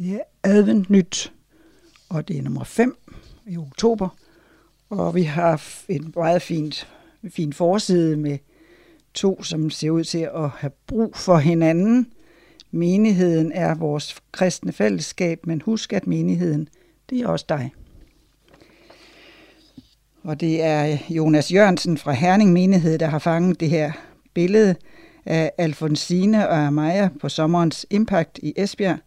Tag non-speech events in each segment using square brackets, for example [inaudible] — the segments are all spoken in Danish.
Det er advent nyt, og det er nummer 5 i oktober. Og vi har en meget fint, fin forside med to, som ser ud til at have brug for hinanden. Menigheden er vores kristne fællesskab, men husk, at menigheden, det er også dig. Og det er Jonas Jørgensen fra Herning Menighed, der har fanget det her billede af Alfonsine og Amaya på sommerens Impact i Esbjerg.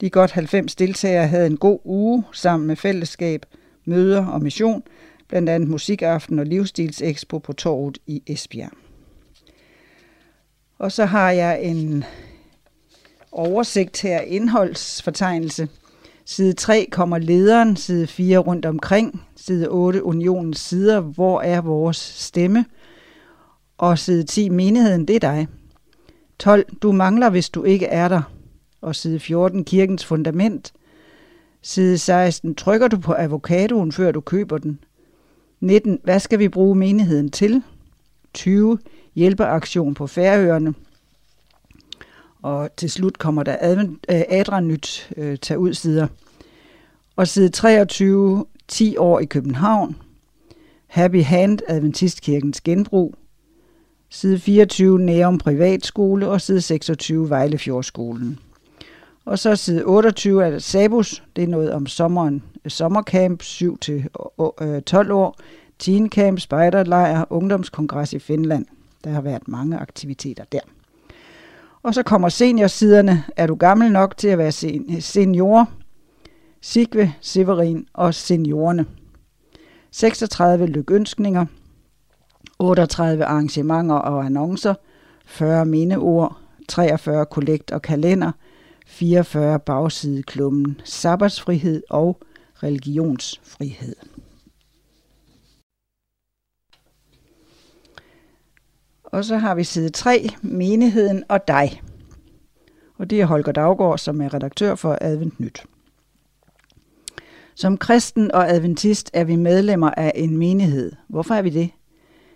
De godt 90 deltagere havde en god uge sammen med fællesskab, møder og mission, blandt andet musikaften og livsstilsekspo på torvet i Esbjerg. Og så har jeg en oversigt her, indholdsfortegnelse. Side 3 kommer lederen, side 4 rundt omkring, side 8 unionens sider, hvor er vores stemme, og side 10 menigheden, det er dig. 12 du mangler, hvis du ikke er der, og side 14 kirkens fundament. Side 16 trykker du på avocadoen, før du køber den. 19 hvad skal vi bruge menigheden til? 20 hjælpeaktion på Færøerne. Og til slut kommer der øh, Adra Nyt øh, tag ud sider. Og side 23, 10 år i København. Happy Hand, Adventistkirkens genbrug. Side 24, Nærum Privatskole, og side 26, Vejlefjordskolen. Og så side 28 er der Sabus, det er noget om sommeren, sommercamp 7-12 øh, år, teen camp, spejderlejr, ungdomskongres i Finland. Der har været mange aktiviteter der. Og så kommer seniorsiderne. Er du gammel nok til at være senior? Sigve, Severin og seniorerne. 36 lykønskninger, 38 arrangementer og annoncer, 40 mindeord, 43 kollekt og kalender, 44 bagsideklummen, sabbatsfrihed og religionsfrihed. Og så har vi side 3, menigheden og dig. Og det er Holger Daggaard, som er redaktør for Advent Nyt. Som kristen og adventist er vi medlemmer af en menighed. Hvorfor er vi det?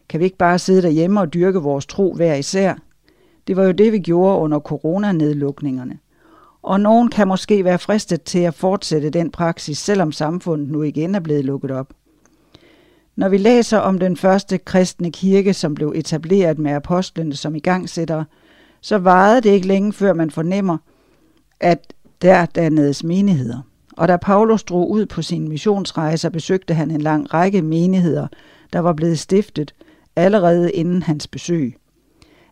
Kan vi ikke bare sidde derhjemme og dyrke vores tro hver især? Det var jo det, vi gjorde under coronanedlukningerne. Og nogen kan måske være fristet til at fortsætte den praksis, selvom samfundet nu igen er blevet lukket op. Når vi læser om den første kristne kirke, som blev etableret med apostlene som igangsættere, så varede det ikke længe, før man fornemmer, at der dannedes menigheder. Og da Paulus drog ud på sin missionsrejser, besøgte han en lang række menigheder, der var blevet stiftet allerede inden hans besøg.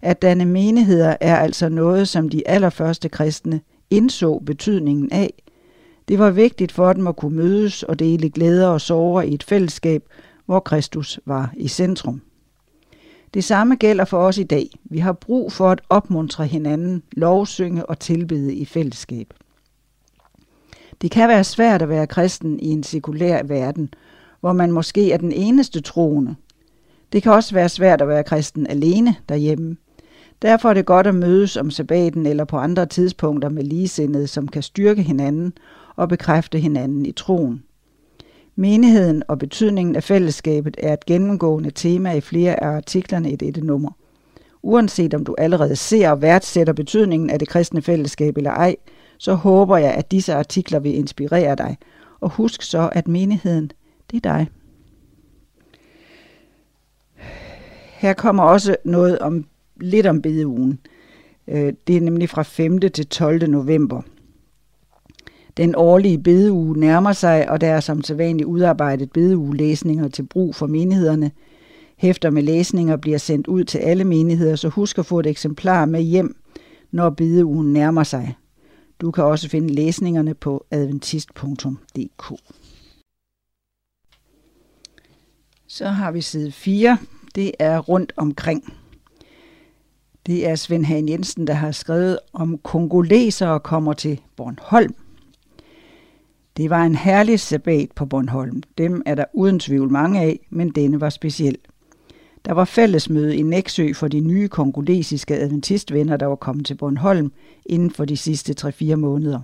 At danne menigheder er altså noget, som de allerførste kristne indså betydningen af. Det var vigtigt for dem at kunne mødes og dele glæder og sorger i et fællesskab, hvor Kristus var i centrum. Det samme gælder for os i dag. Vi har brug for at opmuntre hinanden, lovsynge og tilbede i fællesskab. Det kan være svært at være kristen i en sekulær verden, hvor man måske er den eneste troende. Det kan også være svært at være kristen alene derhjemme. Derfor er det godt at mødes om sabbaten eller på andre tidspunkter med ligesindede, som kan styrke hinanden og bekræfte hinanden i troen. Menigheden og betydningen af fællesskabet er et gennemgående tema i flere af artiklerne i dette nummer. Uanset om du allerede ser og værdsætter betydningen af det kristne fællesskab eller ej, så håber jeg, at disse artikler vil inspirere dig. Og husk så, at menigheden, det er dig. Her kommer også noget om lidt om bedeugen. Øh, det er nemlig fra 5. til 12. november. Den årlige bedeuge nærmer sig, og der er som sædvanligt udarbejdet bedeugelæsninger til brug for menighederne. Hæfter med læsninger bliver sendt ud til alle menigheder, så husk at få et eksemplar med hjem, når bedeugen nærmer sig. Du kan også finde læsningerne på adventist.dk. Så har vi side 4. Det er rundt omkring. Det er Svend Hagen Jensen, der har skrevet om kongolesere kommer til Bornholm. Det var en herlig sabbat på Bornholm. Dem er der uden tvivl mange af, men denne var speciel. Der var fællesmøde i Næksø for de nye kongolesiske adventistvenner, der var kommet til Bornholm inden for de sidste 3-4 måneder.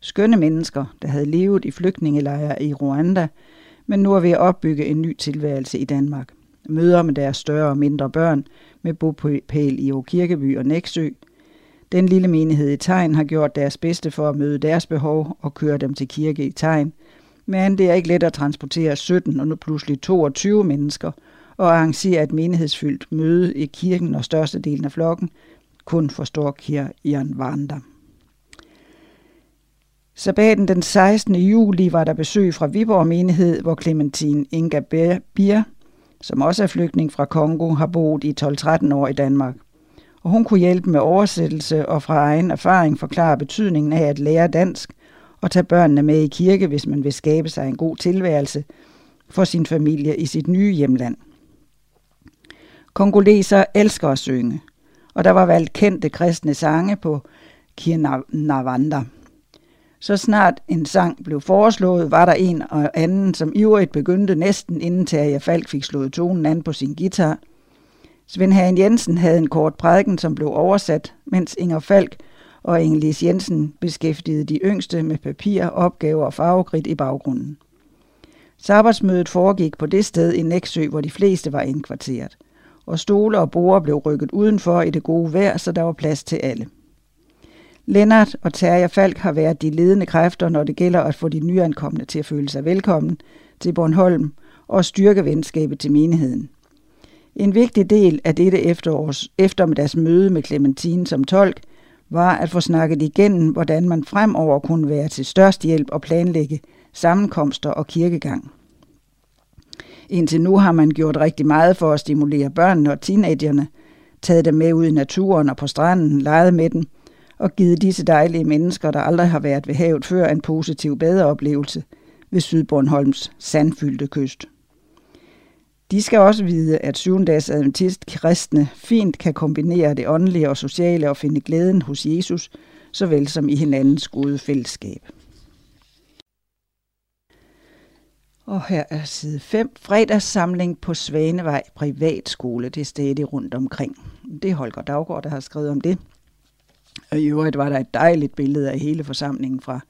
Skønne mennesker, der havde levet i flygtningelejre i Rwanda, men nu er ved at opbygge en ny tilværelse i Danmark. Møder med deres større og mindre børn, med bopæl i Kirkeby og Næksø. Den lille menighed i Tegn har gjort deres bedste for at møde deres behov og køre dem til kirke i Tegn. Men det er ikke let at transportere 17 og nu pludselig 22 mennesker og arrangere et menighedsfyldt møde i kirken, og størstedelen af flokken kun forstår Jan Wander. Sabbaten den 16. juli var der besøg fra Viborg menighed, hvor Clementine Inga Bier, som også er flygtning fra Kongo, har boet i 12-13 år i Danmark. Og hun kunne hjælpe med oversættelse og fra egen erfaring forklare betydningen af at lære dansk og tage børnene med i kirke, hvis man vil skabe sig en god tilværelse for sin familie i sit nye hjemland. Kongoleser elsker at synge, og der var valgt kendte kristne sange på Kirnavanda. Så snart en sang blev foreslået, var der en og anden, som ivrigt begyndte næsten inden Terje Falk fik slået tonen an på sin guitar. Svend Hagen Jensen havde en kort prædiken, som blev oversat, mens Inger Falk og Ingelis Jensen beskæftigede de yngste med papir, opgaver og farvegrid i baggrunden. Sabbatsmødet foregik på det sted i Næksø, hvor de fleste var indkvarteret, og stole og borde blev rykket udenfor i det gode vejr, så der var plads til alle. Lennart og Terje Falk har været de ledende kræfter, når det gælder at få de nyankomne til at føle sig velkommen til Bornholm og styrke venskabet til menigheden. En vigtig del af dette efterårs, eftermiddags møde med Clementine som tolk var at få snakket igennem, hvordan man fremover kunne være til størst hjælp og planlægge sammenkomster og kirkegang. Indtil nu har man gjort rigtig meget for at stimulere børnene og teenagerne, taget dem med ud i naturen og på stranden, leget med dem – og givet disse dejlige mennesker, der aldrig har været ved havet før, en positiv badeoplevelse ved Sydbornholms sandfyldte kyst. De skal også vide, at syvendags adventist kristne fint kan kombinere det åndelige og sociale og finde glæden hos Jesus, såvel som i hinandens gode fællesskab. Og her er side 5. Fredagssamling på Svanevej Privatskole. Det er stadig rundt omkring. Det er Holger Daggaard, der har skrevet om det. Og i øvrigt var der et dejligt billede af hele forsamlingen fra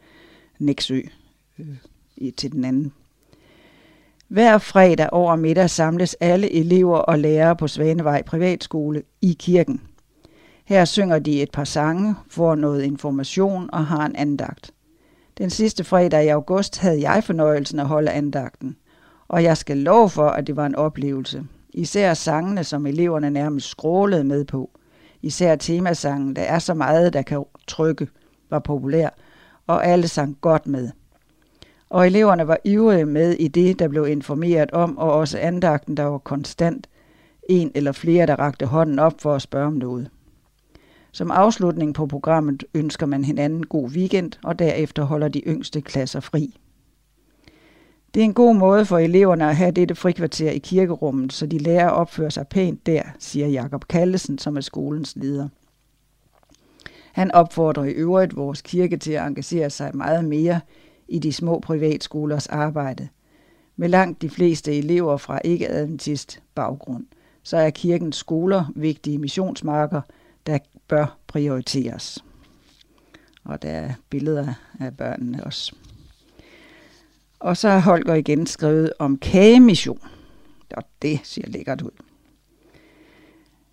Næksø øh, til den anden. Hver fredag over middag samles alle elever og lærere på Svanevej Privatskole i kirken. Her synger de et par sange, får noget information og har en andagt. Den sidste fredag i august havde jeg fornøjelsen at holde andagten, og jeg skal love for, at det var en oplevelse. Især sangene, som eleverne nærmest skrålede med på – Især temasangen, der er så meget, der kan trykke, var populær, og alle sang godt med. Og eleverne var ivrige med i det, der blev informeret om, og også andagten, der var konstant. En eller flere, der rakte hånden op for at spørge om noget. Som afslutning på programmet ønsker man hinanden god weekend, og derefter holder de yngste klasser fri. Det er en god måde for eleverne at have dette frikvarter i kirkerummet, så de lærer at opføre sig pænt der, siger Jakob Kallesen, som er skolens leder. Han opfordrer i øvrigt vores kirke til at engagere sig meget mere i de små privatskolers arbejde. Med langt de fleste elever fra ikke-adventist baggrund, så er kirkens skoler vigtige missionsmarker, der bør prioriteres. Og der er billeder af børnene også. Og så har Holger igen skrevet om kagemission. Og det ser lækkert ud.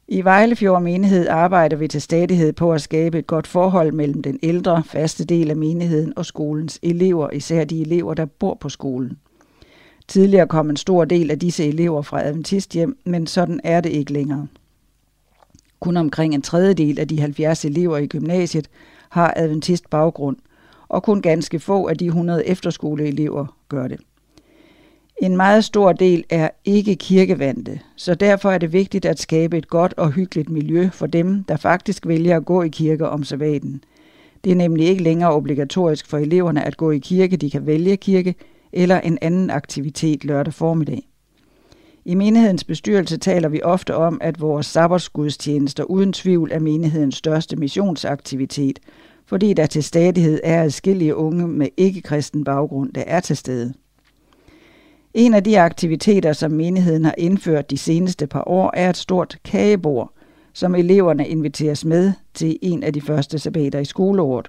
I Vejlefjord menighed arbejder vi til stadighed på at skabe et godt forhold mellem den ældre, faste del af menigheden og skolens elever, især de elever, der bor på skolen. Tidligere kom en stor del af disse elever fra Adventisthjem, men sådan er det ikke længere. Kun omkring en tredjedel af de 70 elever i gymnasiet har adventist baggrund, og kun ganske få af de 100 efterskoleelever gør det. En meget stor del er ikke kirkevandte, så derfor er det vigtigt at skabe et godt og hyggeligt miljø for dem, der faktisk vælger at gå i kirke om sabbaten. Det er nemlig ikke længere obligatorisk for eleverne at gå i kirke, de kan vælge kirke eller en anden aktivitet lørdag formiddag. I menighedens bestyrelse taler vi ofte om, at vores sabbatsgudstjenester uden tvivl er menighedens største missionsaktivitet, fordi der til stadighed er adskillige unge med ikke-kristen baggrund, der er til stede. En af de aktiviteter, som menigheden har indført de seneste par år, er et stort kagebord, som eleverne inviteres med til en af de første sabbater i skoleåret.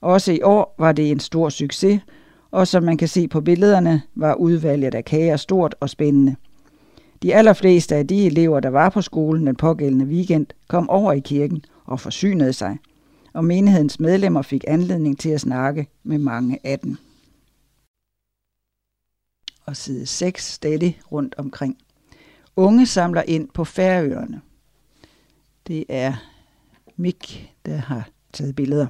Også i år var det en stor succes, og som man kan se på billederne, var udvalget af kager stort og spændende. De allerfleste af de elever, der var på skolen den pågældende weekend, kom over i kirken og forsynede sig – og menighedens medlemmer fik anledning til at snakke med mange af dem. Og side 6 stadig rundt omkring. Unge samler ind på Færøerne. Det er Mik, der har taget billeder.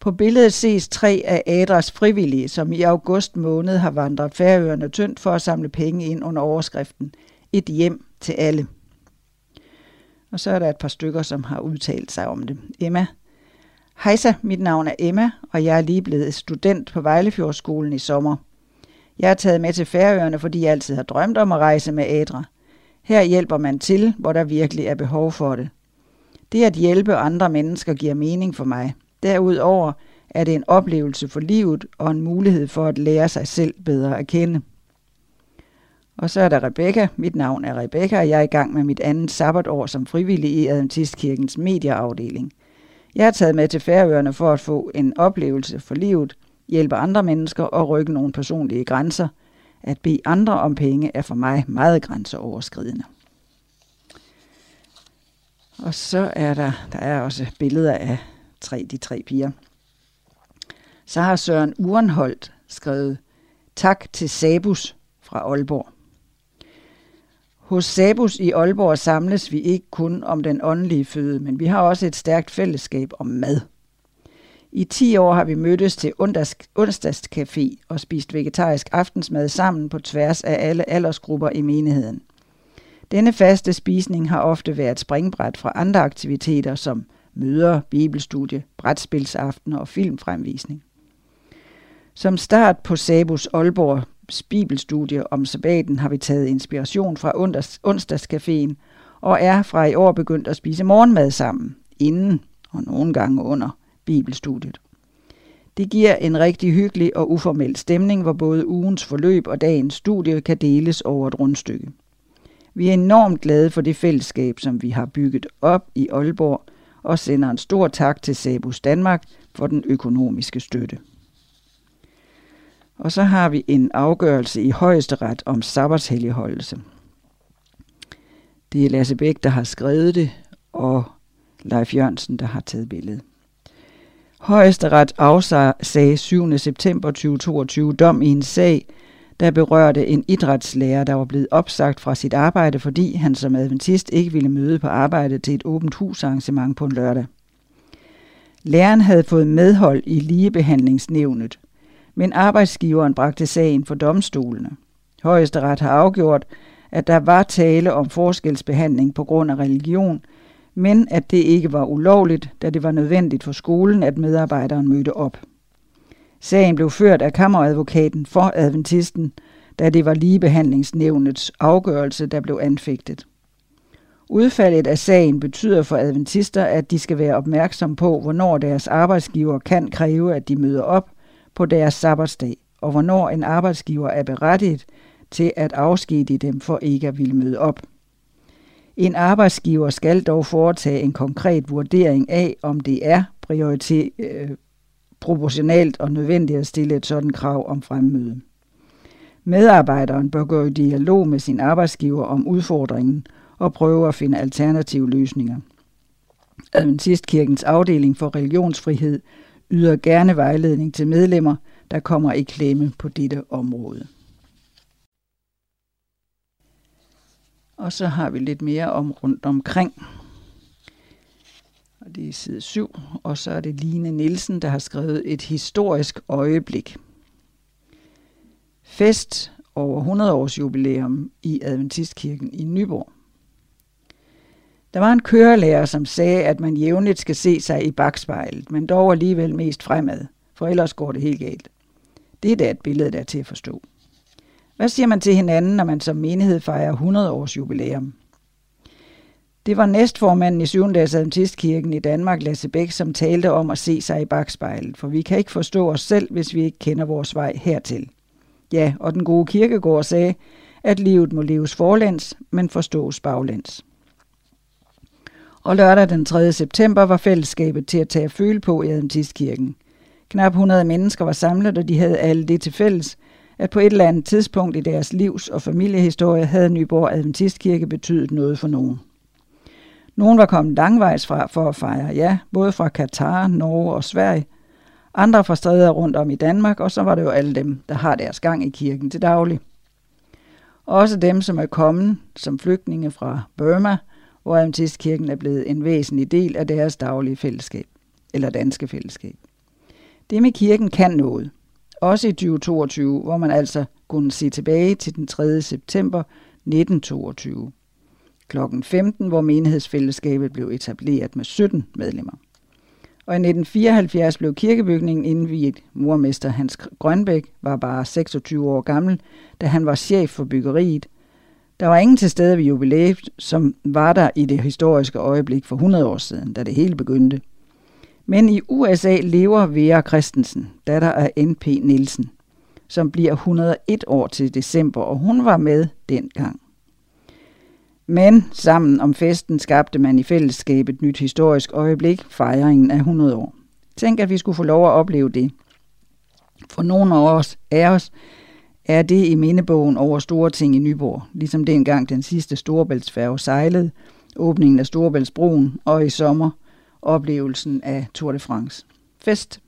På billedet ses tre af Adras frivillige, som i august måned har vandret Færøerne tyndt for at samle penge ind under overskriften Et hjem til alle. Og så er der et par stykker, som har udtalt sig om det. Emma. Hejsa, mit navn er Emma, og jeg er lige blevet student på Vejlefjordskolen i sommer. Jeg er taget med til Færøerne, fordi jeg altid har drømt om at rejse med ædre. Her hjælper man til, hvor der virkelig er behov for det. Det at hjælpe andre mennesker giver mening for mig. Derudover er det en oplevelse for livet og en mulighed for at lære sig selv bedre at kende. Og så er der Rebecca. Mit navn er Rebecca, og jeg er i gang med mit andet sabbatår som frivillig i Adventistkirkens medieafdeling. Jeg er taget med til Færøerne for at få en oplevelse for livet, hjælpe andre mennesker og rykke nogle personlige grænser. At bede andre om penge er for mig meget grænseoverskridende. Og så er der, der er også billeder af tre, de tre piger. Så har Søren Urenholdt skrevet Tak til Sabus fra Aalborg. Hos Sabus i Aalborg samles vi ikke kun om den åndelige føde, men vi har også et stærkt fællesskab om mad. I 10 år har vi mødtes til onsdagscafé og spist vegetarisk aftensmad sammen på tværs af alle aldersgrupper i menigheden. Denne faste spisning har ofte været springbræt fra andre aktiviteter som møder, bibelstudie, brætspilsaftener og filmfremvisning. Som start på Sabus Aalborg bibelstudie om sabbaten har vi taget inspiration fra onsdagscaféen og er fra i år begyndt at spise morgenmad sammen, inden og nogle gange under bibelstudiet. Det giver en rigtig hyggelig og uformel stemning, hvor både ugens forløb og dagens studie kan deles over et rundstykke. Vi er enormt glade for det fællesskab, som vi har bygget op i Aalborg, og sender en stor tak til Sabus Danmark for den økonomiske støtte. Og så har vi en afgørelse i højesteret om sabbatshelligholdelse. Det er Lasse Bæk, der har skrevet det, og Leif Jørgensen, der har taget billedet. Højesteret afsagde 7. september 2022 dom i en sag, der berørte en idrætslærer, der var blevet opsagt fra sit arbejde, fordi han som adventist ikke ville møde på arbejde til et åbent husarrangement på en lørdag. Læreren havde fået medhold i ligebehandlingsnævnet, men arbejdsgiveren bragte sagen for domstolene. Højesteret har afgjort, at der var tale om forskelsbehandling på grund af religion, men at det ikke var ulovligt, da det var nødvendigt for skolen, at medarbejderen mødte op. Sagen blev ført af kammeradvokaten for adventisten, da det var ligebehandlingsnævnets afgørelse, der blev anfægtet. Udfaldet af sagen betyder for adventister, at de skal være opmærksom på, hvornår deres arbejdsgiver kan kræve, at de møder op på deres sabbatsdag, og hvornår en arbejdsgiver er berettiget til at afskedige dem for ikke at ville møde op. En arbejdsgiver skal dog foretage en konkret vurdering af, om det er prioritet, øh, proportionalt og nødvendigt at stille et sådan krav om fremmøde. Medarbejderen bør gå i dialog med sin arbejdsgiver om udfordringen og prøve at finde alternative løsninger. Øhm, Adventistkirkens afdeling for religionsfrihed yder gerne vejledning til medlemmer, der kommer i klemme på dette område. Og så har vi lidt mere om rundt omkring og det er side 7, og så er det Line Nielsen, der har skrevet et historisk øjeblik. Fest over 100 års jubilæum i Adventistkirken i Nyborg. Der var en kørelærer, som sagde, at man jævnligt skal se sig i bagspejlet, men dog alligevel mest fremad, for ellers går det helt galt. Det er da et billede, der er til at forstå. Hvad siger man til hinanden, når man som menighed fejrer 100 års jubilæum? Det var næstformanden i 7. dags Adventistkirken i Danmark, Lasse Bæk, som talte om at se sig i bagspejlet, for vi kan ikke forstå os selv, hvis vi ikke kender vores vej hertil. Ja, og den gode kirkegård sagde, at livet må leves forlæns, men forstås baglæns. Og lørdag den 3. september var fællesskabet til at tage at føle på i Adventistkirken. Knap 100 mennesker var samlet, og de havde alle det til fælles, at på et eller andet tidspunkt i deres livs- og familiehistorie havde Nyborg Adventistkirke betydet noget for nogen. Nogen var kommet langvejs fra for at fejre, ja, både fra Katar, Norge og Sverige. Andre fra steder rundt om i Danmark, og så var det jo alle dem, der har deres gang i kirken til daglig. Også dem, som er kommet som flygtninge fra Burma, hvor Adventistkirken er blevet en væsentlig del af deres daglige fællesskab, eller danske fællesskab. Det med kirken kan noget. Også i 2022, hvor man altså kunne se tilbage til den 3. september 1922 Klokken 15, hvor menighedsfællesskabet blev etableret med 17 medlemmer. Og i 1974 blev kirkebygningen indviet. Murmester Hans Grønbæk var bare 26 år gammel, da han var chef for byggeriet. Der var ingen til stede ved jubilæet, som var der i det historiske øjeblik for 100 år siden, da det hele begyndte. Men i USA lever Vera Christensen, datter af N.P. Nielsen, som bliver 101 år til december, og hun var med dengang. Men sammen om festen skabte man i fællesskab et nyt historisk øjeblik, fejringen af 100 år. Tænk, at vi skulle få lov at opleve det. For nogle af os, af os er det i mindebogen over store ting i Nyborg, ligesom dengang den sidste Storebæltsfærge sejlede, åbningen af Storebæltsbroen og i sommer oplevelsen af Tour de France. Fest.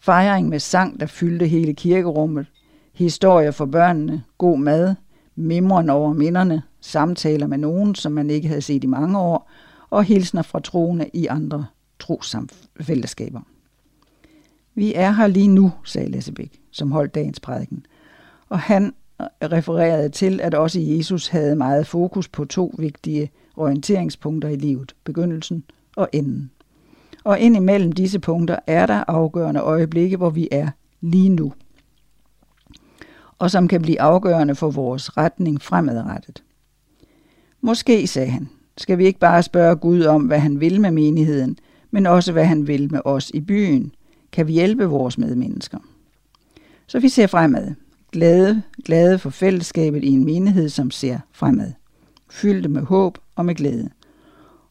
Fejring med sang, der fyldte hele kirkerummet, historier for børnene, god mad, mimren over minderne, samtaler med nogen, som man ikke havde set i mange år, og hilsner fra troende i andre trosfællesskaber. Vi er her lige nu, sagde Læssebæk, som holdt dagens prædiken. Og han refererede til, at også Jesus havde meget fokus på to vigtige orienteringspunkter i livet, begyndelsen og enden. Og indimellem disse punkter er der afgørende øjeblikke, hvor vi er lige nu, og som kan blive afgørende for vores retning fremadrettet. Måske, sagde han, skal vi ikke bare spørge Gud om, hvad han vil med menigheden, men også hvad han vil med os i byen. Kan vi hjælpe vores medmennesker? Så vi ser fremad. Glade, glade for fællesskabet i en menighed, som ser fremad. Fyldte med håb og med glæde.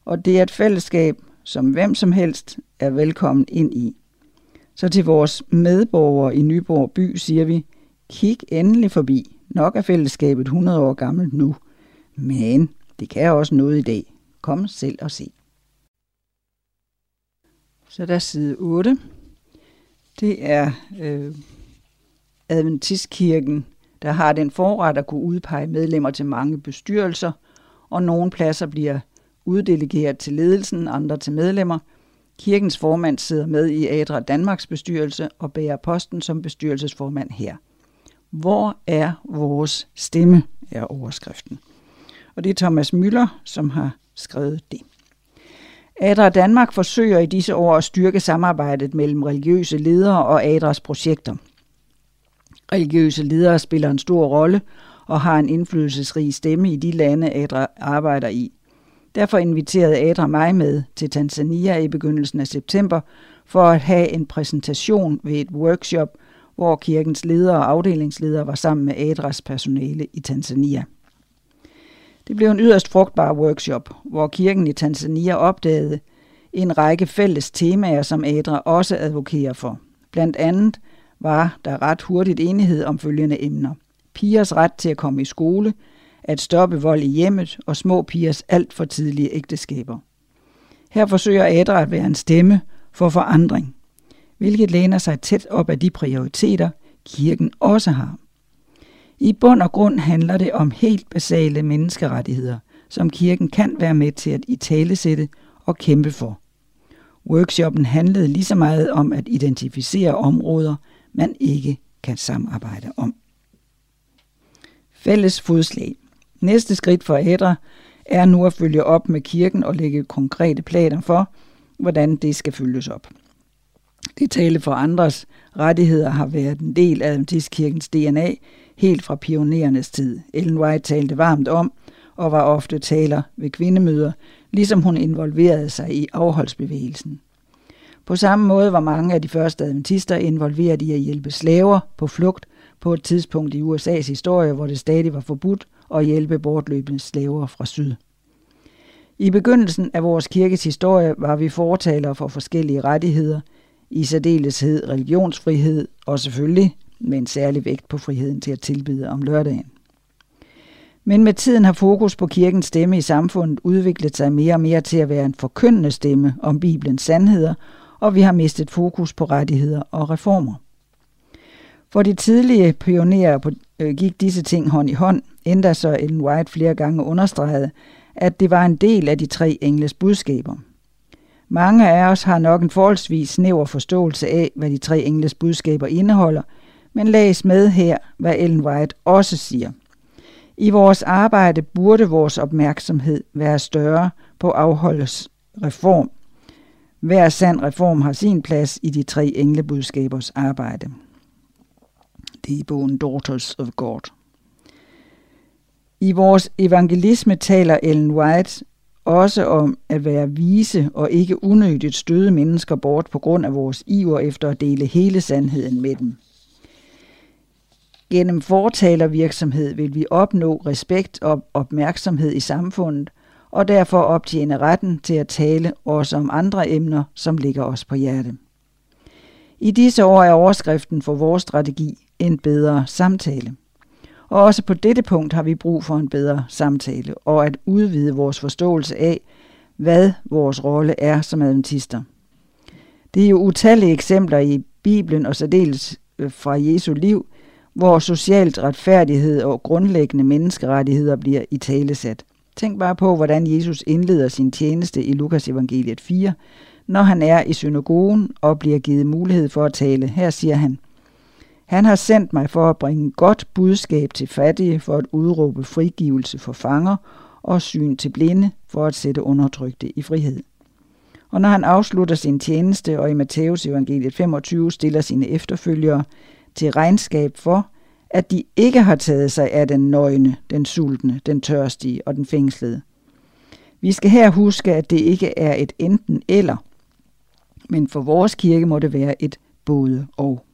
Og det er et fællesskab, som hvem som helst er velkommen ind i. Så til vores medborgere i Nyborg by siger vi, kig endelig forbi. Nok er fællesskabet 100 år gammelt nu, men det kan også noget i dag. Kom selv og se. Så der er side 8. Det er øh, Adventistkirken, der har den forret at kunne udpege medlemmer til mange bestyrelser, og nogle pladser bliver uddelegeret til ledelsen, andre til medlemmer. Kirkens formand sidder med i Adra Danmarks bestyrelse og bærer posten som bestyrelsesformand her. Hvor er vores stemme, er overskriften og det er Thomas Møller, som har skrevet det. Adra Danmark forsøger i disse år at styrke samarbejdet mellem religiøse ledere og Adras projekter. Religiøse ledere spiller en stor rolle og har en indflydelsesrig stemme i de lande, Adra arbejder i. Derfor inviterede Adra mig med til Tanzania i begyndelsen af september for at have en præsentation ved et workshop, hvor kirkens ledere og afdelingsledere var sammen med Adras personale i Tanzania. Det blev en yderst frugtbar workshop, hvor kirken i Tanzania opdagede en række fælles temaer, som Adra også advokerer for. Blandt andet var der ret hurtigt enighed om følgende emner. Pigers ret til at komme i skole, at stoppe vold i hjemmet og små pigers alt for tidlige ægteskaber. Her forsøger Adra at være en stemme for forandring, hvilket læner sig tæt op af de prioriteter, kirken også har. I bund og grund handler det om helt basale menneskerettigheder, som kirken kan være med til at italesætte og kæmpe for. Workshoppen handlede lige så meget om at identificere områder, man ikke kan samarbejde om. Fælles fodslag. Næste skridt for ædre er nu at følge op med kirken og lægge konkrete planer for, hvordan det skal følges op. Det tale for andres rettigheder har været en del af Adventistkirkens DNA helt fra pionerernes tid. Ellen White talte varmt om og var ofte taler ved kvindemøder, ligesom hun involverede sig i afholdsbevægelsen. På samme måde var mange af de første adventister involveret i at hjælpe slaver på flugt på et tidspunkt i USA's historie, hvor det stadig var forbudt at hjælpe bortløbende slaver fra syd. I begyndelsen af vores kirkes historie var vi fortalere for forskellige rettigheder, i særdeleshed religionsfrihed og selvfølgelig med en særlig vægt på friheden til at tilbyde om lørdagen. Men med tiden har fokus på kirkens stemme i samfundet udviklet sig mere og mere til at være en forkyndende stemme om Bibelens sandheder, og vi har mistet fokus på rettigheder og reformer. For de tidlige pionerer på, øh, gik disse ting hånd i hånd, endda så Ellen White flere gange understregede, at det var en del af de tre engles budskaber. Mange af os har nok en forholdsvis snæver forståelse af, hvad de tre engles budskaber indeholder, men læs med her, hvad Ellen White også siger. I vores arbejde burde vores opmærksomhed være større på afholdes reform. Hver sand reform har sin plads i de tre englebudskabers arbejde. Det er i bogen Daughters of God. I vores evangelisme taler Ellen White også om at være vise og ikke unødigt støde mennesker bort på grund af vores iver efter at dele hele sandheden med dem. Gennem fortalervirksomhed vil vi opnå respekt og opmærksomhed i samfundet, og derfor optjene retten til at tale også om andre emner, som ligger os på hjerte. I disse år er overskriften for vores strategi en bedre samtale. Og også på dette punkt har vi brug for en bedre samtale og at udvide vores forståelse af, hvad vores rolle er som adventister. Det er jo utallige eksempler i Bibelen og særdeles øh, fra Jesu liv, hvor socialt retfærdighed og grundlæggende menneskerettigheder bliver i talesat. Tænk bare på, hvordan Jesus indleder sin tjeneste i Lukas evangeliet 4, når han er i synagogen og bliver givet mulighed for at tale. Her siger han, han har sendt mig for at bringe godt budskab til fattige, for at udråbe frigivelse for fanger og syn til blinde, for at sætte undertrykte i frihed. Og når han afslutter sin tjeneste og i Matthæus evangeliet 25 stiller sine efterfølgere til regnskab for, at de ikke har taget sig af den nøgne, den sultne, den tørstige og den fængslede. Vi skal her huske, at det ikke er et enten eller, men for vores kirke må det være et både og.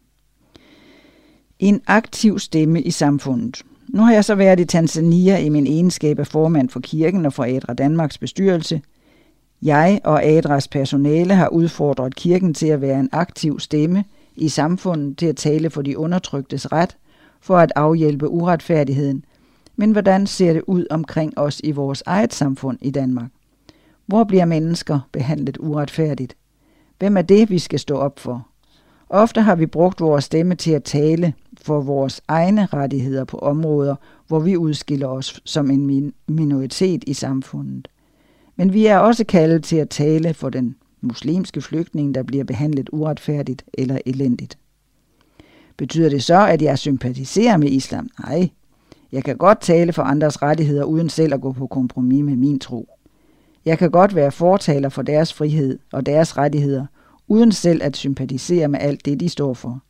En aktiv stemme i samfundet. Nu har jeg så været i Tanzania i min egenskab af formand for kirken og for Adra Danmarks bestyrelse. Jeg og Adras personale har udfordret kirken til at være en aktiv stemme i samfundet til at tale for de undertryktes ret, for at afhjælpe uretfærdigheden. Men hvordan ser det ud omkring os i vores eget samfund i Danmark? Hvor bliver mennesker behandlet uretfærdigt? Hvem er det, vi skal stå op for? Ofte har vi brugt vores stemme til at tale for vores egne rettigheder på områder, hvor vi udskiller os som en minoritet i samfundet. Men vi er også kaldet til at tale for den muslimske flygtning, der bliver behandlet uretfærdigt eller elendigt. Betyder det så, at jeg sympatiserer med islam? Nej. Jeg kan godt tale for andres rettigheder uden selv at gå på kompromis med min tro. Jeg kan godt være fortaler for deres frihed og deres rettigheder, uden selv at sympatisere med alt det, de står for.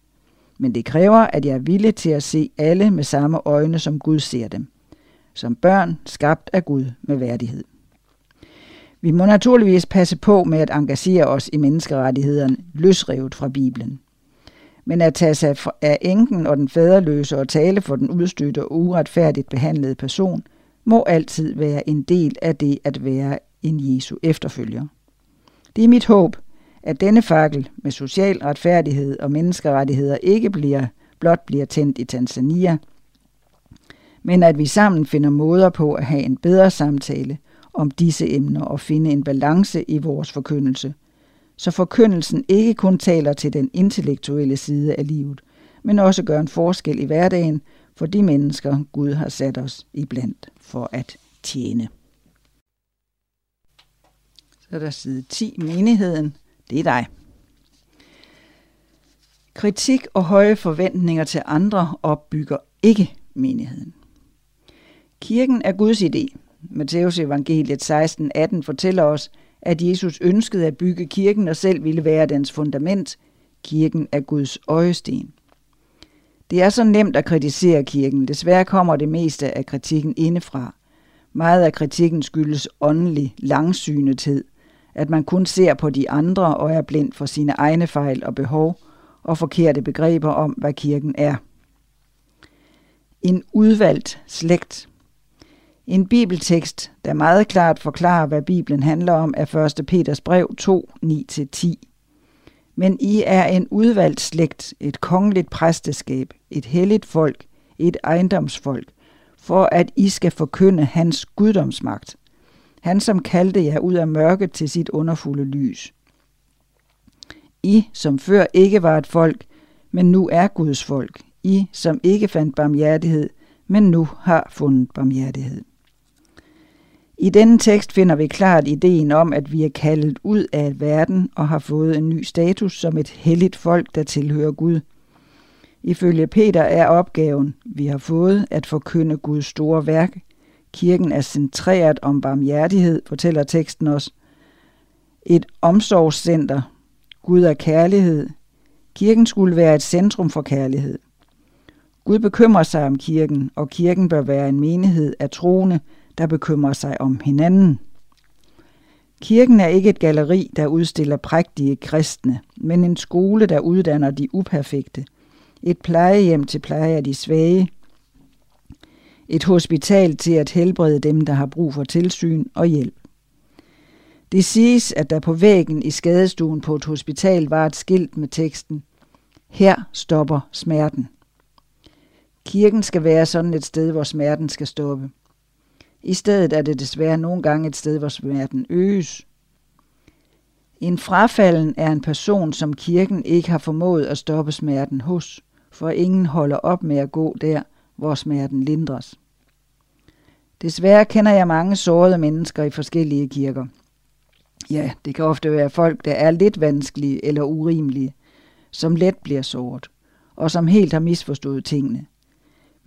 Men det kræver, at jeg er villig til at se alle med samme øjne, som Gud ser dem. Som børn skabt af Gud med værdighed. Vi må naturligvis passe på med at engagere os i menneskerettighederne løsrevet fra Bibelen. Men at tage sig af enken og den faderløse og tale for den udstødte og uretfærdigt behandlede person, må altid være en del af det at være en Jesu efterfølger. Det er mit håb, at denne fakkel med social retfærdighed og menneskerettigheder ikke bliver, blot bliver tændt i Tanzania, men at vi sammen finder måder på at have en bedre samtale om disse emner og finde en balance i vores forkyndelse, så forkyndelsen ikke kun taler til den intellektuelle side af livet, men også gør en forskel i hverdagen for de mennesker, Gud har sat os i blandt for at tjene. Så er der side 10, menigheden. Det er dig. Kritik og høje forventninger til andre opbygger ikke menigheden. Kirken er Guds idé. Matteus evangeliet 16:18 fortæller os, at Jesus ønskede at bygge kirken og selv ville være dens fundament. Kirken er Guds øjesten. Det er så nemt at kritisere kirken. Desværre kommer det meste af kritikken indefra. Meget af kritikken skyldes åndelig langsynethed – at man kun ser på de andre og er blind for sine egne fejl og behov og forkerte begreber om, hvad kirken er. En udvalgt slægt. En bibeltekst, der meget klart forklarer, hvad Bibelen handler om, er 1. Peters brev 2, 9-10. Men I er en udvalgt slægt, et kongeligt præsteskab, et helligt folk, et ejendomsfolk, for at I skal forkynde hans guddomsmagt. Han som kaldte jer ud af mørket til sit underfulde lys. I, som før ikke var et folk, men nu er Guds folk. I, som ikke fandt barmhjertighed, men nu har fundet barmhjertighed. I denne tekst finder vi klart ideen om, at vi er kaldet ud af verden og har fået en ny status som et helligt folk, der tilhører Gud. Ifølge Peter er opgaven, vi har fået, at forkynde Guds store værk. Kirken er centreret om barmhjertighed, fortæller teksten os. Et omsorgscenter. Gud er kærlighed. Kirken skulle være et centrum for kærlighed. Gud bekymrer sig om kirken, og kirken bør være en menighed af troende, der bekymrer sig om hinanden. Kirken er ikke et galleri, der udstiller prægtige kristne, men en skole, der uddanner de uperfekte. Et plejehjem til pleje af de svage. Et hospital til at helbrede dem, der har brug for tilsyn og hjælp. Det siges, at der på væggen i skadestuen på et hospital var et skilt med teksten Her stopper smerten. Kirken skal være sådan et sted, hvor smerten skal stoppe. I stedet er det desværre nogle gange et sted, hvor smerten øges. En frafalden er en person, som kirken ikke har formået at stoppe smerten hos, for ingen holder op med at gå der, hvor smerten lindres. Desværre kender jeg mange sårede mennesker i forskellige kirker. Ja, det kan ofte være folk, der er lidt vanskelige eller urimelige, som let bliver såret, og som helt har misforstået tingene.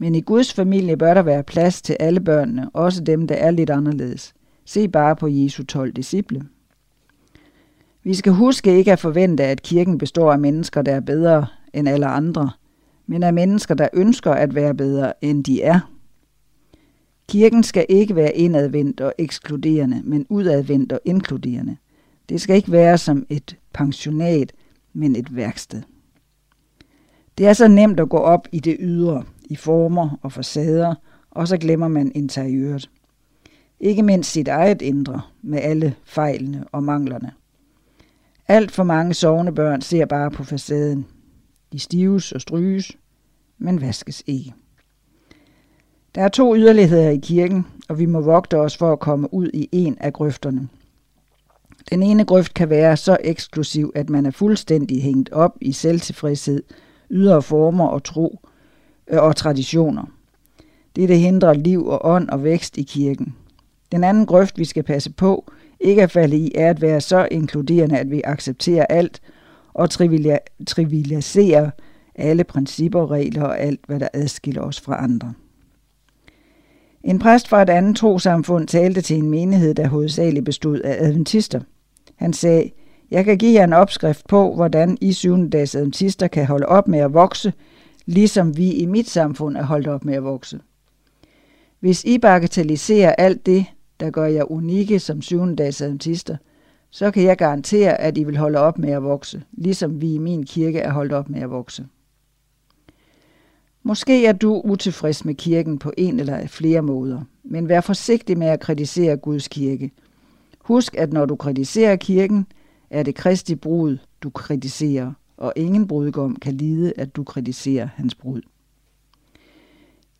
Men i Guds familie bør der være plads til alle børnene, også dem, der er lidt anderledes. Se bare på Jesu 12 disciple. Vi skal huske ikke at forvente, at kirken består af mennesker, der er bedre end alle andre, men af mennesker, der ønsker at være bedre, end de er. Kirken skal ikke være indadvendt og ekskluderende, men udadvendt og inkluderende. Det skal ikke være som et pensionat, men et værksted. Det er så nemt at gå op i det ydre, i former og facader, og så glemmer man interiøret. Ikke mindst sit eget indre, med alle fejlene og manglerne. Alt for mange sovende børn ser bare på facaden. De stives og stryges, men vaskes ikke. Der er to yderligheder i kirken, og vi må vogte os for at komme ud i en af grøfterne. Den ene grøft kan være så eksklusiv, at man er fuldstændig hængt op i selvtilfredshed, ydre former og tro, Øh, og traditioner. Det, det hindrer liv og ånd og vækst i kirken. Den anden grøft, vi skal passe på, ikke at falde i, er at være så inkluderende, at vi accepterer alt og trivialiserer alle principper, regler og alt, hvad der adskiller os fra andre. En præst fra et andet trosamfund talte til en menighed, der hovedsageligt bestod af adventister. Han sagde, jeg kan give jer en opskrift på, hvordan I syvende dags adventister kan holde op med at vokse, ligesom vi i mit samfund er holdt op med at vokse. Hvis I bagatelliserer alt det, der gør jer unikke som syvendags adventister, så kan jeg garantere, at I vil holde op med at vokse, ligesom vi i min kirke er holdt op med at vokse. Måske er du utilfreds med kirken på en eller flere måder, men vær forsigtig med at kritisere Guds kirke. Husk, at når du kritiserer kirken, er det Kristi brud, du kritiserer, og ingen brudgom kan lide, at du kritiserer hans brud.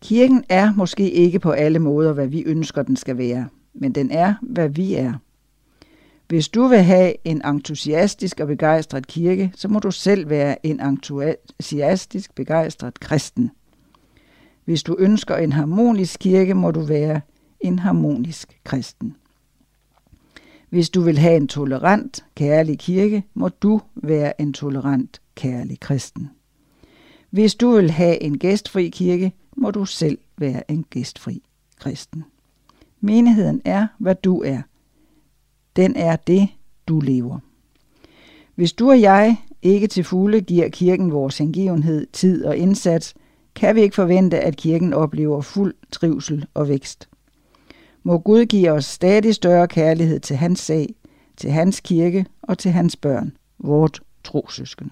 Kirken er måske ikke på alle måder, hvad vi ønsker, den skal være, men den er, hvad vi er. Hvis du vil have en entusiastisk og begejstret kirke, så må du selv være en entusiastisk begejstret kristen. Hvis du ønsker en harmonisk kirke, må du være en harmonisk kristen. Hvis du vil have en tolerant, kærlig kirke, må du være en tolerant, kærlig kristen. Hvis du vil have en gæstfri kirke, må du selv være en gæstfri kristen. Menigheden er, hvad du er. Den er det, du lever. Hvis du og jeg ikke til fulde giver kirken vores hengivenhed, tid og indsats, kan vi ikke forvente, at kirken oplever fuld trivsel og vækst. Må Gud give os stadig større kærlighed til hans sag, til hans kirke og til hans børn, vort trosøskende.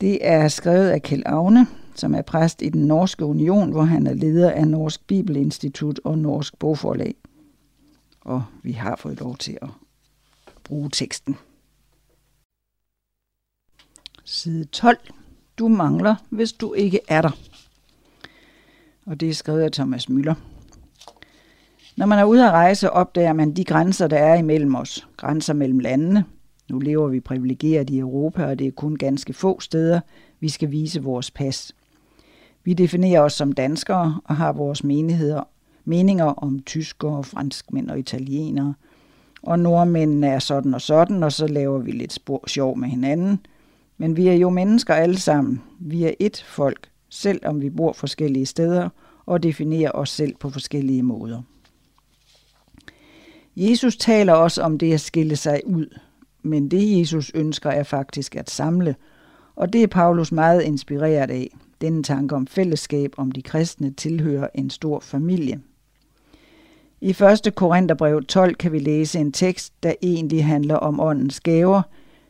Det er skrevet af Kjell Agne, som er præst i den Norske Union, hvor han er leder af Norsk Bibelinstitut og Norsk Bogforlag. Og vi har fået lov til at bruge teksten. Side 12. Du mangler, hvis du ikke er der. og det er skrevet af Thomas Møller. Når man er ude at rejse, opdager man de grænser, der er imellem os. Grænser mellem landene. Nu lever vi privilegeret i Europa, og det er kun ganske få steder, vi skal vise vores pas. Vi definerer os som danskere og har vores menigheder, meninger om tyskere, franskmænd og italienere. Og nordmændene er sådan og sådan, og så laver vi lidt spor, sjov med hinanden. Men vi er jo mennesker alle sammen. Vi er ét folk, selvom vi bor forskellige steder og definerer os selv på forskellige måder. Jesus taler også om det at skille sig ud, men det Jesus ønsker er faktisk at samle, og det er Paulus meget inspireret af. Denne tanke om fællesskab, om de kristne tilhører en stor familie. I 1. Korintherbrev 12 kan vi læse en tekst, der egentlig handler om åndens gaver,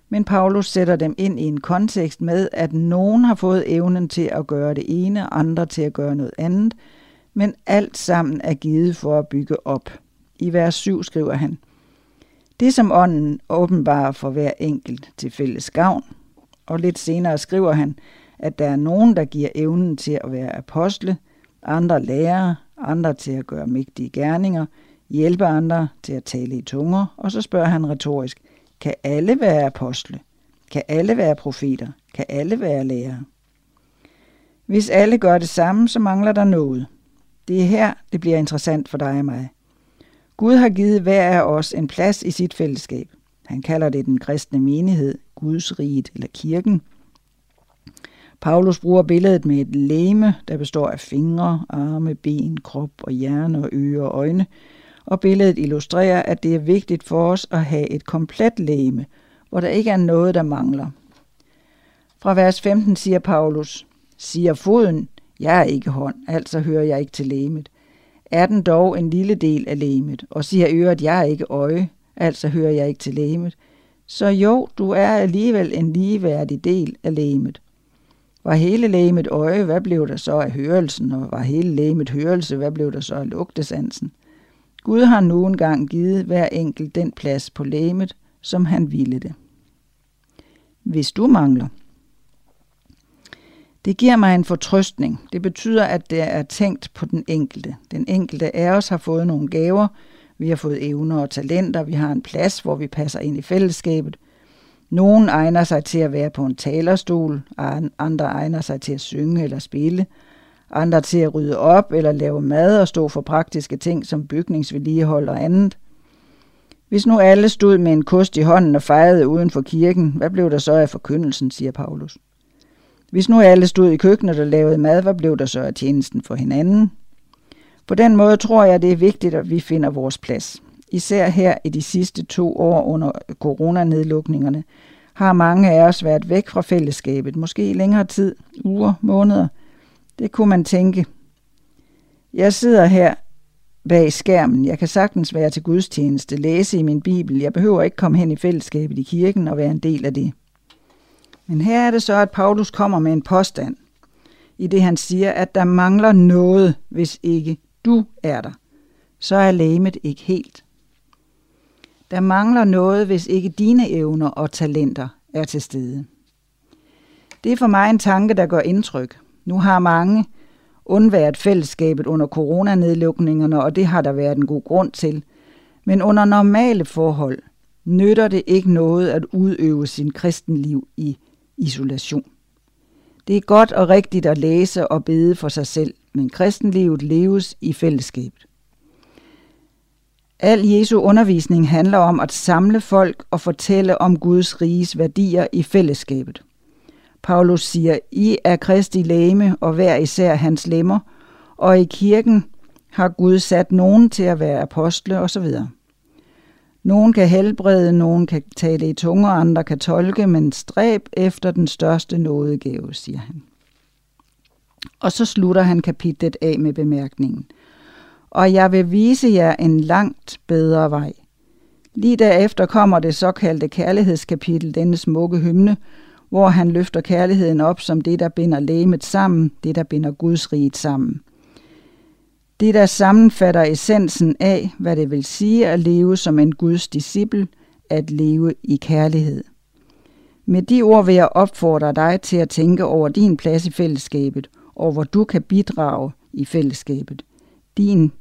men Paulus sætter dem ind i en kontekst med, at nogen har fået evnen til at gøre det ene, andre til at gøre noget andet, men alt sammen er givet for at bygge op. I vers 7 skriver han, Det som ånden åbenbarer for hver enkelt til fælles gavn. Og lidt senere skriver han, at der er nogen, der giver evnen til at være apostle, andre lærere, andre til at gøre mægtige gerninger, hjælpe andre til at tale i tunger, og så spørger han retorisk, kan alle være apostle? Kan alle være profeter? Kan alle være lærere? Hvis alle gør det samme, så mangler der noget. Det er her, det bliver interessant for dig og mig. Gud har givet hver af os en plads i sit fællesskab. Han kalder det den kristne menighed, Guds riget eller kirken. Paulus bruger billedet med et læme, der består af fingre, arme, ben, krop og hjerne og ører og øjne, og billedet illustrerer, at det er vigtigt for os at have et komplet læme, hvor der ikke er noget, der mangler. Fra vers 15 siger Paulus, siger foden, jeg er ikke hånd, altså hører jeg ikke til læmet er den dog en lille del af lægemet, og siger øret, jeg er ikke øje, altså hører jeg ikke til lægemet, så jo, du er alligevel en ligeværdig del af lægemet. Var hele lægemet øje, hvad blev der så af hørelsen, og var hele lægemet hørelse, hvad blev der så af lugtesansen? Gud har nu engang givet hver enkelt den plads på lægemet, som han ville det. Hvis du mangler, det giver mig en fortrøstning. Det betyder, at det er tænkt på den enkelte. Den enkelte af os har fået nogle gaver. Vi har fået evner og talenter. Vi har en plads, hvor vi passer ind i fællesskabet. Nogen egner sig til at være på en talerstol, andre egner sig til at synge eller spille, andre til at rydde op eller lave mad og stå for praktiske ting som bygningsvedligehold og andet. Hvis nu alle stod med en kost i hånden og fejrede uden for kirken, hvad blev der så af forkyndelsen, siger Paulus. Hvis nu alle stod i køkkenet og lavede mad, hvad blev der så af tjenesten for hinanden? På den måde tror jeg, det er vigtigt, at vi finder vores plads. Især her i de sidste to år under coronanedlukningerne har mange af os været væk fra fællesskabet, måske i længere tid, uger, måneder. Det kunne man tænke. Jeg sidder her bag skærmen. Jeg kan sagtens være til gudstjeneste, læse i min bibel. Jeg behøver ikke komme hen i fællesskabet i kirken og være en del af det. Men her er det så, at Paulus kommer med en påstand, i det han siger, at der mangler noget, hvis ikke du er der. Så er lægemet ikke helt. Der mangler noget, hvis ikke dine evner og talenter er til stede. Det er for mig en tanke, der gør indtryk. Nu har mange undværet fællesskabet under coronanedlukningerne, og det har der været en god grund til. Men under normale forhold nytter det ikke noget at udøve sin kristenliv i isolation. Det er godt og rigtigt at læse og bede for sig selv, men kristenlivet leves i fællesskabet. Al Jesu undervisning handler om at samle folk og fortælle om Guds riges værdier i fællesskabet. Paulus siger, I er Kristi læme og hver især hans lemmer, og i kirken har Gud sat nogen til at være apostle osv. Nogen kan helbrede, nogen kan tale i tunger, andre kan tolke, men stræb efter den største nådegave, siger han. Og så slutter han kapitlet af med bemærkningen. Og jeg vil vise jer en langt bedre vej. Lige derefter kommer det såkaldte kærlighedskapitel, denne smukke hymne, hvor han løfter kærligheden op som det, der binder lægemet sammen, det, der binder Guds rige sammen. Det, der sammenfatter essensen af, hvad det vil sige at leve som en Guds disciple, at leve i kærlighed. Med de ord vil jeg opfordre dig til at tænke over din plads i fællesskabet, og hvor du kan bidrage i fællesskabet. Din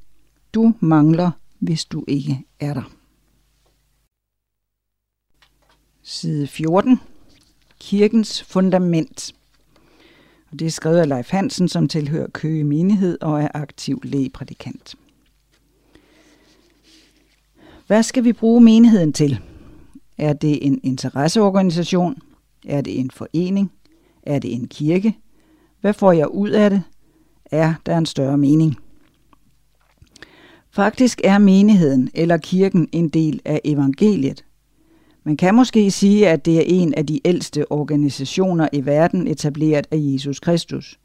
du mangler, hvis du ikke er der. Side 14. Kirkens fundament. Og det er skrevet af Leif Hansen, som tilhører Køge Menighed og er aktiv lægeprædikant. Hvad skal vi bruge menigheden til? Er det en interesseorganisation? Er det en forening? Er det en kirke? Hvad får jeg ud af det? Er der en større mening? Faktisk er menigheden eller kirken en del af evangeliet. Man kan måske sige, at det er en af de ældste organisationer i verden etableret af Jesus Kristus.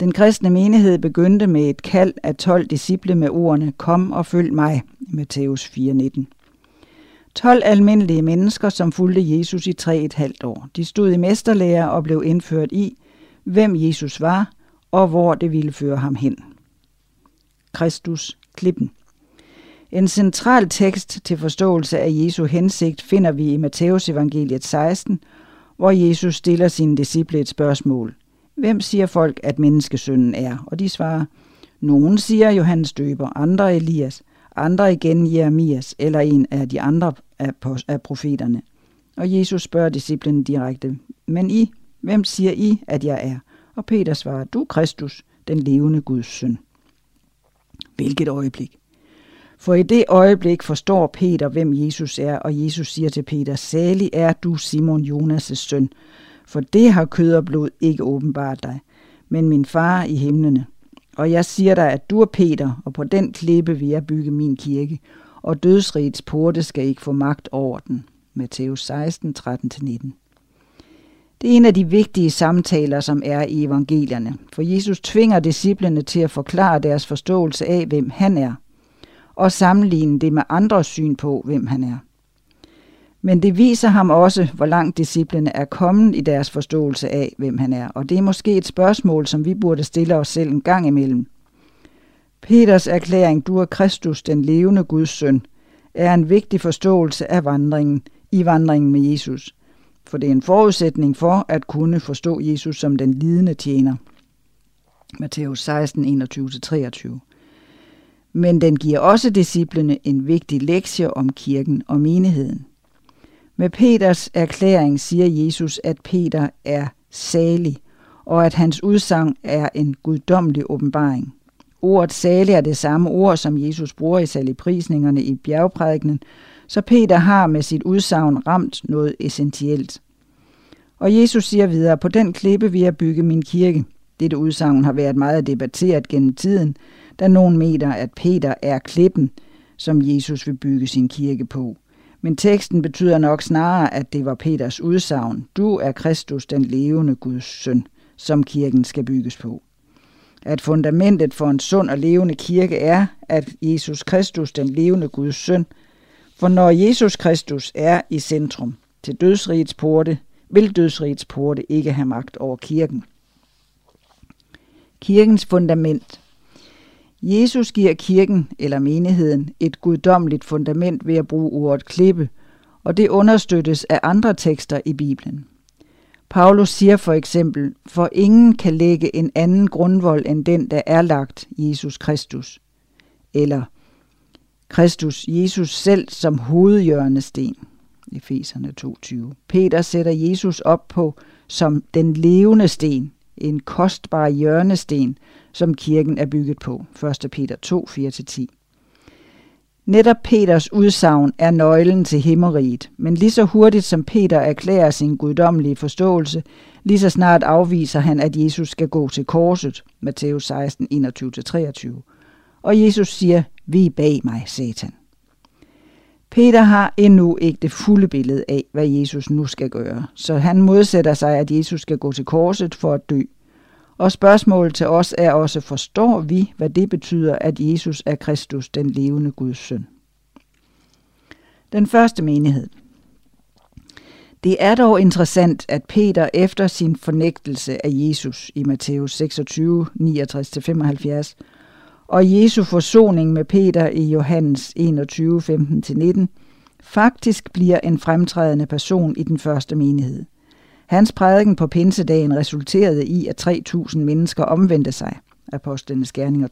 Den kristne menighed begyndte med et kald af 12 disciple med ordene Kom og følg mig, Matthæus 4:19. 12 almindelige mennesker, som fulgte Jesus i tre et halvt år. De stod i mesterlære og blev indført i, hvem Jesus var og hvor det ville føre ham hen. Kristus, klippen. En central tekst til forståelse af Jesu hensigt finder vi i Matteus evangeliet 16, hvor Jesus stiller sine disciple et spørgsmål. Hvem siger folk, at menneskesønnen er? Og de svarer, nogen siger Johannes døber, andre Elias, andre igen Jeremias eller en af de andre af profeterne. Og Jesus spørger disciplen direkte, men I, hvem siger I, at jeg er? Og Peter svarer, du Kristus, den levende Guds søn. Hvilket øjeblik. For i det øjeblik forstår Peter, hvem Jesus er, og Jesus siger til Peter, Særlig er du Simon Jonas' søn, for det har kød og blod ikke åbenbart dig, men min far i himlene. Og jeg siger dig, at du er Peter, og på den klippe vil jeg bygge min kirke, og dødsrigets porte skal ikke få magt over den. Matthæus 16, 13-19. Det er en af de vigtige samtaler, som er i evangelierne, for Jesus tvinger disciplene til at forklare deres forståelse af, hvem han er, og sammenligne det med andres syn på, hvem han er. Men det viser ham også, hvor langt disciplene er kommet i deres forståelse af, hvem han er. Og det er måske et spørgsmål, som vi burde stille os selv en gang imellem. Peters erklæring, du er Kristus, den levende Guds søn, er en vigtig forståelse af vandringen, i vandringen med Jesus. For det er en forudsætning for at kunne forstå Jesus som den lidende tjener. Matthæus 16, 21-23. Men den giver også disciplene en vigtig lektie om kirken og menigheden. Med Peters erklæring siger Jesus, at Peter er salig, og at hans udsagn er en guddommelig åbenbaring. Ordet salig er det samme ord, som Jesus bruger i saligprisningerne i bjergprædikenen, så Peter har med sit udsagn ramt noget essentielt. Og Jesus siger videre, på den klippe vil jeg bygge min kirke. Dette udsagn har været meget debatteret gennem tiden, da nogen mener, at Peter er klippen, som Jesus vil bygge sin kirke på. Men teksten betyder nok snarere, at det var Peters udsagn. Du er Kristus, den levende Guds søn, som kirken skal bygges på. At fundamentet for en sund og levende kirke er, at Jesus Kristus, den levende Guds søn, for når Jesus Kristus er i centrum til dødsrigets porte, vil dødsrigets porte ikke have magt over kirken. Kirkens fundament Jesus giver kirken eller menigheden et guddommeligt fundament ved at bruge ordet klippe, og det understøttes af andre tekster i Bibelen. Paulus siger for eksempel, for ingen kan lægge en anden grundvold end den, der er lagt Jesus Kristus. Eller Kristus Jesus selv som hovedhjørnesten. Efeserne 2.20. Peter sætter Jesus op på som den levende sten, en kostbar hjørnesten, som kirken er bygget på. 1. Peter 2, 4-10. Netop Peters udsagn er nøglen til himmeriget, men lige så hurtigt som Peter erklærer sin guddommelige forståelse, lige så snart afviser han, at Jesus skal gå til korset, Matthæus 16, 21-23. Og Jesus siger, vi bag mig, Satan. Peter har endnu ikke det fulde billede af, hvad Jesus nu skal gøre, så han modsætter sig, at Jesus skal gå til korset for at dø. Og spørgsmålet til os er også, forstår vi, hvad det betyder, at Jesus er Kristus, den levende Guds søn? Den første menighed. Det er dog interessant, at Peter efter sin fornægtelse af Jesus i Matthæus 26, 69-75, og Jesu forsoning med Peter i Johannes 21, 15-19, faktisk bliver en fremtrædende person i den første menighed – Hans prædiken på pinsedagen resulterede i, at 3.000 mennesker omvendte sig. Apostlenes Gerninger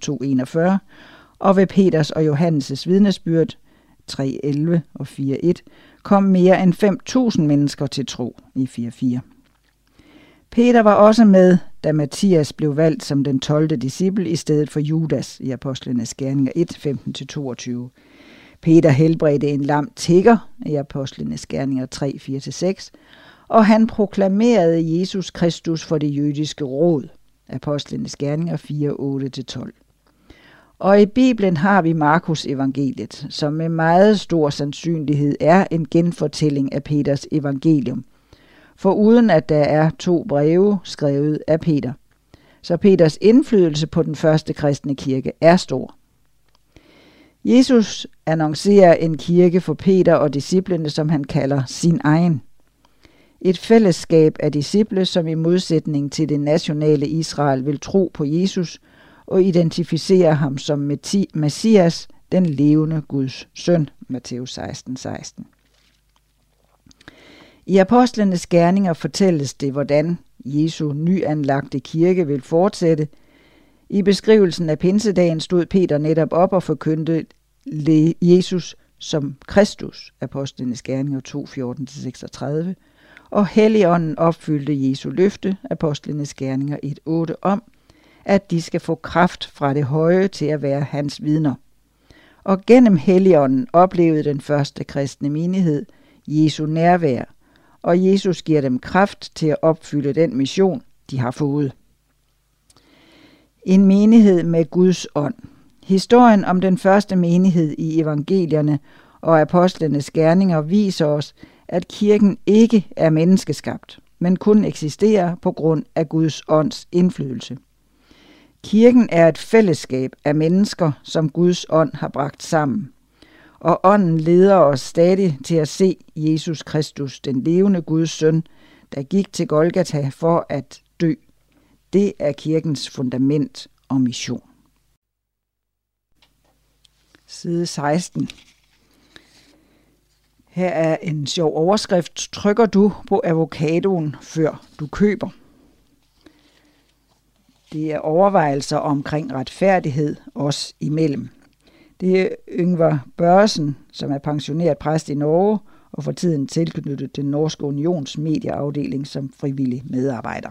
2.41, og ved Peters og Johannes' vidnesbyrd 3.11 og 4.1 kom mere end 5.000 mennesker til tro i 4.4. Peter var også med, da Matthias blev valgt som den 12. disciple i stedet for Judas i Apostlenes Gerninger 1, 15-22. Peter helbredte en lam tigger i Apostlenes Gerninger 3, 4-6, og han proklamerede Jesus Kristus for det jødiske råd. Apostlenes Gerninger 4, 8-12. Og i Bibelen har vi Markus evangeliet, som med meget stor sandsynlighed er en genfortælling af Peters evangelium. For uden at der er to breve skrevet af Peter. Så Peters indflydelse på den første kristne kirke er stor. Jesus annoncerer en kirke for Peter og disciplene, som han kalder sin egen. Et fællesskab af disciple, som i modsætning til det nationale Israel vil tro på Jesus og identificere ham som Messias, den levende Guds søn. Matthæus 16, 16. I apostlenes gerninger fortælles det, hvordan Jesu nyanlagte kirke vil fortsætte. I beskrivelsen af pinsedagen stod Peter netop op og forkyndte Jesus som Kristus, apostlenes gerninger 2, 14-36, og Helligånden opfyldte Jesu løfte, apostlenes gerninger 1.8, om, at de skal få kraft fra det høje til at være hans vidner. Og gennem Helligånden oplevede den første kristne menighed Jesu nærvær, og Jesus giver dem kraft til at opfylde den mission, de har fået. En menighed med Guds ånd. Historien om den første menighed i evangelierne og apostlenes gerninger viser os, at kirken ikke er menneskeskabt, men kun eksisterer på grund af Guds ånds indflydelse. Kirken er et fællesskab af mennesker, som Guds ånd har bragt sammen. Og ånden leder os stadig til at se Jesus Kristus, den levende Guds søn, der gik til Golgata for at dø. Det er kirkens fundament og mission. Side 16. Her er en sjov overskrift. Trykker du på avocadoen, før du køber? Det er overvejelser omkring retfærdighed os imellem. Det er Yngvar Børsen, som er pensioneret præst i Norge og for tiden tilknyttet den norske unions medieafdeling som frivillig medarbejder.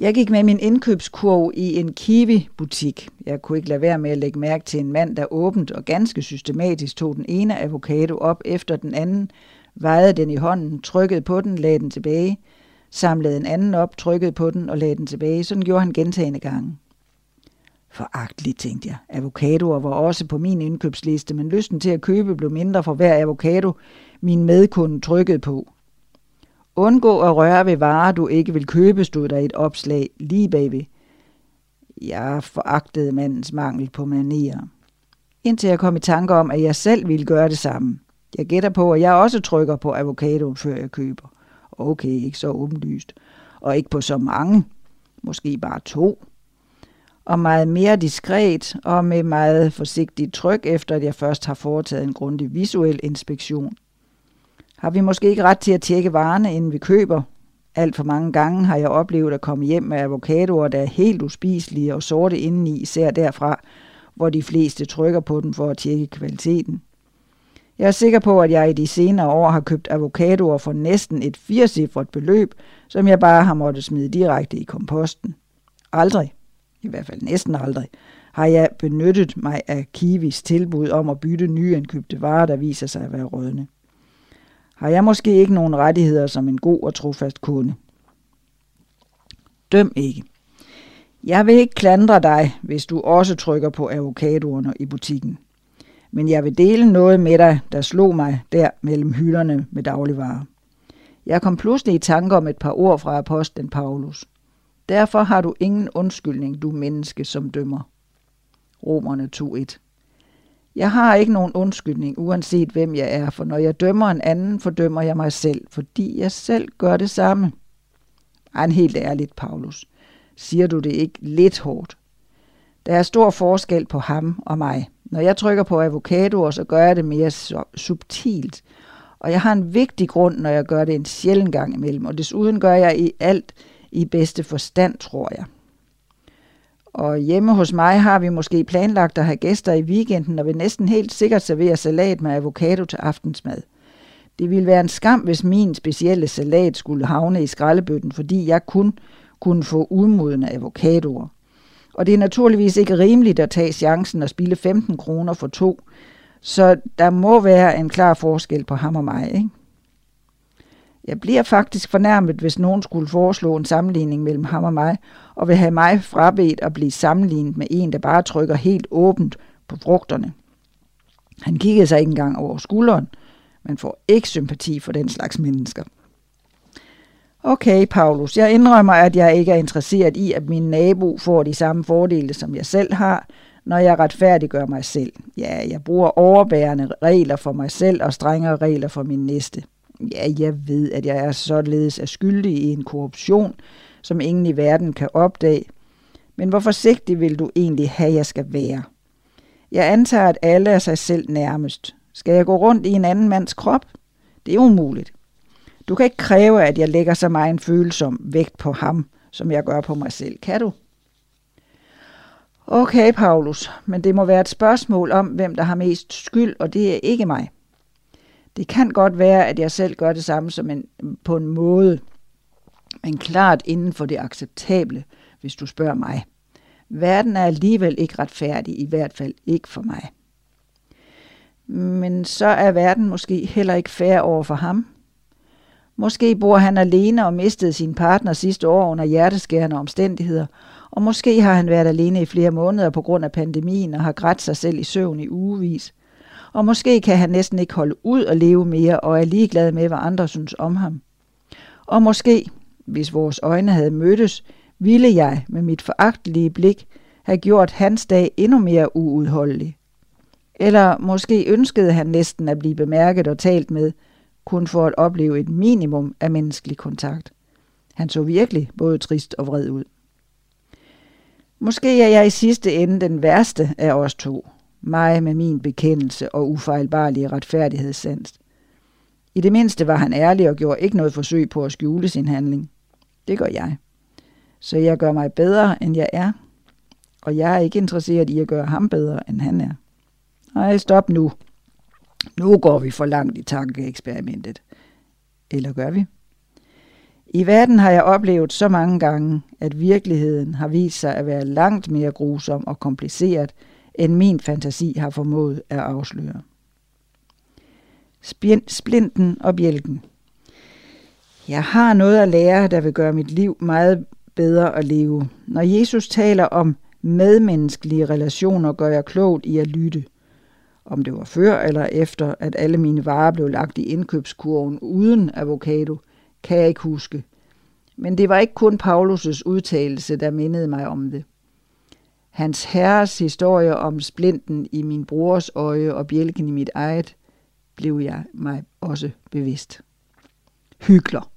Jeg gik med min indkøbskurv i en Kiwi-butik. Jeg kunne ikke lade være med at lægge mærke til en mand, der åbent og ganske systematisk tog den ene avocado op efter den anden, vejede den i hånden, trykkede på den, lagde den tilbage, samlede en anden op, trykkede på den og lagde den tilbage. Sådan gjorde han gentagende gange. Foragteligt, tænkte jeg. Avocadoer var også på min indkøbsliste, men lysten til at købe blev mindre for hver avocado, min medkunde trykkede på. Undgå at røre ved varer, du ikke vil købe, stod der et opslag lige bagved. Jeg foragtede mandens mangel på manier. Indtil jeg kom i tanke om, at jeg selv ville gøre det samme. Jeg gætter på, at jeg også trykker på avocado, før jeg køber. Okay, ikke så åbenlyst. Og ikke på så mange. Måske bare to. Og meget mere diskret og med meget forsigtigt tryk, efter at jeg først har foretaget en grundig visuel inspektion – har vi måske ikke ret til at tjekke varerne, inden vi køber? Alt for mange gange har jeg oplevet at komme hjem med avocadoer, der er helt uspiselige og sorte indeni, især derfra, hvor de fleste trykker på dem for at tjekke kvaliteten. Jeg er sikker på, at jeg i de senere år har købt avocadoer for næsten et firecifret beløb, som jeg bare har måttet smide direkte i komposten. Aldrig, i hvert fald næsten aldrig, har jeg benyttet mig af Kiwis tilbud om at bytte nyindkøbte varer, der viser sig at være rødne har jeg måske ikke nogen rettigheder som en god og trofast kunde. Døm ikke. Jeg vil ikke klandre dig, hvis du også trykker på avocadoerne i butikken. Men jeg vil dele noget med dig, der slog mig der mellem hylderne med dagligvarer. Jeg kom pludselig i tanke om et par ord fra apostlen Paulus. Derfor har du ingen undskyldning, du menneske, som dømmer. Romerne 2.1 jeg har ikke nogen undskyldning, uanset hvem jeg er, for når jeg dømmer en anden, fordømmer jeg mig selv, fordi jeg selv gør det samme. Ej, en helt ærligt, Paulus. Siger du det ikke lidt hårdt? Der er stor forskel på ham og mig. Når jeg trykker på avocadoer, så gør jeg det mere subtilt. Og jeg har en vigtig grund, når jeg gør det en sjælden gang imellem. Og desuden gør jeg i alt i bedste forstand, tror jeg. Og hjemme hos mig har vi måske planlagt at have gæster i weekenden, og vil næsten helt sikkert servere salat med avocado til aftensmad. Det ville være en skam, hvis min specielle salat skulle havne i skraldebøtten, fordi jeg kun kunne få udmodende avocadoer. Og det er naturligvis ikke rimeligt at tage chancen og spille 15 kroner for to, så der må være en klar forskel på ham og mig. Ikke? Jeg bliver faktisk fornærmet, hvis nogen skulle foreslå en sammenligning mellem ham og mig, og vil have mig frabedt at blive sammenlignet med en, der bare trykker helt åbent på frugterne. Han kiggede sig ikke engang over skulderen. Man får ikke sympati for den slags mennesker. Okay, Paulus, jeg indrømmer, at jeg ikke er interesseret i, at min nabo får de samme fordele, som jeg selv har, når jeg retfærdiggør mig selv. Ja, jeg bruger overbærende regler for mig selv og strengere regler for min næste. Ja, jeg ved, at jeg er således er skyldig i en korruption, som ingen i verden kan opdage. Men hvor forsigtig vil du egentlig have, jeg skal være? Jeg antager, at alle er sig selv nærmest. Skal jeg gå rundt i en anden mands krop? Det er umuligt. Du kan ikke kræve, at jeg lægger så meget en følsom vægt på ham, som jeg gør på mig selv. Kan du? Okay, Paulus, men det må være et spørgsmål om, hvem der har mest skyld, og det er ikke mig. Det kan godt være, at jeg selv gør det samme som en, på en måde, men klart inden for det acceptable, hvis du spørger mig. Verden er alligevel ikke retfærdig, i hvert fald ikke for mig. Men så er verden måske heller ikke fair over for ham. Måske bor han alene og mistede sin partner sidste år under hjerteskærende omstændigheder, og måske har han været alene i flere måneder på grund af pandemien og har grædt sig selv i søvn i ugevis. Og måske kan han næsten ikke holde ud at leve mere og er ligeglad med, hvad andre synes om ham. Og måske, hvis vores øjne havde mødtes, ville jeg med mit foragtelige blik have gjort hans dag endnu mere uudholdelig. Eller måske ønskede han næsten at blive bemærket og talt med, kun for at opleve et minimum af menneskelig kontakt. Han så virkelig både trist og vred ud. Måske er jeg i sidste ende den værste af os to, mig med min bekendelse og ufejlbarlige retfærdighedssans. I det mindste var han ærlig og gjorde ikke noget forsøg på at skjule sin handling. Det gør jeg. Så jeg gør mig bedre, end jeg er. Og jeg er ikke interesseret i at gøre ham bedre, end han er. Nej, stop nu. Nu går vi for langt i tankeeksperimentet. Eller gør vi? I verden har jeg oplevet så mange gange, at virkeligheden har vist sig at være langt mere grusom og kompliceret, end min fantasi har formået at afsløre. Splinten og bjælken. Jeg har noget at lære, der vil gøre mit liv meget bedre at leve. Når Jesus taler om medmenneskelige relationer, gør jeg klogt i at lytte. Om det var før eller efter, at alle mine varer blev lagt i indkøbskurven uden avocado, kan jeg ikke huske. Men det var ikke kun Paulus' udtalelse, der mindede mig om det. Hans herres historie om splinten i min brors øje og bjælken i mit eget, blev jeg mig også bevidst. Hygler.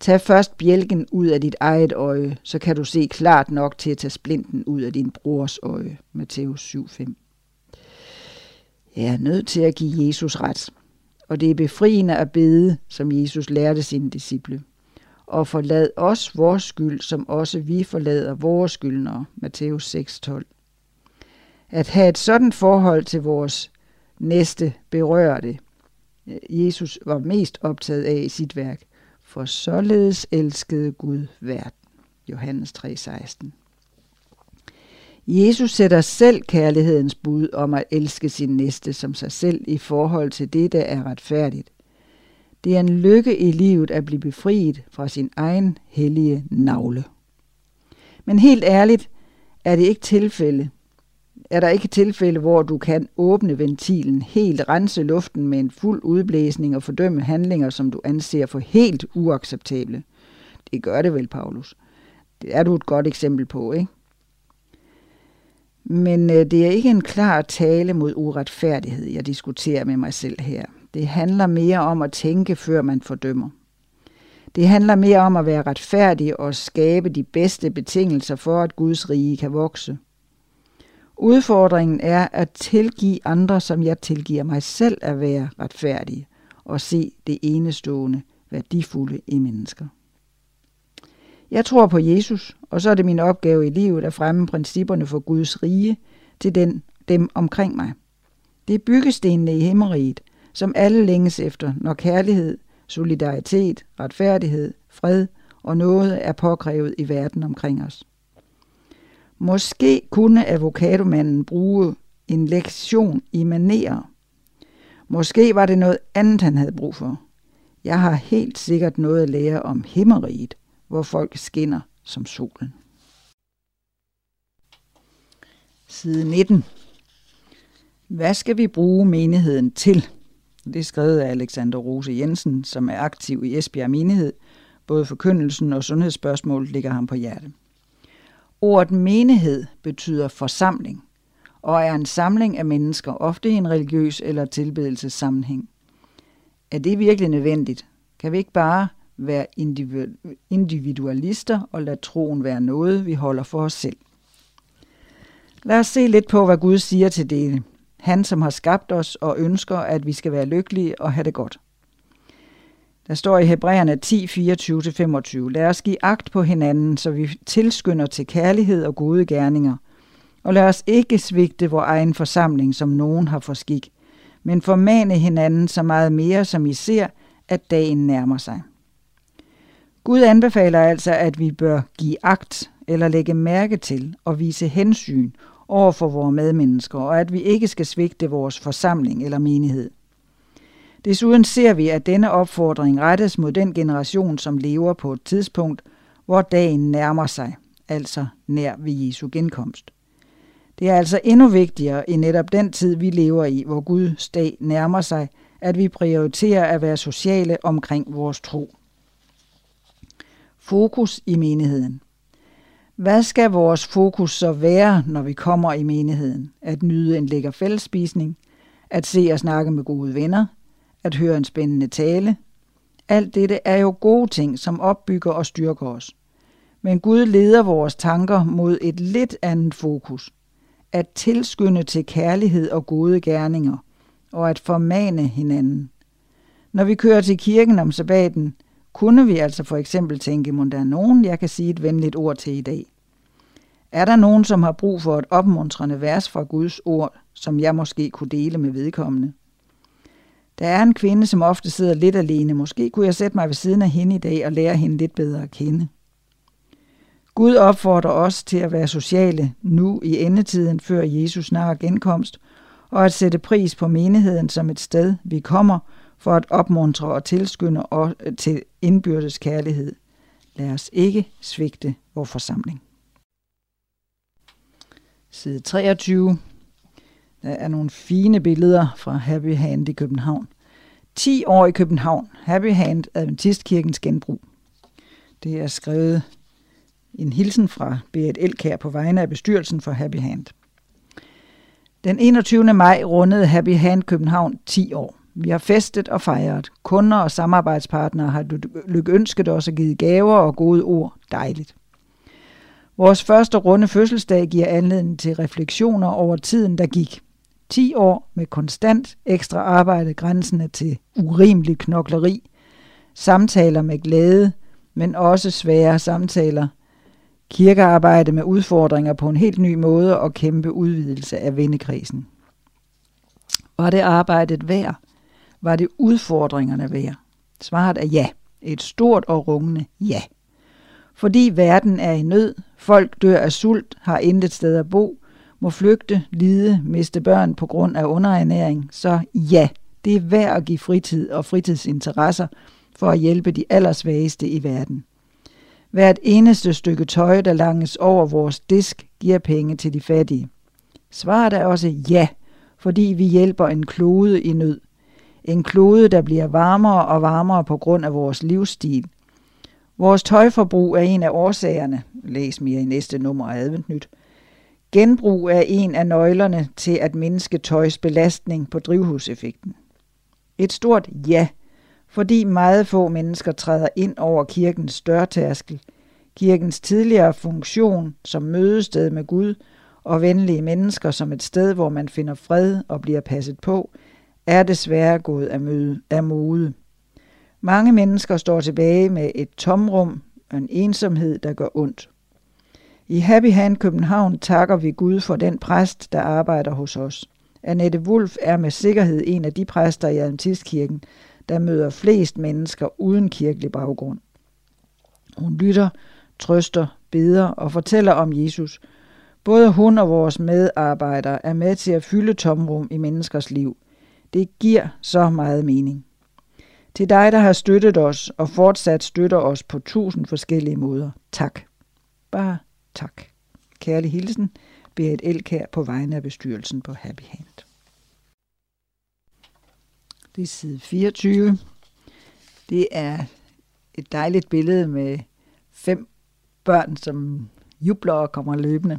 Tag først bjælken ud af dit eget øje, så kan du se klart nok til at tage splinten ud af din brors øje. Matthæus 7:5. Jeg er nødt til at give Jesus ret. Og det er befriende at bede, som Jesus lærte sine disciple. Og forlad os vores skyld, som også vi forlader vores skyldnere. Matthæus 6:12. At have et sådan forhold til vores næste berører det. Jesus var mest optaget af i sit værk. For således elskede Gud verden. Johannes 3:16. Jesus sætter selv kærlighedens bud om at elske sin næste som sig selv i forhold til det, der er retfærdigt. Det er en lykke i livet at blive befriet fra sin egen hellige navle. Men helt ærligt, er det ikke tilfælde. Er der ikke tilfælde, hvor du kan åbne ventilen, helt rense luften med en fuld udblæsning og fordømme handlinger, som du anser for helt uacceptable? Det gør det vel, Paulus. Det er du et godt eksempel på, ikke? Men øh, det er ikke en klar tale mod uretfærdighed, jeg diskuterer med mig selv her. Det handler mere om at tænke, før man fordømmer. Det handler mere om at være retfærdig og skabe de bedste betingelser for, at Guds rige kan vokse. Udfordringen er at tilgive andre, som jeg tilgiver mig selv at være retfærdig, og se det enestående, værdifulde i mennesker. Jeg tror på Jesus, og så er det min opgave i livet at fremme principperne for Guds rige til den, dem omkring mig. Det er byggestenene i himmeriget, som alle længes efter, når kærlighed, solidaritet, retfærdighed, fred og noget er påkrævet i verden omkring os. Måske kunne avocadomanden bruge en lektion i manerer. Måske var det noget andet, han havde brug for. Jeg har helt sikkert noget at lære om himmeriget, hvor folk skinner som solen. Side 19. Hvad skal vi bruge menigheden til? Det er skrevet af Alexander Rose Jensen, som er aktiv i Esbjerg Menighed. Både forkyndelsen og sundhedsspørgsmål ligger ham på hjertet. Ordet menighed betyder forsamling og er en samling af mennesker, ofte i en religiøs eller tilbedelsessammenhæng. Er det virkelig nødvendigt? Kan vi ikke bare være individualister og lade troen være noget, vi holder for os selv? Lad os se lidt på, hvad Gud siger til det. Han, som har skabt os og ønsker, at vi skal være lykkelige og have det godt. Der står i Hebræerne 10, 24-25, Lad os give agt på hinanden, så vi tilskynder til kærlighed og gode gerninger. Og lad os ikke svigte vores egen forsamling, som nogen har for skik, men formane hinanden så meget mere, som I ser, at dagen nærmer sig. Gud anbefaler altså, at vi bør give agt eller lægge mærke til og vise hensyn over for vores medmennesker, og at vi ikke skal svigte vores forsamling eller menighed. Desuden ser vi, at denne opfordring rettes mod den generation, som lever på et tidspunkt, hvor dagen nærmer sig, altså nær ved Jesu genkomst. Det er altså endnu vigtigere i netop den tid, vi lever i, hvor Guds dag nærmer sig, at vi prioriterer at være sociale omkring vores tro. Fokus i menigheden. Hvad skal vores fokus så være, når vi kommer i menigheden? At nyde en lækker fællesspisning? At se og snakke med gode venner? At høre en spændende tale? Alt dette er jo gode ting, som opbygger og styrker os. Men Gud leder vores tanker mod et lidt andet fokus. At tilskynde til kærlighed og gode gerninger, og at formane hinanden. Når vi kører til kirken om sabbaten, kunne vi altså for eksempel tænke, må der er nogen, jeg kan sige et venligt ord til i dag. Er der nogen, som har brug for et opmuntrende vers fra Guds ord, som jeg måske kunne dele med vedkommende? Der er en kvinde, som ofte sidder lidt alene. Måske kunne jeg sætte mig ved siden af hende i dag og lære hende lidt bedre at kende. Gud opfordrer os til at være sociale nu i endetiden før Jesus snart genkomst, og at sætte pris på menigheden som et sted, vi kommer for at opmuntre og tilskynde øh, til indbyrdes kærlighed. Lad os ikke svigte vores forsamling. Side 23. Der er nogle fine billeder fra Happy Hand i København. 10 år i København. Happy Hand, Adventistkirkens genbrug. Det er skrevet en hilsen fra Berit Elkær på vegne af bestyrelsen for Happy Hand. Den 21. maj rundede Happy Hand København 10 år. Vi har festet og fejret. Kunder og samarbejdspartnere har lykønsket os og givet gaver og gode ord. Dejligt. Vores første runde fødselsdag giver anledning til refleksioner over tiden, der gik. 10 år med konstant ekstra arbejde grænsende til urimelig knokleri, samtaler med glæde, men også svære samtaler, kirkearbejde med udfordringer på en helt ny måde og kæmpe udvidelse af vennekrisen. Var det arbejdet værd? Var det udfordringerne værd? Svaret er ja. Et stort og rungende ja. Fordi verden er i nød, folk dør af sult, har intet sted at bo, må flygte, lide, miste børn på grund af underernæring, så ja, det er værd at give fritid og fritidsinteresser for at hjælpe de allersvageste i verden. Hvert eneste stykke tøj, der langes over vores disk, giver penge til de fattige. Svaret er også ja, fordi vi hjælper en klode i nød. En klode, der bliver varmere og varmere på grund af vores livsstil – Vores tøjforbrug er en af årsagerne. Læs mere i næste nummer af Adventnyt. Genbrug er en af nøglerne til at mindske tøjs belastning på drivhuseffekten. Et stort ja, fordi meget få mennesker træder ind over kirkens dørtærskel, kirkens tidligere funktion som mødested med Gud og venlige mennesker som et sted, hvor man finder fred og bliver passet på, er desværre gået af, møde, af mode. Mange mennesker står tilbage med et tomrum og en ensomhed, der gør ondt. I Happy Hand København takker vi Gud for den præst, der arbejder hos os. Annette Wolf er med sikkerhed en af de præster i Adventistkirken, der møder flest mennesker uden kirkelig baggrund. Hun lytter, trøster, beder og fortæller om Jesus. Både hun og vores medarbejdere er med til at fylde tomrum i menneskers liv. Det giver så meget mening. Til dig, der har støttet os og fortsat støtter os på tusind forskellige måder. Tak. Bare tak. Kærlig hilsen, Berit Elkær på vegne af bestyrelsen på Happy Hand. Det er side 24. Det er et dejligt billede med fem børn, som jubler og kommer løbende.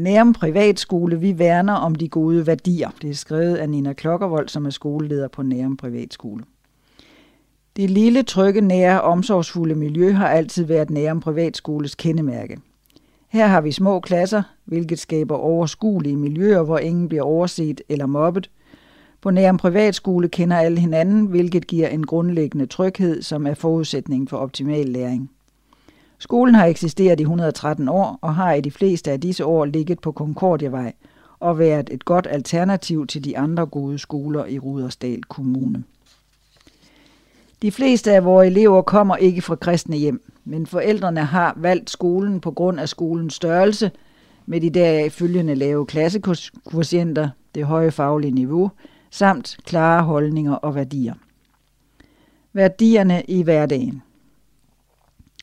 Nærum Privatskole, vi værner om de gode værdier. Det er skrevet af Nina Klokkervold, som er skoleleder på Nærum Privatskole. Det lille, trygge, nære, omsorgsfulde miljø har altid været Nærum Privatskoles kendemærke. Her har vi små klasser, hvilket skaber overskuelige miljøer, hvor ingen bliver overset eller mobbet. På Nærum Privatskole kender alle hinanden, hvilket giver en grundlæggende tryghed, som er forudsætning for optimal læring. Skolen har eksisteret i 113 år og har i de fleste af disse år ligget på Concordiavej og været et godt alternativ til de andre gode skoler i Rudersdal Kommune. De fleste af vores elever kommer ikke fra kristne hjem, men forældrene har valgt skolen på grund af skolens størrelse, med de deraf følgende lave klassekursienter, det høje faglige niveau, samt klare holdninger og værdier. Værdierne i hverdagen.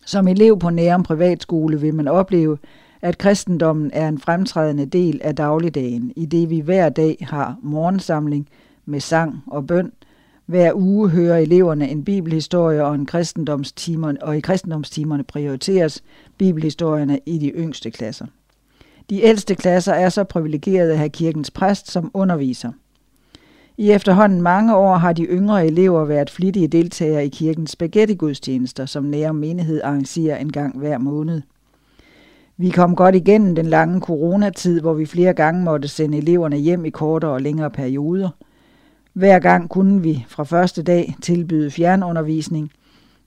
Som elev på Nærum Privatskole vil man opleve, at kristendommen er en fremtrædende del af dagligdagen, i det vi hver dag har morgensamling med sang og bøn, hver uge hører eleverne en bibelhistorie og, en kristendomstimerne, og i kristendomstimerne prioriteres bibelhistorierne i de yngste klasser. De ældste klasser er så privilegerede at have kirkens præst som underviser. I efterhånden mange år har de yngre elever været flittige deltagere i kirkens spaghetti-gudstjenester, som nære menighed arrangerer en gang hver måned. Vi kom godt igennem den lange coronatid, hvor vi flere gange måtte sende eleverne hjem i kortere og længere perioder – hver gang kunne vi fra første dag tilbyde fjernundervisning,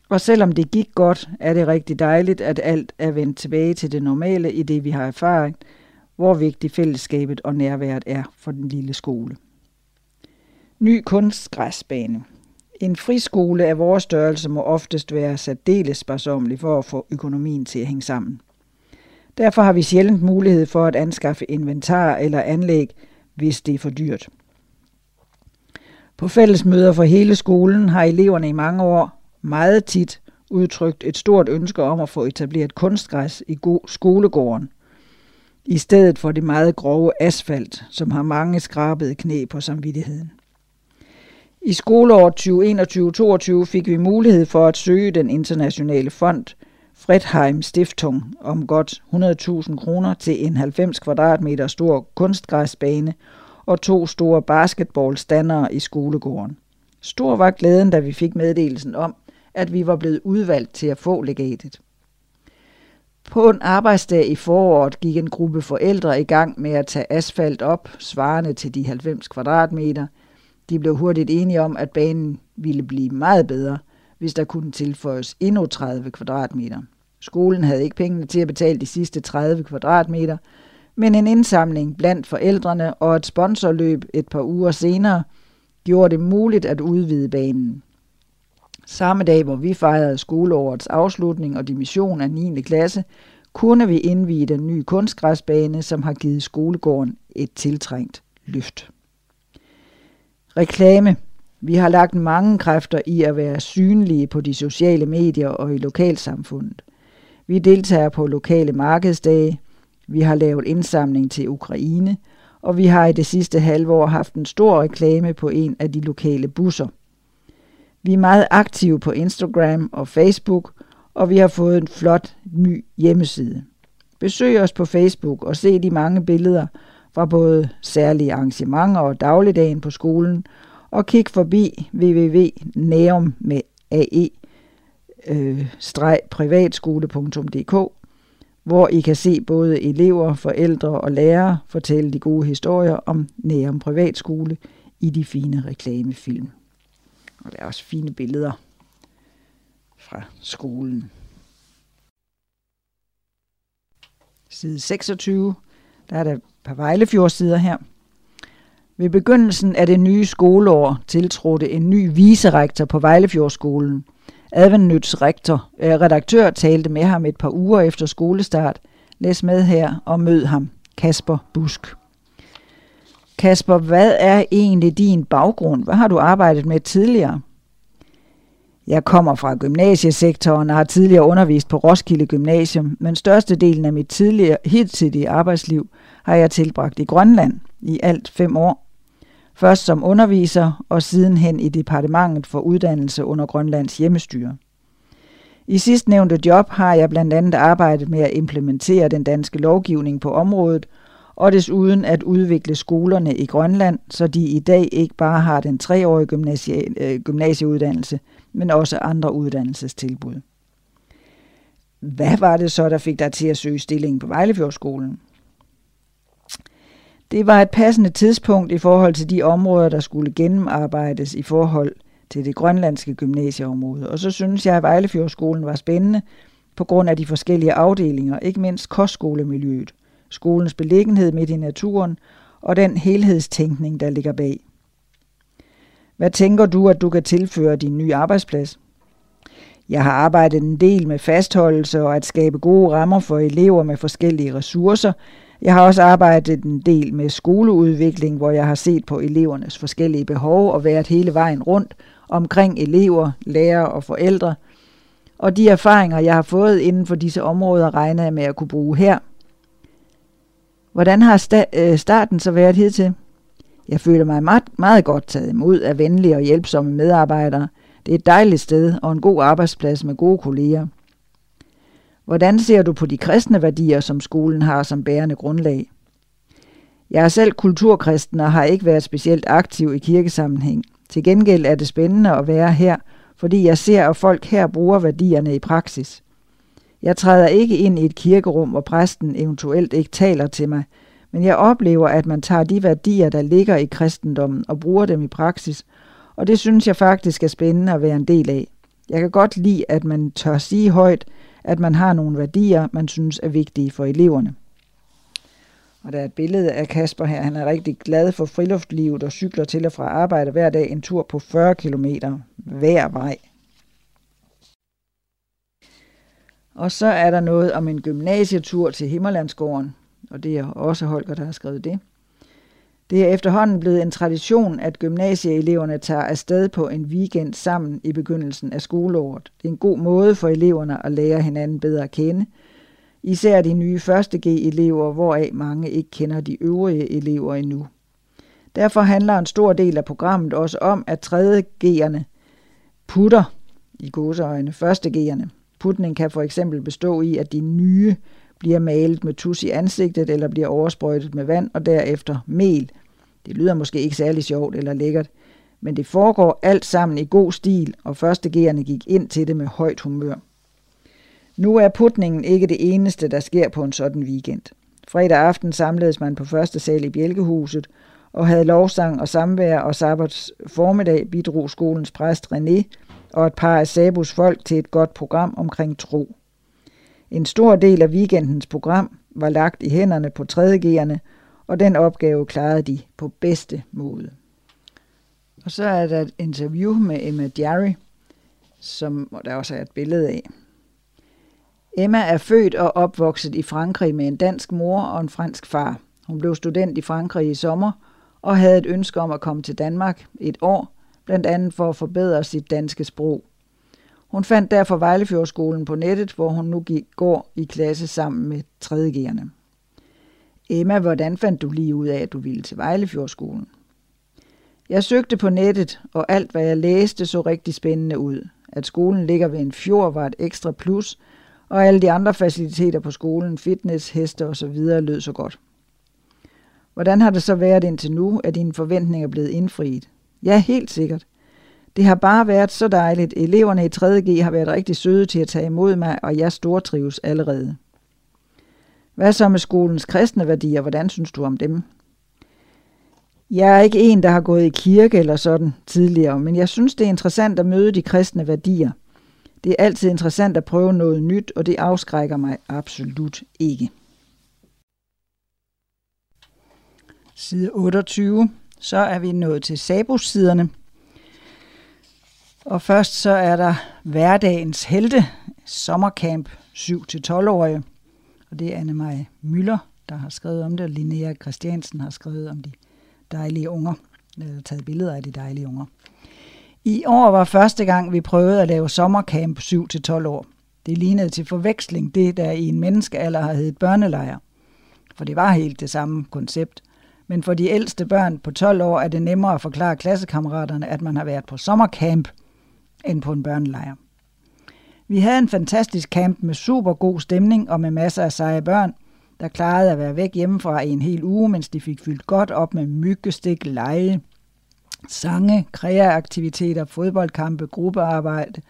og selvom det gik godt, er det rigtig dejligt, at alt er vendt tilbage til det normale i det, vi har erfaring, hvor vigtigt fællesskabet og nærværet er for den lille skole. Ny kunstgræsbane. En friskole af vores størrelse må oftest være særdeles sparsomlig for at få økonomien til at hænge sammen. Derfor har vi sjældent mulighed for at anskaffe inventar eller anlæg, hvis det er for dyrt. På fællesmøder for hele skolen har eleverne i mange år meget tit udtrykt et stort ønske om at få etableret kunstgræs i skolegården, i stedet for det meget grove asfalt, som har mange skrabede knæ på samvittigheden. I skoleåret 2021-2022 fik vi mulighed for at søge den internationale fond Fredheim Stiftung om godt 100.000 kroner til en 90 kvadratmeter stor kunstgræsbane og to store basketballstandere i skolegården. Stor var glæden, da vi fik meddelelsen om, at vi var blevet udvalgt til at få legatet. På en arbejdsdag i foråret gik en gruppe forældre i gang med at tage asfalt op, svarende til de 90 kvadratmeter. De blev hurtigt enige om, at banen ville blive meget bedre, hvis der kunne tilføjes endnu 30 kvadratmeter. Skolen havde ikke pengene til at betale de sidste 30 kvadratmeter, men en indsamling blandt forældrene og et sponsorløb et par uger senere gjorde det muligt at udvide banen. Samme dag, hvor vi fejrede skoleårets afslutning og dimission af 9. klasse, kunne vi indvide den nye kunstgræsbane, som har givet skolegården et tiltrængt løft. Reklame. Vi har lagt mange kræfter i at være synlige på de sociale medier og i lokalsamfundet. Vi deltager på lokale markedsdage, vi har lavet indsamling til Ukraine, og vi har i det sidste halve år haft en stor reklame på en af de lokale busser. Vi er meget aktive på Instagram og Facebook, og vi har fået en flot ny hjemmeside. Besøg os på Facebook og se de mange billeder fra både særlige arrangementer og dagligdagen på skolen, og kig forbi www.nærum med ae-privatskole.dk, øh, hvor I kan se både elever, forældre og lærere fortælle de gode historier om Nærum Privatskole i de fine reklamefilm. Og der er også fine billeder fra skolen. side 26. Der er der par Vejlefjordsider her. Ved begyndelsen af det nye skoleår tiltrådte en ny viserektor på Vejlefjordskolen. Adventnyts rektor, øh, redaktør talte med ham et par uger efter skolestart. Læs med her og mød ham, Kasper Busk. Kasper, hvad er egentlig din baggrund? Hvad har du arbejdet med tidligere? Jeg kommer fra gymnasiesektoren og har tidligere undervist på Roskilde Gymnasium, men størstedelen af mit tidligere hidtidige arbejdsliv har jeg tilbragt i Grønland i alt fem år. Først som underviser og sidenhen i Departementet for Uddannelse under Grønlands hjemmestyre. I sidstnævnte job har jeg blandt andet arbejdet med at implementere den danske lovgivning på området, og desuden at udvikle skolerne i Grønland, så de i dag ikke bare har den treårige gymnasie, øh, gymnasieuddannelse, men også andre uddannelsestilbud. Hvad var det så, der fik dig til at søge stillingen på Vejlefjordskolen? Det var et passende tidspunkt i forhold til de områder, der skulle gennemarbejdes i forhold til det grønlandske gymnasieområde. Og så synes jeg, at Vejlefjordskolen var spændende på grund af de forskellige afdelinger, ikke mindst kostskolemiljøet, skolens beliggenhed midt i naturen og den helhedstænkning, der ligger bag. Hvad tænker du, at du kan tilføre din nye arbejdsplads? Jeg har arbejdet en del med fastholdelse og at skabe gode rammer for elever med forskellige ressourcer. Jeg har også arbejdet en del med skoleudvikling, hvor jeg har set på elevernes forskellige behov og været hele vejen rundt omkring elever, lærere og forældre. Og de erfaringer, jeg har fået inden for disse områder, regner jeg med at kunne bruge her. Hvordan har sta- øh, starten så været hidtil? Jeg føler mig meget, meget godt taget imod af venlige og hjælpsomme medarbejdere. Det er et dejligt sted og en god arbejdsplads med gode kolleger. Hvordan ser du på de kristne værdier, som skolen har som bærende grundlag? Jeg er selv kulturkristen og har ikke været specielt aktiv i kirkesammenhæng. Til gengæld er det spændende at være her, fordi jeg ser, at folk her bruger værdierne i praksis. Jeg træder ikke ind i et kirkerum, hvor præsten eventuelt ikke taler til mig, men jeg oplever, at man tager de værdier, der ligger i kristendommen, og bruger dem i praksis, og det synes jeg faktisk er spændende at være en del af. Jeg kan godt lide, at man tør sige højt, at man har nogle værdier, man synes er vigtige for eleverne. Og der er et billede af Kasper her. Han er rigtig glad for friluftslivet og cykler til og fra arbejde hver dag en tur på 40 km hver vej. Og så er der noget om en gymnasietur til Himmerlandsgården, og det er også Holger, der har skrevet det. Det er efterhånden blevet en tradition, at gymnasieeleverne tager afsted på en weekend sammen i begyndelsen af skoleåret. Det er en god måde for eleverne at lære hinanden bedre at kende. Især de nye 1.G-elever, hvoraf mange ikke kender de øvrige elever endnu. Derfor handler en stor del af programmet også om, at 3.G'erne putter i gåseøjne 1.G'erne. Putning kan for eksempel bestå i, at de nye bliver malet med tus i ansigtet eller bliver oversprøjtet med vand og derefter mel. Det lyder måske ikke særlig sjovt eller lækkert, men det foregår alt sammen i god stil, og førstegerne gik ind til det med højt humør. Nu er putningen ikke det eneste, der sker på en sådan weekend. Fredag aften samledes man på første sal i Bjælkehuset og havde lovsang og samvær, og sabbats formiddag bidrog skolens præst René og et par af Sabus folk til et godt program omkring tro. En stor del af weekendens program var lagt i hænderne på 3.G'erne, og den opgave klarede de på bedste måde. Og så er der et interview med Emma Jarry, som der også er et billede af. Emma er født og opvokset i Frankrig med en dansk mor og en fransk far. Hun blev student i Frankrig i sommer og havde et ønske om at komme til Danmark et år, blandt andet for at forbedre sit danske sprog. Hun fandt derfor Vejlefjordskolen på nettet, hvor hun nu går i klasse sammen med 3.G'erne. Emma, hvordan fandt du lige ud af, at du ville til Vejlefjordskolen? Jeg søgte på nettet, og alt hvad jeg læste så rigtig spændende ud. At skolen ligger ved en fjord var et ekstra plus, og alle de andre faciliteter på skolen, fitness, heste osv. lød så godt. Hvordan har det så været indtil nu, at dine forventninger er blevet indfriet? Ja, helt sikkert. Det har bare været så dejligt. Eleverne i 3.G har været rigtig søde til at tage imod mig, og jeg stortrives allerede. Hvad så med skolens kristne værdier? Hvordan synes du om dem? Jeg er ikke en, der har gået i kirke eller sådan tidligere, men jeg synes, det er interessant at møde de kristne værdier. Det er altid interessant at prøve noget nyt, og det afskrækker mig absolut ikke. Side 28. Så er vi nået til Sabus-siderne. Og først så er der hverdagens helte, sommercamp 7-12-årige. Og det er Anne-Marie Møller, der har skrevet om det, og Linnea Christiansen har skrevet om de dejlige unger, eller taget billeder af de dejlige unger. I år var første gang, vi prøvede at lave sommercamp 7-12 år. Det lignede til forveksling det, der i en menneskealder har heddet børnelejr. For det var helt det samme koncept. Men for de ældste børn på 12 år er det nemmere at forklare klassekammeraterne, at man har været på sommercamp end på en børnelejr. Vi havde en fantastisk camp med super god stemning og med masser af seje børn, der klarede at være væk hjemmefra i en hel uge, mens de fik fyldt godt op med myggestik, lege, sange, kreaaktiviteter, fodboldkampe, gruppearbejde,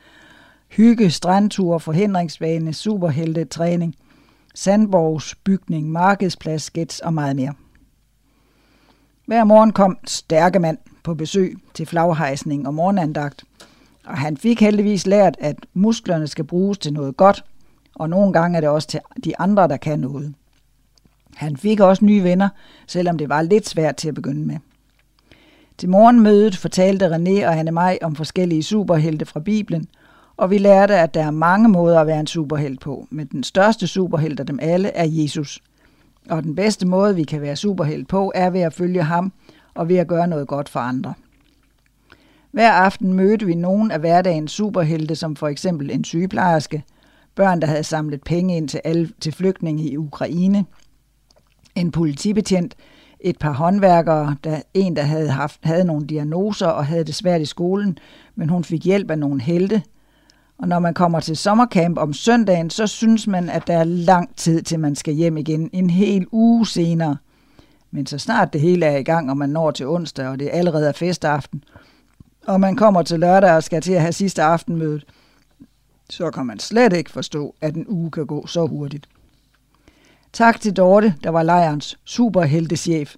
hygge, strandture, forhindringsbane, superhelte, træning, sandborgs bygning, markedsplads, skets og meget mere. Hver morgen kom stærke mand på besøg til flaghejsning og morgenandagt, og han fik heldigvis lært, at musklerne skal bruges til noget godt, og nogle gange er det også til de andre, der kan noget. Han fik også nye venner, selvom det var lidt svært til at begynde med. Til morgenmødet fortalte René og Hanne mig om forskellige superhelte fra Bibelen, og vi lærte, at der er mange måder at være en superhelt på, men den største superhelt af dem alle er Jesus. Og den bedste måde, vi kan være superhelt på, er ved at følge ham og ved at gøre noget godt for andre. Hver aften mødte vi nogen af hverdagens superhelte, som for eksempel en sygeplejerske, børn, der havde samlet penge ind til, alle, til flygtninge i Ukraine, en politibetjent, et par håndværkere, der, en, der havde, haft, havde nogle diagnoser og havde det svært i skolen, men hun fik hjælp af nogle helte. Og når man kommer til sommercamp om søndagen, så synes man, at der er lang tid til man skal hjem igen, en hel uge senere. Men så snart det hele er i gang, og man når til onsdag, og det allerede er festaften, og man kommer til lørdag og skal til at have sidste aftenmødet, så kan man slet ikke forstå, at en uge kan gå så hurtigt. Tak til Dorte, der var lejrens superheltechef.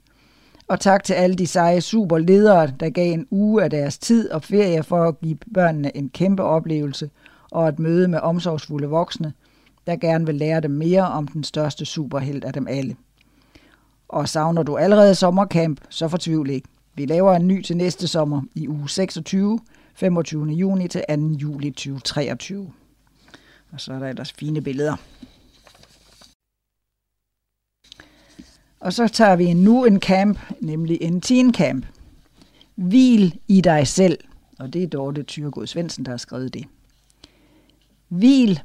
Og tak til alle de seje superledere, der gav en uge af deres tid og ferie for at give børnene en kæmpe oplevelse og et møde med omsorgsfulde voksne, der gerne vil lære dem mere om den største superhelt af dem alle. Og savner du allerede sommercamp, så fortvivl ikke. Vi laver en ny til næste sommer i uge 26, 25. juni til 2. juli 2023. Og så er der ellers fine billeder. Og så tager vi nu en camp, nemlig en teen camp. Hvil i dig selv. Og det er Dorte Thyregod Svendsen, der har skrevet det. Hvil.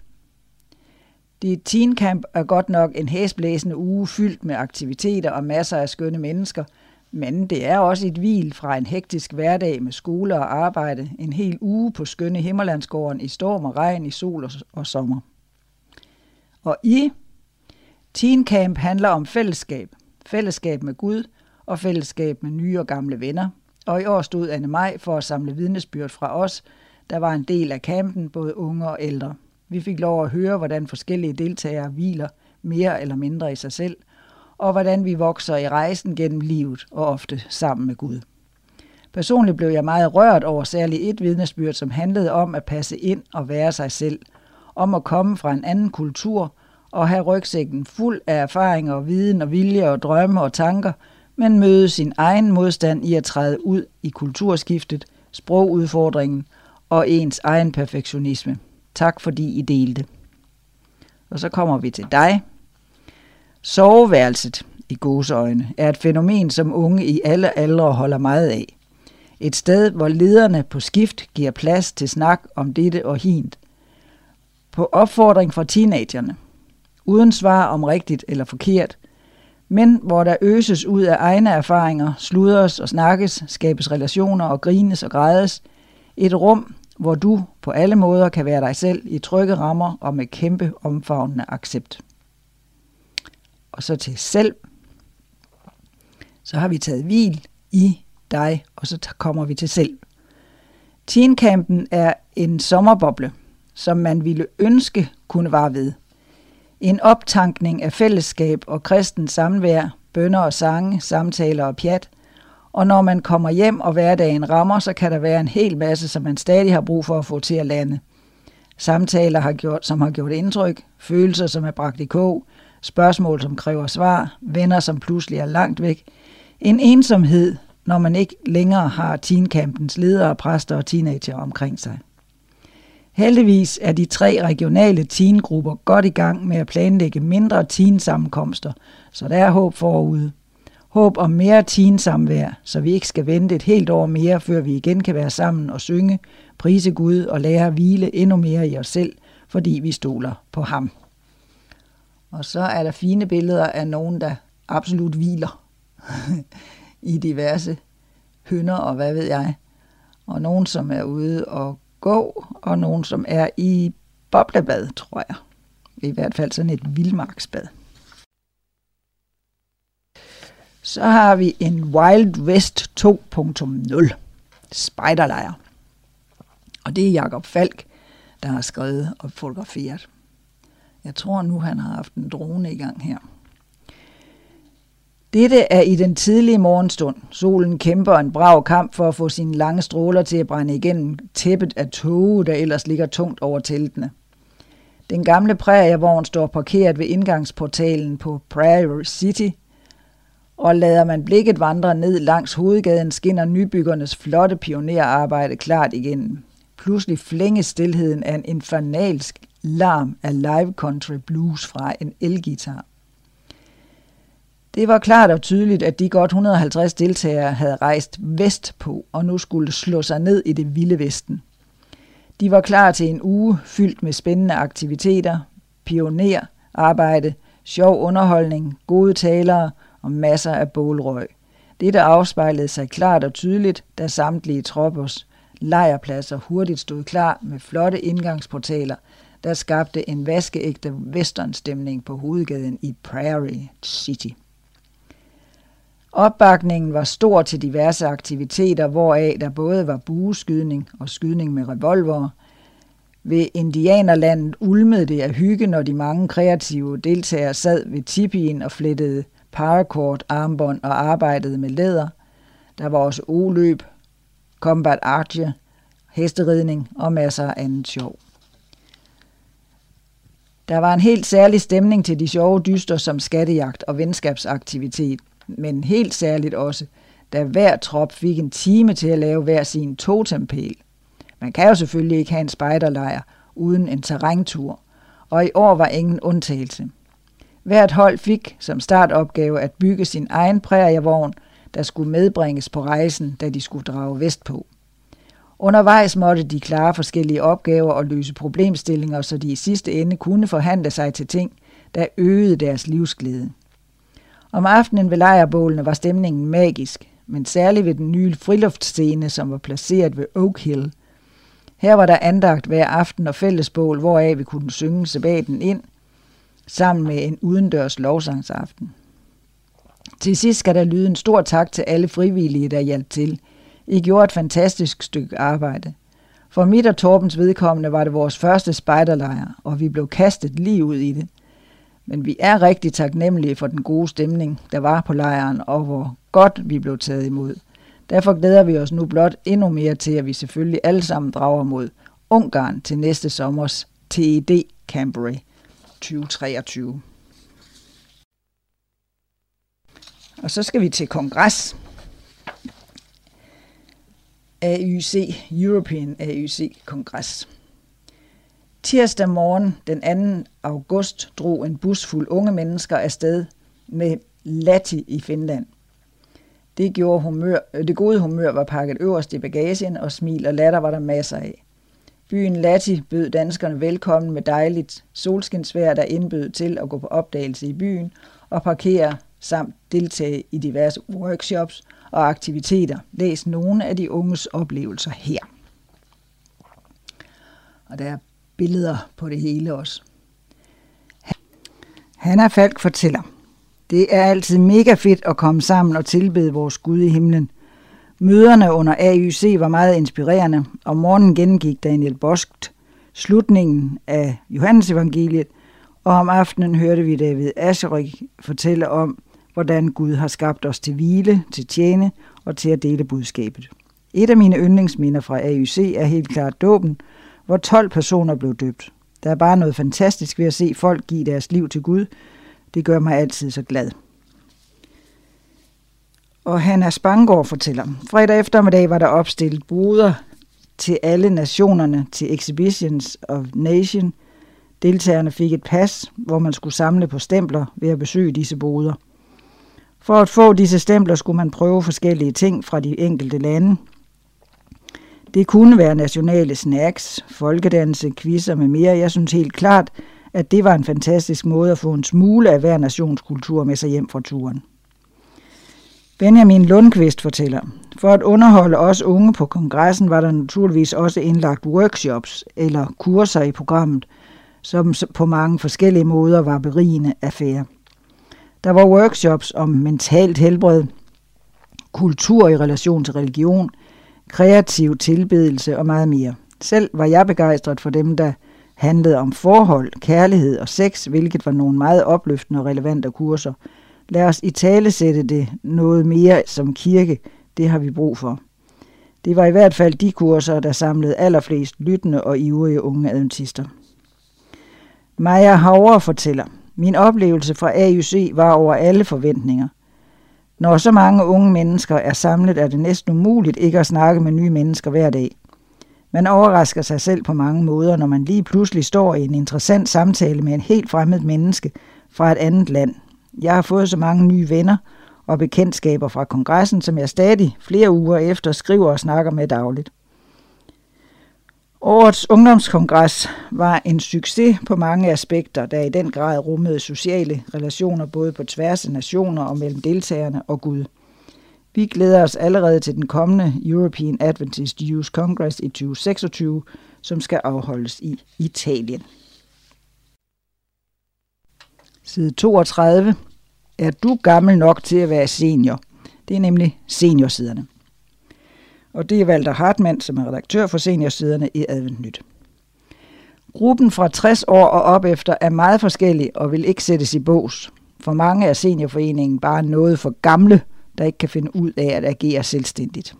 Det teen camp er godt nok en hæsblæsende uge fyldt med aktiviteter og masser af skønne mennesker, men det er også et hvil fra en hektisk hverdag med skole og arbejde, en hel uge på skønne Himmerlandsgården i storm og regn, i sol og, og sommer. Og i Teen Camp handler om fællesskab – fællesskab med Gud og fællesskab med nye og gamle venner. Og i år stod Anne Maj for at samle vidnesbyrd fra os, der var en del af campen, både unge og ældre. Vi fik lov at høre, hvordan forskellige deltagere hviler mere eller mindre i sig selv, og hvordan vi vokser i rejsen gennem livet og ofte sammen med Gud. Personligt blev jeg meget rørt over særligt et vidnesbyrd, som handlede om at passe ind og være sig selv, om at komme fra en anden kultur og have rygsækken fuld af erfaringer og viden og vilje og drømme og tanker, men møde sin egen modstand i at træde ud i kulturskiftet, sprogudfordringen og ens egen perfektionisme. Tak fordi I delte. Og så kommer vi til dig. Soveværelset i gåseøjne er et fænomen, som unge i alle aldre holder meget af. Et sted, hvor lederne på skift giver plads til snak om dette og hint. På opfordring fra teenagerne – uden svar om rigtigt eller forkert, men hvor der øses ud af egne erfaringer, sludres og snakkes, skabes relationer og grines og grædes. Et rum, hvor du på alle måder kan være dig selv i trygge rammer og med kæmpe omfavnende accept. Og så til selv. Så har vi taget hvil i dig, og så kommer vi til selv. Teencampen er en sommerboble, som man ville ønske kunne vare ved – en optankning af fællesskab og kristen samvær, bønder og sange, samtaler og pjat. Og når man kommer hjem og hverdagen rammer, så kan der være en hel masse, som man stadig har brug for at få til at lande. Samtaler, har gjort, som har gjort indtryk, følelser, som er bragt i kog, spørgsmål, som kræver svar, venner, som pludselig er langt væk. En ensomhed, når man ikke længere har teenkampens ledere, præster og teenager omkring sig. Heldigvis er de tre regionale teengrupper godt i gang med at planlægge mindre teensammenkomster, så der er håb forude. Håb om mere teensamvær, så vi ikke skal vente et helt år mere, før vi igen kan være sammen og synge, prise Gud og lære at hvile endnu mere i os selv, fordi vi stoler på ham. Og så er der fine billeder af nogen, der absolut hviler [laughs] i diverse hønder og hvad ved jeg. Og nogen, som er ude og gå, og nogen, som er i boblebad, tror jeg. I hvert fald sådan et vildmarksbad. Så har vi en Wild West 2.0 spejderlejr. Og det er Jakob Falk, der har skrevet og fotograferet. Jeg tror nu, han har haft en drone i gang her. Dette er i den tidlige morgenstund. Solen kæmper en brav kamp for at få sine lange stråler til at brænde igennem tæppet af tåge, der ellers ligger tungt over teltene. Den gamle prærievogn står parkeret ved indgangsportalen på Prairie City, og lader man blikket vandre ned langs hovedgaden, skinner nybyggernes flotte pionerarbejde klart igennem. Pludselig flænges stillheden af en infernalsk larm af live country blues fra en elgitar. Det var klart og tydeligt, at de godt 150 deltagere havde rejst vestpå og nu skulle slå sig ned i det vilde vesten. De var klar til en uge fyldt med spændende aktiviteter, pionerarbejde, sjov underholdning, gode talere og masser af bålrøg. Dette afspejlede sig klart og tydeligt, da samtlige troppers lejrpladser hurtigt stod klar med flotte indgangsportaler, der skabte en vaskeægte westernstemning på hovedgaden i Prairie City. Opbakningen var stor til diverse aktiviteter, hvoraf der både var bueskydning og skydning med revolver. Ved indianerlandet ulmede det af hygge, når de mange kreative deltagere sad ved tipien og flettede paracord, armbånd og arbejdede med læder. Der var også oløb, combat archer, hesteridning og masser af andet sjov. Der var en helt særlig stemning til de sjove dyster som skattejagt og venskabsaktivitet – men helt særligt også, da hver trop fik en time til at lave hver sin totempæl. Man kan jo selvfølgelig ikke have en spejderlejr uden en terræntur, og i år var ingen undtagelse. Hvert hold fik som startopgave at bygge sin egen prærievogn, der skulle medbringes på rejsen, da de skulle drage vestpå. Undervejs måtte de klare forskellige opgaver og løse problemstillinger, så de i sidste ende kunne forhandle sig til ting, der øgede deres livsglæde. Om aftenen ved lejrbålene var stemningen magisk, men særligt ved den nye friluftscene, som var placeret ved Oak Hill. Her var der andagt hver aften og fællesbål, hvoraf vi kunne synge sabaten ind, sammen med en udendørs lovsangsaften. Til sidst skal der lyde en stor tak til alle frivillige, der hjalp til. I gjorde et fantastisk stykke arbejde. For mit og Torbens vedkommende var det vores første spejderlejr, og vi blev kastet lige ud i det. Men vi er rigtig taknemmelige for den gode stemning, der var på lejren, og hvor godt vi blev taget imod. Derfor glæder vi os nu blot endnu mere til, at vi selvfølgelig alle sammen drager mod Ungarn til næste sommers TED Cambury 2023. Og så skal vi til kongres. AYC, European AYC Kongres. Tirsdag morgen den 2. august drog en bus fuld unge mennesker afsted med Lati i Finland. Det, gjorde humør, det gode humør var pakket øverst i bagagen, og smil og latter var der masser af. Byen Lati bød danskerne velkommen med dejligt solskinsvær, der indbød til at gå på opdagelse i byen og parkere samt deltage i diverse workshops og aktiviteter. Læs nogle af de unges oplevelser her. Og der er billeder på det hele også. Hanna Falk fortæller, det er altid mega fedt at komme sammen og tilbede vores Gud i himlen. Møderne under AYC var meget inspirerende, og morgenen gennemgik Daniel Boskt slutningen af Johannes evangeliet, og om aftenen hørte vi David Asherik fortælle om, hvordan Gud har skabt os til hvile, til tjene og til at dele budskabet. Et af mine yndlingsminder fra AUC er helt klart dåben, hvor 12 personer blev døbt. Der er bare noget fantastisk ved at se folk give deres liv til Gud. Det gør mig altid så glad. Og Hanna Spangård fortæller, fredag eftermiddag var der opstillet boder til alle nationerne til Exhibitions of Nation. Deltagerne fik et pas, hvor man skulle samle på stempler ved at besøge disse boder. For at få disse stempler skulle man prøve forskellige ting fra de enkelte lande. Det kunne være nationale snacks, folkedanse, quizzer med mere. Jeg synes helt klart, at det var en fantastisk måde at få en smule af hver nationskultur med sig hjem fra turen. Benjamin Lundqvist fortæller, for at underholde os unge på kongressen var der naturligvis også indlagt workshops eller kurser i programmet, som på mange forskellige måder var berigende affære. Der var workshops om mentalt helbred, kultur i relation til religion, kreativ tilbedelse og meget mere. Selv var jeg begejstret for dem, der handlede om forhold, kærlighed og sex, hvilket var nogle meget opløftende og relevante kurser. Lad os i tale sætte det noget mere som kirke, det har vi brug for. Det var i hvert fald de kurser, der samlede allerflest lyttende og ivrige unge adventister. Maja Hauer fortæller, min oplevelse fra AUC var over alle forventninger. Når så mange unge mennesker er samlet, er det næsten umuligt ikke at snakke med nye mennesker hver dag. Man overrasker sig selv på mange måder, når man lige pludselig står i en interessant samtale med en helt fremmed menneske fra et andet land. Jeg har fået så mange nye venner og bekendtskaber fra kongressen, som jeg stadig flere uger efter skriver og snakker med dagligt. Årets ungdomskongres var en succes på mange aspekter, der i den grad rummede sociale relationer både på tværs af nationer og mellem deltagerne og Gud. Vi glæder os allerede til den kommende European Adventist Youth Congress i 2026, som skal afholdes i Italien. Side 32. Er du gammel nok til at være senior? Det er nemlig seniorsiderne og det er Walter Hartmann, som er redaktør for seniorsiderne i Advent Nyt. Gruppen fra 60 år og op efter er meget forskellig og vil ikke sættes i bås. For mange er seniorforeningen bare noget for gamle, der ikke kan finde ud af at agere selvstændigt.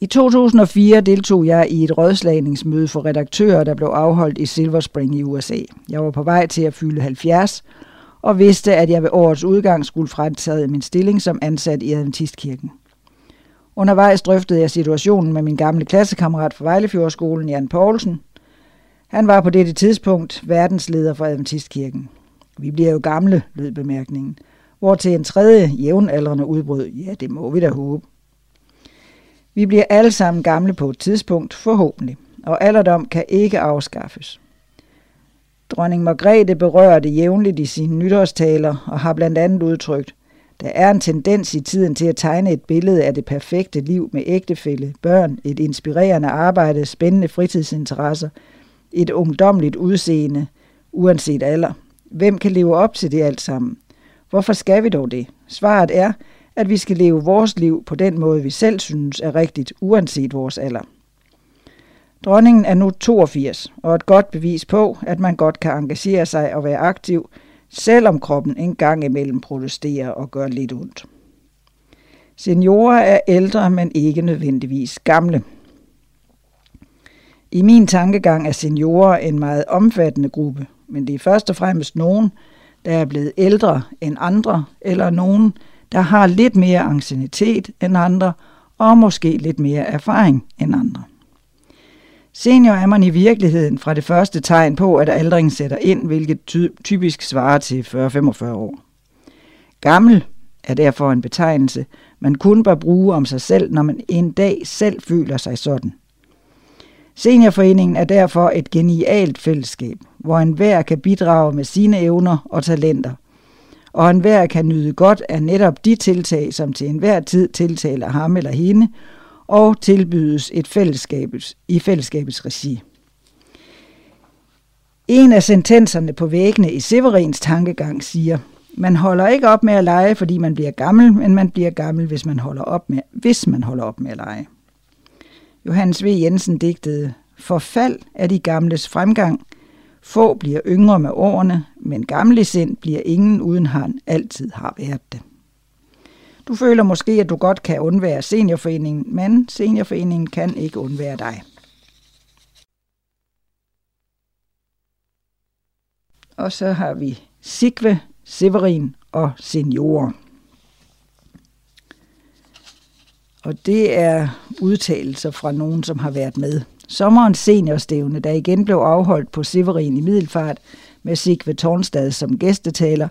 I 2004 deltog jeg i et rådslagningsmøde for redaktører, der blev afholdt i Silver Spring i USA. Jeg var på vej til at fylde 70 og vidste, at jeg ved årets udgang skulle fremtage min stilling som ansat i Adventistkirken. Undervejs drøftede jeg situationen med min gamle klassekammerat fra Vejlefjordskolen, Jan Poulsen. Han var på dette tidspunkt verdensleder for Adventistkirken. Vi bliver jo gamle, lød bemærkningen. Hvor til en tredje jævnaldrende udbrød, ja, det må vi da håbe. Vi bliver alle sammen gamle på et tidspunkt, forhåbentlig, og alderdom kan ikke afskaffes. Dronning Margrethe berører det jævnligt i sine nytårstaler og har blandt andet udtrykt, der er en tendens i tiden til at tegne et billede af det perfekte liv med ægtefælle, børn, et inspirerende arbejde, spændende fritidsinteresser, et ungdomligt udseende, uanset alder. Hvem kan leve op til det alt sammen? Hvorfor skal vi dog det? Svaret er, at vi skal leve vores liv på den måde, vi selv synes er rigtigt, uanset vores alder. Dronningen er nu 82, og et godt bevis på, at man godt kan engagere sig og være aktiv, selvom kroppen en gang imellem protesterer og gør lidt ondt. Seniorer er ældre, men ikke nødvendigvis gamle. I min tankegang er seniorer en meget omfattende gruppe, men det er først og fremmest nogen, der er blevet ældre end andre, eller nogen, der har lidt mere ancienitet end andre, og måske lidt mere erfaring end andre. Senior er man i virkeligheden fra det første tegn på, at aldringen sætter ind, hvilket ty- typisk svarer til 40-45 år. Gammel er derfor en betegnelse, man kun bør bruge om sig selv, når man en dag selv føler sig sådan. Seniorforeningen er derfor et genialt fællesskab, hvor enhver kan bidrage med sine evner og talenter, og enhver kan nyde godt af netop de tiltag, som til enhver tid tiltaler ham eller hende, og tilbydes et fællesskabets, i fællesskabets regi. En af sentenserne på væggene i Severins tankegang siger, man holder ikke op med at lege, fordi man bliver gammel, men man bliver gammel, hvis man holder op med, hvis man holder op med at lege. Johannes V. Jensen digtede, Forfald er de gamles fremgang. Få bliver yngre med årene, men gamle sind bliver ingen uden han altid har været det. Du føler måske, at du godt kan undvære seniorforeningen, men seniorforeningen kan ikke undvære dig. Og så har vi Sigve, Severin og seniorer. Og det er udtalelser fra nogen, som har været med. Sommerens seniorstævne, der igen blev afholdt på Severin i Middelfart med Sigve Tornstad som gæstetaler,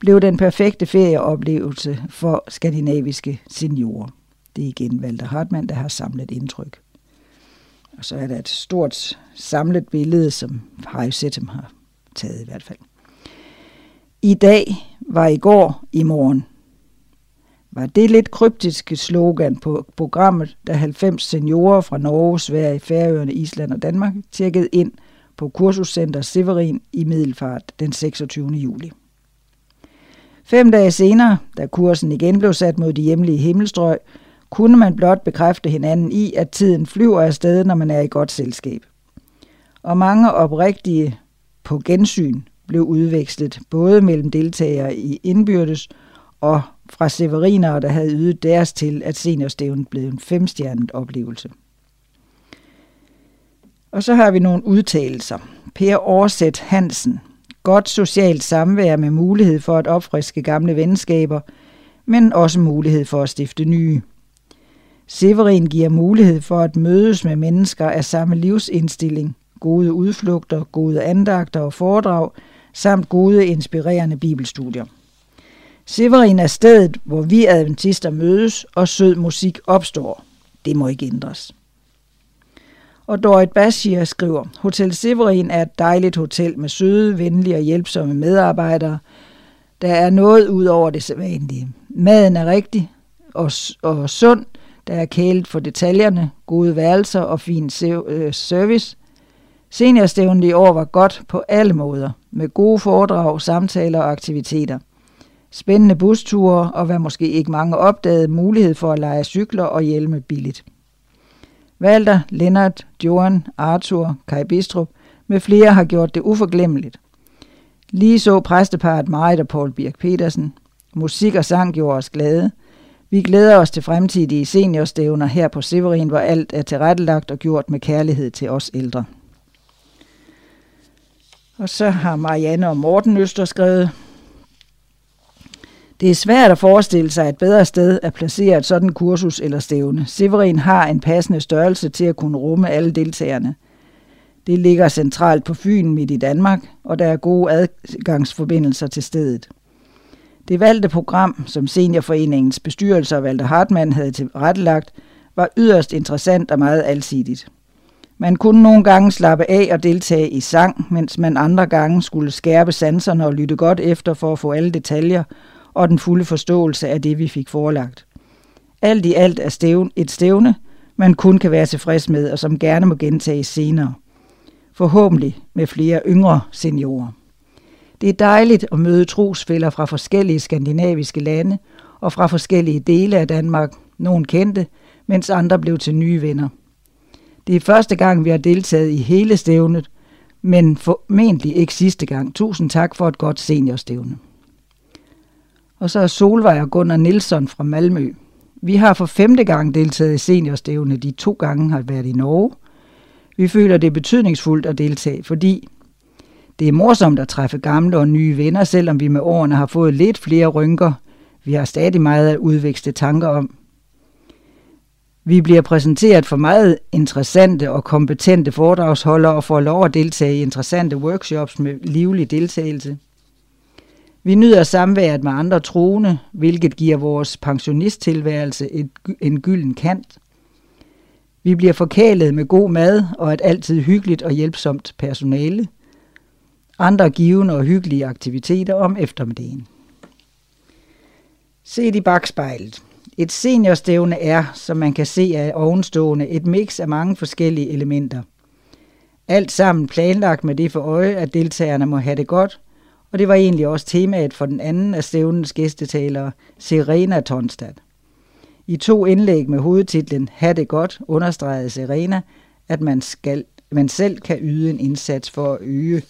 blev den perfekte ferieoplevelse for skandinaviske seniorer. Det er igen Walter Hartmann, der har samlet indtryk. Og så er der et stort samlet billede, som Harry Settem har taget i hvert fald. I dag var i går i morgen. Var det lidt kryptiske slogan på programmet, da 90 seniorer fra Norge, Sverige, Færøerne, Island og Danmark tjekkede ind på kursuscenter Severin i Middelfart den 26. juli. Fem dage senere, da kursen igen blev sat mod de hjemlige himmelstrøg, kunne man blot bekræfte hinanden i, at tiden flyver afsted, når man er i godt selskab. Og mange oprigtige på gensyn blev udvekslet, både mellem deltagere i indbyrdes og fra severinere, der havde ydet deres til, at seniorstævnet blev en femstjernet oplevelse. Og så har vi nogle udtalelser. Per Årsæt Hansen. Godt socialt samvær med mulighed for at opfriske gamle venskaber, men også mulighed for at stifte nye. Severin giver mulighed for at mødes med mennesker af samme livsindstilling, gode udflugter, gode andagter og foredrag, samt gode inspirerende bibelstudier. Severin er stedet, hvor vi adventister mødes, og sød musik opstår. Det må ikke ændres. Og Dorit Bashir skriver, Hotel Severin er et dejligt hotel med søde, venlige og hjælpsomme medarbejdere. Der er noget ud over det sædvanlige. Maden er rigtig og, og sund, der er kælet for detaljerne, gode værelser og fin øh, service. Seniorstævnet i år var godt på alle måder, med gode foredrag, samtaler og aktiviteter. Spændende busture og hvad måske ikke mange opdagede, mulighed for at lege cykler og hjelme billigt. Walter, Lennart, Johan, Arthur, Kai Bistrup med flere har gjort det uforglemmeligt. Lige så præsteparet Marit og Paul Birk Petersen. Musik og sang gjorde os glade. Vi glæder os til fremtidige seniorstævner her på Severin, hvor alt er tilrettelagt og gjort med kærlighed til os ældre. Og så har Marianne og Morten Øster skrevet, det er svært at forestille sig et bedre sted at placere et sådan kursus eller stævne. Severin har en passende størrelse til at kunne rumme alle deltagerne. Det ligger centralt på Fyn midt i Danmark, og der er gode adgangsforbindelser til stedet. Det valgte program, som Seniorforeningens bestyrelse og Walter Hartmann havde tilrettelagt, var yderst interessant og meget alsidigt. Man kunne nogle gange slappe af og deltage i sang, mens man andre gange skulle skærpe sanserne og lytte godt efter for at få alle detaljer og den fulde forståelse af det, vi fik forelagt. Alt i alt er stævn et stævne, man kun kan være tilfreds med, og som gerne må gentages senere. Forhåbentlig med flere yngre seniorer. Det er dejligt at møde trosfælder fra forskellige skandinaviske lande og fra forskellige dele af Danmark, nogle kendte, mens andre blev til nye venner. Det er første gang, vi har deltaget i hele stævnet, men formentlig ikke sidste gang. Tusind tak for et godt seniorstævne. Og så er Solvej og Gunnar Nilsson fra Malmø. Vi har for femte gang deltaget i seniorstævne. De to gange har været i Norge. Vi føler det er betydningsfuldt at deltage, fordi det er morsomt at træffe gamle og nye venner, selvom vi med årene har fået lidt flere rynker. Vi har stadig meget at udveksle tanker om. Vi bliver præsenteret for meget interessante og kompetente foredragsholdere og får lov at deltage i interessante workshops med livlig deltagelse. Vi nyder samværet med andre troende, hvilket giver vores pensionisttilværelse et, en gylden kant. Vi bliver forkælet med god mad og et altid hyggeligt og hjælpsomt personale. Andre givende og hyggelige aktiviteter om eftermiddagen. Se i bagspejlet. Et seniorstævne er, som man kan se af ovenstående, et mix af mange forskellige elementer. Alt sammen planlagt med det for øje, at deltagerne må have det godt, og det var egentlig også temaet for den anden af stævnens gæstetalere, Serena Tonstad. I to indlæg med hovedtitlen Ha' det godt understregede Serena, at man, skal, man selv kan yde en indsats for at øge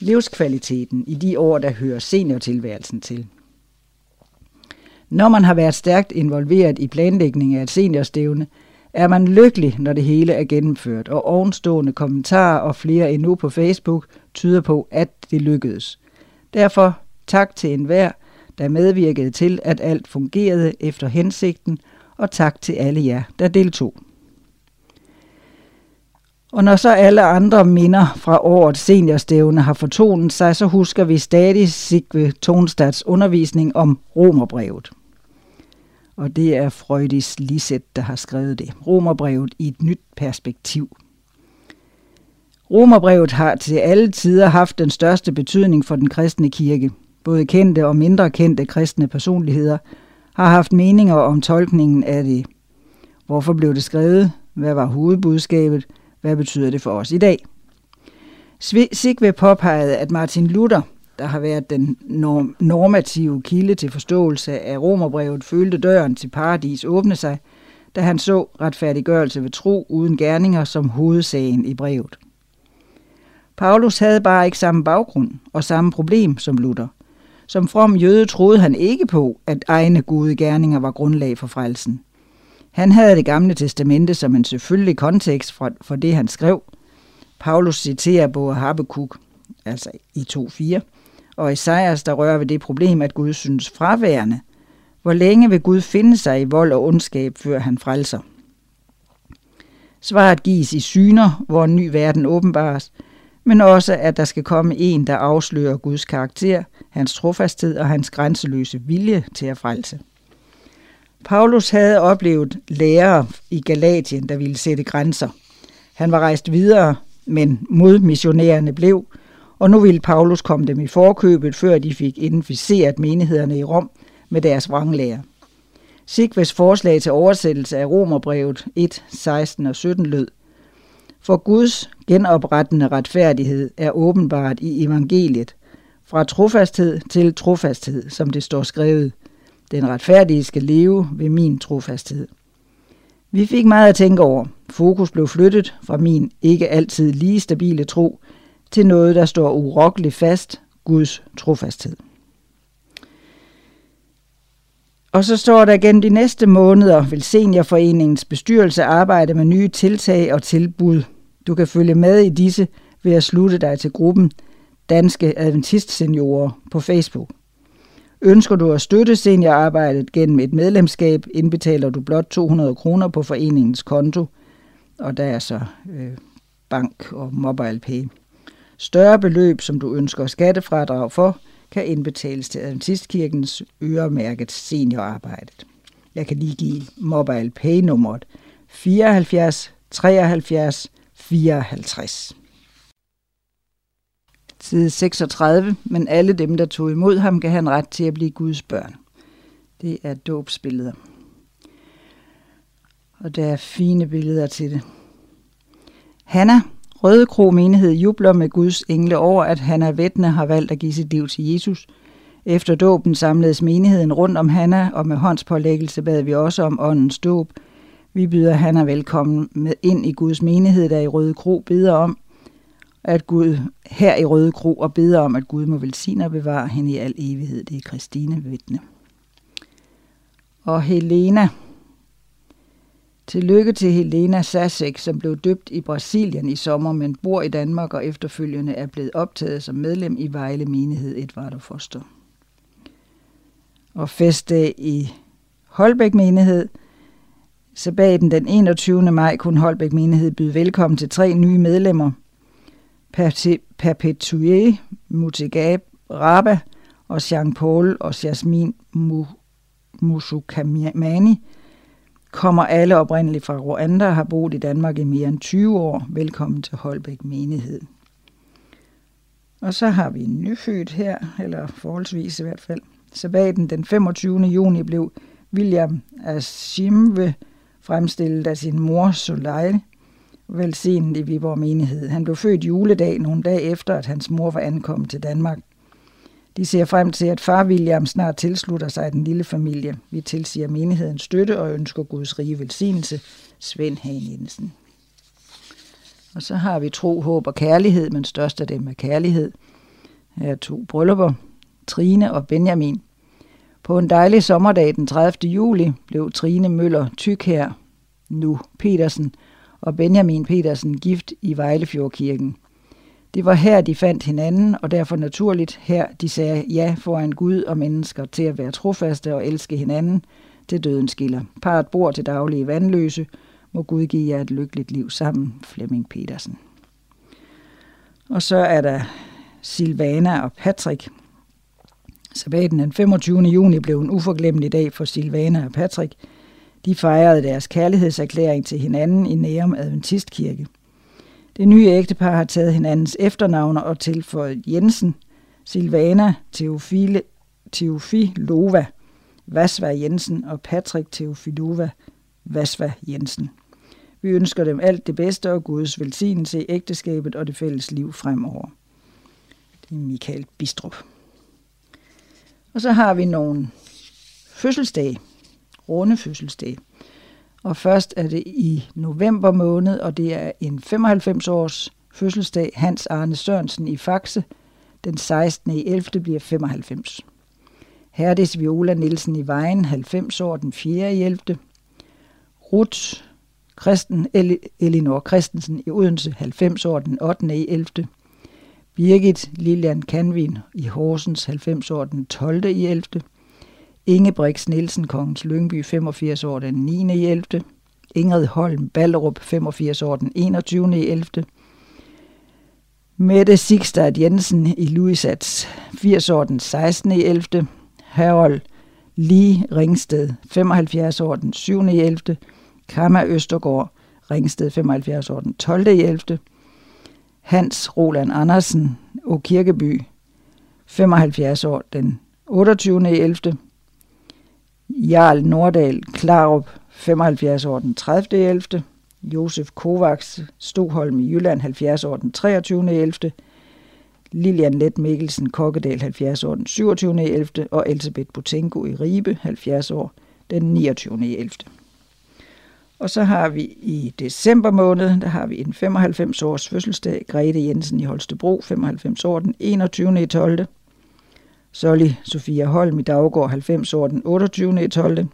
livskvaliteten i de år, der hører seniortilværelsen til. Når man har været stærkt involveret i planlægningen af et seniorstævne, er man lykkelig, når det hele er gennemført, og ovenstående kommentarer og flere endnu på Facebook tyder på, at det lykkedes. Derfor tak til enhver, der medvirkede til, at alt fungerede efter hensigten, og tak til alle jer, der deltog. Og når så alle andre minder fra årets seniorstævne har fortonet sig, så husker vi stadig Sigve Tonstads undervisning om Romerbrevet. Og det er Freudis Lisset, der har skrevet det. Romerbrevet i et nyt perspektiv. Romerbrevet har til alle tider haft den største betydning for den kristne kirke. Både kendte og mindre kendte kristne personligheder har haft meninger om tolkningen af det. Hvorfor blev det skrevet? Hvad var hovedbudskabet? Hvad betyder det for os i dag? Sigve påpegede, at Martin Luther, der har været den normative kilde til forståelse af romerbrevet, følte døren til paradis åbne sig, da han så retfærdiggørelse ved tro uden gerninger som hovedsagen i brevet. Paulus havde bare ikke samme baggrund og samme problem som Luther. Som from jøde troede han ikke på, at egne gode gerninger var grundlag for frelsen. Han havde det gamle testamente som en selvfølgelig kontekst for, for det, han skrev. Paulus citerer både Habakkuk, altså i 2.4, og Esajas, der rører ved det problem, at Gud synes fraværende. Hvor længe vil Gud finde sig i vold og ondskab, før han frelser? Svaret gives i syner, hvor en ny verden åbenbares, men også, at der skal komme en, der afslører Guds karakter, hans trofasthed og hans grænseløse vilje til at frelse. Paulus havde oplevet lærere i Galatien, der ville sætte grænser. Han var rejst videre, men modmissionærerne blev, og nu ville Paulus komme dem i forkøbet, før de fik inficeret menighederne i Rom med deres vranglærer. Sigves forslag til oversættelse af Romerbrevet 1, 16 og 17 lød, for Guds genoprettende retfærdighed er åbenbart i evangeliet, fra trofasthed til trofasthed, som det står skrevet – den retfærdige skal leve ved min trofasthed. Vi fik meget at tænke over. Fokus blev flyttet fra min ikke altid lige stabile tro til noget, der står urokkeligt fast, Guds trofasthed. Og så står der gennem de næste måneder vil Seniorforeningens bestyrelse arbejde med nye tiltag og tilbud. Du kan følge med i disse ved at slutte dig til gruppen Danske Adventist Seniorer på Facebook. Ønsker du at støtte seniorarbejdet gennem et medlemskab, indbetaler du blot 200 kroner på foreningens konto, og der er så øh, bank og mobile pay. Større beløb, som du ønsker skattefradrag for, kan indbetales til Adventistkirkens øremærket seniorarbejdet. Jeg kan lige give mobile pay nummeret 74 73 54 side 36, men alle dem, der tog imod ham, gav han ret til at blive Guds børn. Det er dåbsbilleder. Og der er fine billeder til det. Hanna, Røde Kro menighed, jubler med Guds engle over, at Hanna Vettne har valgt at give sit liv til Jesus. Efter dåben samledes menigheden rundt om Hanna, og med håndspålæggelse bad vi også om åndens dåb. Vi byder Hanna velkommen med ind i Guds menighed, der i Røde Kro beder om, at Gud her i Røde Kro og beder om, at Gud må velsigne og bevare hende i al evighed. Det er Christine Vittne. Og Helena. Tillykke til Helena Sasek, som blev døbt i Brasilien i sommer, men bor i Danmark og efterfølgende er blevet optaget som medlem i Vejle Menighed Edvard og Foster. Og festdag i Holbæk Menighed. Sabaten den 21. maj kunne Holbæk Menighed byde velkommen til tre nye medlemmer – Perpetue Mutigab Raba og Jean-Paul og Jasmin Musukamani kommer alle oprindeligt fra Rwanda og har boet i Danmark i mere end 20 år. Velkommen til Holbæk Menighed. Og så har vi en nyfødt her, eller forholdsvis i hvert fald. Sabbaten den 25. juni blev William Asimve fremstillet af sin mor Soleil, velsignet i Viborg menighed. Han blev født juledag nogle dage efter, at hans mor var ankommet til Danmark. De ser frem til, at far William snart tilslutter sig den lille familie. Vi tilsiger menigheden støtte og ønsker Guds rige velsignelse. Svend Hagen Jensen. Og så har vi tro, håb og kærlighed, men størst af dem er kærlighed. Her er to bryllupper, Trine og Benjamin. På en dejlig sommerdag den 30. juli blev Trine Møller Tykher, nu Petersen, og Benjamin Petersen gift i Vejlefjordkirken. Det var her, de fandt hinanden, og derfor naturligt her, de sagde ja foran Gud og mennesker til at være trofaste og elske hinanden, til døden skiller. Parret bor til daglige vandløse. Må Gud give jer et lykkeligt liv sammen, Flemming Petersen. Og så er der Silvana og Patrick. Sabbaten den 25. juni blev en uforglemmelig dag for Silvana og Patrick. De fejrede deres kærlighedserklæring til hinanden i Nærum Adventistkirke. Det nye ægtepar har taget hinandens efternavne og tilføjet Jensen, Silvana Teofile, Teofilova Vasva Jensen og Patrick Teofilova Vasva Jensen. Vi ønsker dem alt det bedste og Guds velsignelse i ægteskabet og det fælles liv fremover. Det er Michael Bistrup. Og så har vi nogle fødselsdage, runde fødselsdage. Og først er det i november måned, og det er en 95-års fødselsdag. Hans Arne Sørensen i Faxe. Den 16. i 11. bliver 95. Herdis Viola Nielsen i Vejen, 90 år, den 4. i 11. Ruth Christen, Elinor Christensen i Odense, 90 år, den 8. i 11. Birgit Lilian Kanvin i Horsens, 90 år, den 12. i 11. Inge Nielsen, Kongens Lyngby, 85 år, den 9. i 11. Ingrid Holm Ballerup, 85 år, den 21. i 11. Mette Sigstad Jensen i Louisats, 80 år, den 16. i 11. Harold Lee Ringsted, 75 år, den 7. i 11. Kamma Østergaard, Ringsted, 75 år, den 12. i 11. Hans Roland Andersen, og Kirkeby, 75 år, den 28. 11. Jarl Nordal Klarup, 75 år, den 30. 11. Josef Kovacs, Stoholm i Jylland, 70 år, den 23. 11. Lilian Let Mikkelsen, Kokkedal, 70 år, den 27. 11. Og Elisabeth Botenko i Ribe, 70 år, den 29. 11. Og så har vi i december måned, der har vi en 95 års fødselsdag, Grete Jensen i Holstebro, 95 år, den 21. i 12. Solly Sofia Holm i Daggård, 90 år, den 28. i 12.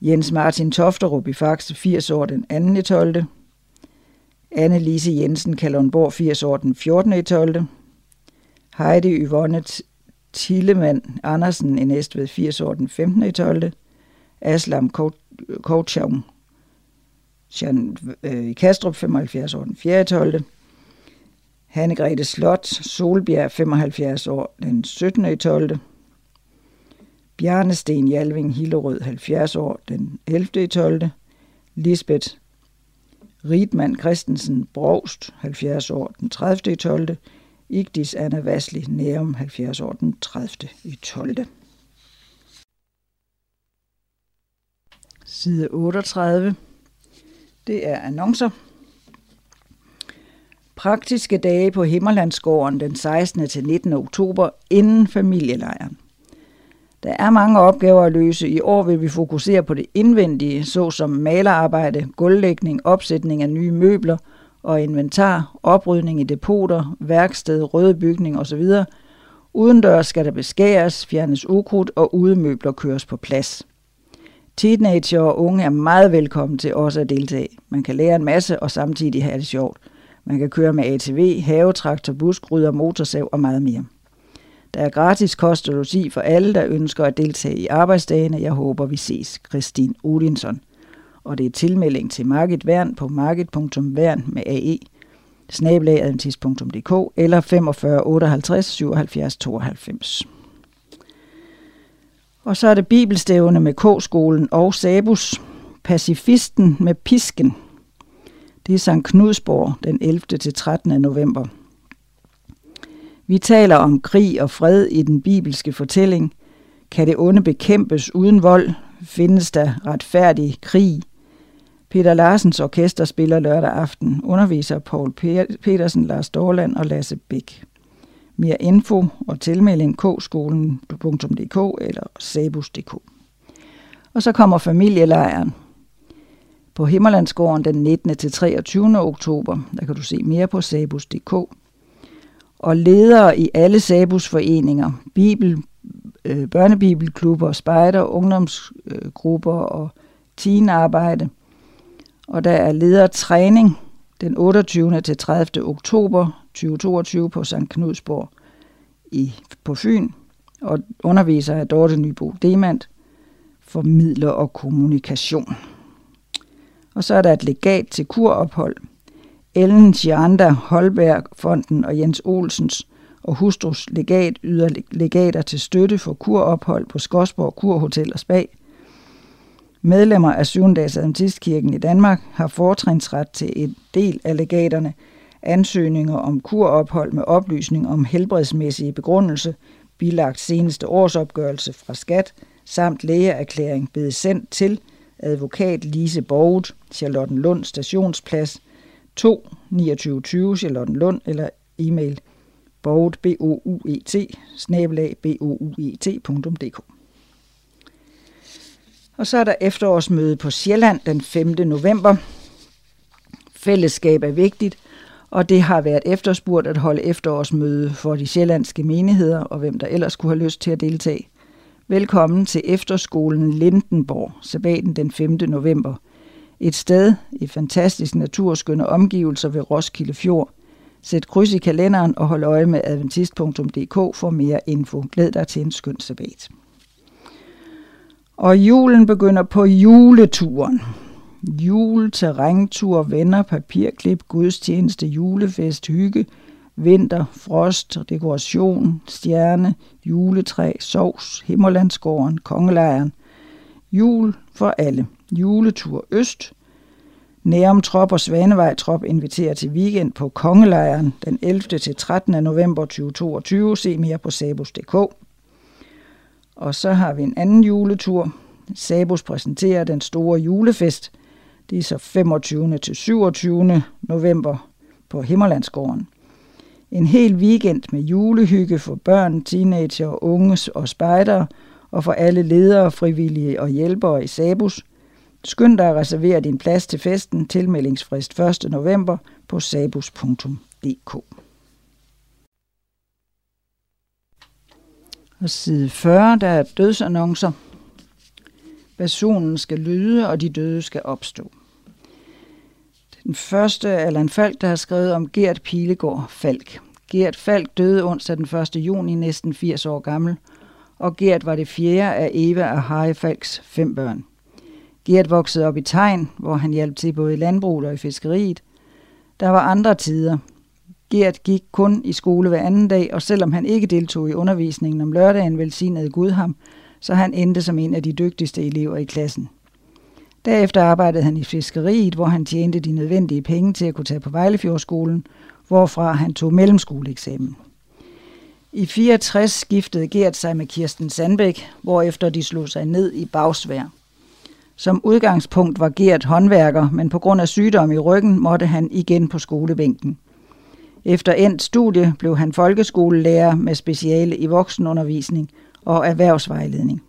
Jens Martin Tofterup i Faxe, 80 år, den 2. i 12. Anne Lise Jensen, Kalundborg, 80 år, den 14. i 12. Heidi Yvonne Tillemann Andersen i Næstved, 80 år, den 15. i 12. Aslam Kouchang øh, i Kastrup, 75 år, den 4. 12. Hanne Grete Slot, Solbjerg, 75 år, den 17. 12. Bjarne Sten Jalving, Hillerød, 70 år, den 11. 12. Lisbeth Ritman Christensen, Brogst, 70 år, den 30. 12. Igdis Anna Vasli, Nærum, 70 år, den 30. 12. Side 38. Det er annoncer. Praktiske dage på Himmerlandsgården den 16. til 19. oktober inden familielejren. Der er mange opgaver at løse. I år vil vi fokusere på det indvendige, såsom malerarbejde, gulvlægning, opsætning af nye møbler og inventar, oprydning i depoter, værksted, røde bygning osv. Udendørs skal der beskæres, fjernes ukrudt og udemøbler køres på plads. Teenager og unge er meget velkommen til også at deltage. Man kan lære en masse og samtidig have det sjovt. Man kan køre med ATV, havetraktor, buskrydder, motorsav og meget mere. Der er gratis kost og logi for alle, der ønsker at deltage i arbejdsdagene. Jeg håber, vi ses. Christine Odinson. Og det er tilmelding til Market Værn på market.værn med AE snabelag.adventist.dk eller 45 58 77 92. Og så er det bibelstævne med K-skolen og Sabus. Pacifisten med pisken. Det er St. Knudsborg den 11. til 13. november. Vi taler om krig og fred i den bibelske fortælling. Kan det onde bekæmpes uden vold? Findes der retfærdig krig? Peter Larsens orkester spiller lørdag aften. Underviser Paul Petersen, Lars Dorland og Lasse Bæk. Mere info og tilmelding kskolen.dk eller sabus.dk. Og så kommer familielejren på Himmerlandsgården den 19. til 23. oktober. Der kan du se mere på sabus.dk. Og ledere i alle sabusforeninger, bibel, øh, børnebibelklubber, spejder, ungdomsgrupper og teenarbejde. Og der er ledertræning den 28. til 30. oktober 2022 på St. Knudsborg i, på Fyn, og underviser af Dorte Nybo Demand. formidler og kommunikation. Og så er der et legat til kurophold. Ellen Gianda Holberg Fonden og Jens Olsens og hustrus legat yder legater til støtte for kurophold på Skosborg Kurhotel og Spa. Medlemmer af 7. dags Adventistkirken i Danmark har fortrinsret til en del af legaterne, ansøgninger om kurophold med oplysning om helbredsmæssige begrundelse, bilagt seneste årsopgørelse fra skat, samt lægeerklæring blevet sendt til advokat Lise Borget, Charlottenlund Stationsplads 2 2920 Charlottenlund eller e-mail borget, b o u e t snabelag, b o u e t.dk. Og så er der efterårsmøde på Sjælland den 5. november. Fællesskab er vigtigt, og det har været efterspurgt at holde efterårsmøde for de sjællandske menigheder, og hvem der ellers kunne have lyst til at deltage. Velkommen til efterskolen Lindenborg, sabaten den 5. november. Et sted i fantastisk naturskønne omgivelser ved Roskilde Fjord. Sæt kryds i kalenderen og hold øje med adventist.dk for mere info. Glæd dig til en skøn sabbat. Og julen begynder på juleturen. Jul, terræntur, venner, papirklip, gudstjeneste, julefest, hygge, vinter, frost, dekoration, stjerne, juletræ, sovs, Himmerlandsgården, kongelejren. Jul for alle. Juletur Øst. Nærum Trop og Svanevej Trop inviterer til weekend på Kongelejren den 11. til 13. november 2022. Se mere på sabus.dk. Og så har vi en anden juletur. Sabus præsenterer den store julefest. Det er så 25. til 27. november på Himmerlandsgården. En hel weekend med julehygge for børn, teenager, unge og spejdere, og for alle ledere, frivillige og hjælpere i Sabus. Skynd dig at reservere din plads til festen. Tilmeldingsfrist 1. november på sabus.dk. Og side 40, der er dødsannoncer. Personen skal lyde, og de døde skal opstå. Den første Allan Falk, der har skrevet om Gert Pilegård Falk. Gert Falk døde onsdag den 1. juni, næsten 80 år gammel, og Gert var det fjerde af Eva og Harry Falks fem børn. Gert voksede op i Tegn, hvor han hjalp til både i landbruget og i fiskeriet. Der var andre tider. Gert gik kun i skole hver anden dag, og selvom han ikke deltog i undervisningen om lørdagen, velsignede Gud ham, så han endte som en af de dygtigste elever i klassen. Derefter arbejdede han i fiskeriet, hvor han tjente de nødvendige penge til at kunne tage på Vejlefjordskolen, hvorfra han tog mellemskoleeksamen. I 64 skiftede Gert sig med Kirsten Sandbæk, hvorefter de slog sig ned i Bagsvær. Som udgangspunkt var Gert håndværker, men på grund af sygdom i ryggen måtte han igen på skolebænken. Efter endt studie blev han folkeskolelærer med speciale i voksenundervisning og erhvervsvejledning.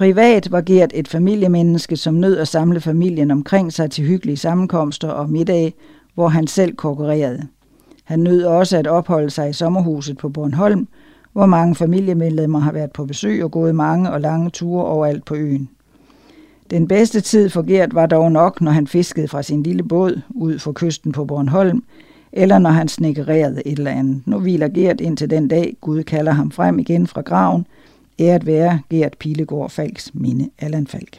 Privat var Gert et familiemenneske, som nød at samle familien omkring sig til hyggelige sammenkomster og middag, hvor han selv konkurrerede. Han nød også at opholde sig i sommerhuset på Bornholm, hvor mange familiemedlemmer har været på besøg og gået mange og lange ture overalt på øen. Den bedste tid for Gert var dog nok, når han fiskede fra sin lille båd ud for kysten på Bornholm, eller når han snikkererede et eller andet. Nu hviler Gert indtil den dag, Gud kalder ham frem igen fra graven, æret være Gert Pilegaard Falks minde, Allan Falk.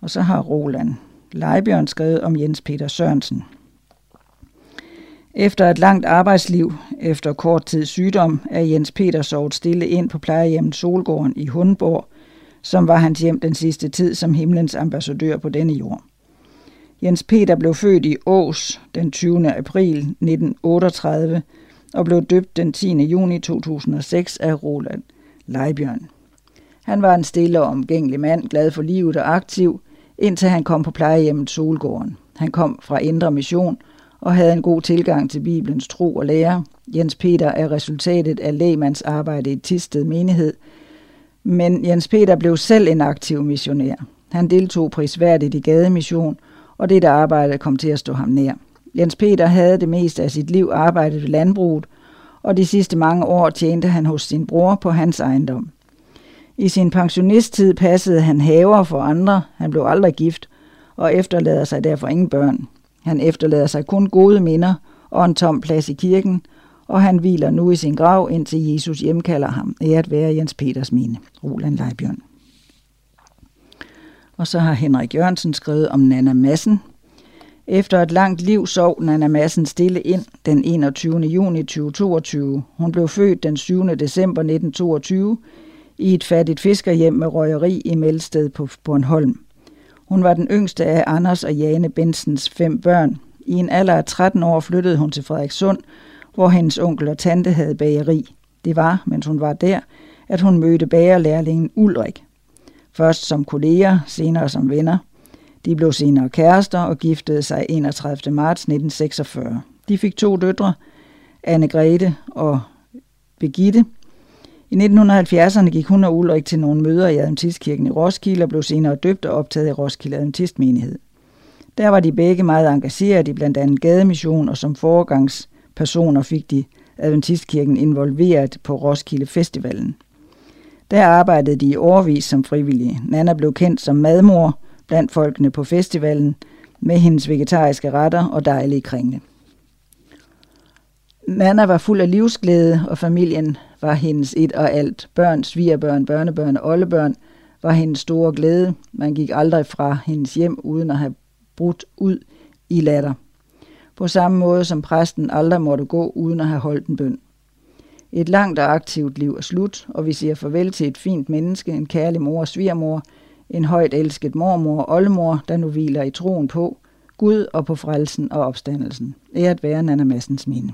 Og så har Roland Leibjørn skrevet om Jens Peter Sørensen. Efter et langt arbejdsliv, efter kort tid sygdom, er Jens Peter sovet stille ind på plejehjemmet Solgården i Hundborg, som var hans hjem den sidste tid som himlens ambassadør på denne jord. Jens Peter blev født i Ås den 20. april 1938 og blev døbt den 10. juni 2006 af Roland Leibjørn. Han var en stille og omgængelig mand, glad for livet og aktiv, indtil han kom på plejehjemmet Solgården. Han kom fra Indre Mission og havde en god tilgang til Bibelens tro og lære. Jens Peter er resultatet af lægmands arbejde i Tisted menighed, men Jens Peter blev selv en aktiv missionær. Han deltog prisværdigt i gademission, og det der arbejde kom til at stå ham nær. Jens Peter havde det meste af sit liv arbejdet ved landbruget, og de sidste mange år tjente han hos sin bror på hans ejendom. I sin pensionisttid passede han haver for andre, han blev aldrig gift, og efterlader sig derfor ingen børn. Han efterlader sig kun gode minder og en tom plads i kirken, og han hviler nu i sin grav, indtil Jesus hjemkalder ham. Æret være Jens Peters mine. Roland Leibjørn. Og så har Henrik Jørgensen skrevet om Nana Massen. Efter et langt liv sov Nana Madsen stille ind den 21. juni 2022. Hun blev født den 7. december 1922 i et fattigt fiskerhjem med røgeri i Melsted på Bornholm. Hun var den yngste af Anders og Jane Bensens fem børn. I en alder af 13 år flyttede hun til Frederikssund, hvor hendes onkel og tante havde bageri. Det var, mens hun var der, at hun mødte bagerlærlingen Ulrik. Først som kolleger, senere som venner. De blev senere kærester og giftede sig 31. marts 1946. De fik to døtre, Anne Grete og Begitte. I 1970'erne gik hun og Ulrik til nogle møder i Adventistkirken i Roskilde og blev senere døbt og optaget i Roskilde Adventistmenighed. Der var de begge meget engageret i blandt andet gademission, og som foregangspersoner fik de Adventistkirken involveret på Roskilde Festivalen. Der arbejdede de i årvis som frivillige. Nana blev kendt som madmor blandt folkene på festivalen med hendes vegetariske retter og dejlige kringle. Nana var fuld af livsglæde, og familien var hendes et og alt. Børn, svigerbørn, børnebørn og oldebørn var hendes store glæde. Man gik aldrig fra hendes hjem uden at have brudt ud i latter. På samme måde som præsten aldrig måtte gå uden at have holdt en bøn. Et langt og aktivt liv er slut, og vi siger farvel til et fint menneske, en kærlig mor og svigermor, en højt elsket mormor og oldemor, der nu hviler i troen på Gud og på frelsen og opstandelsen. Æret være Nana Massens minde.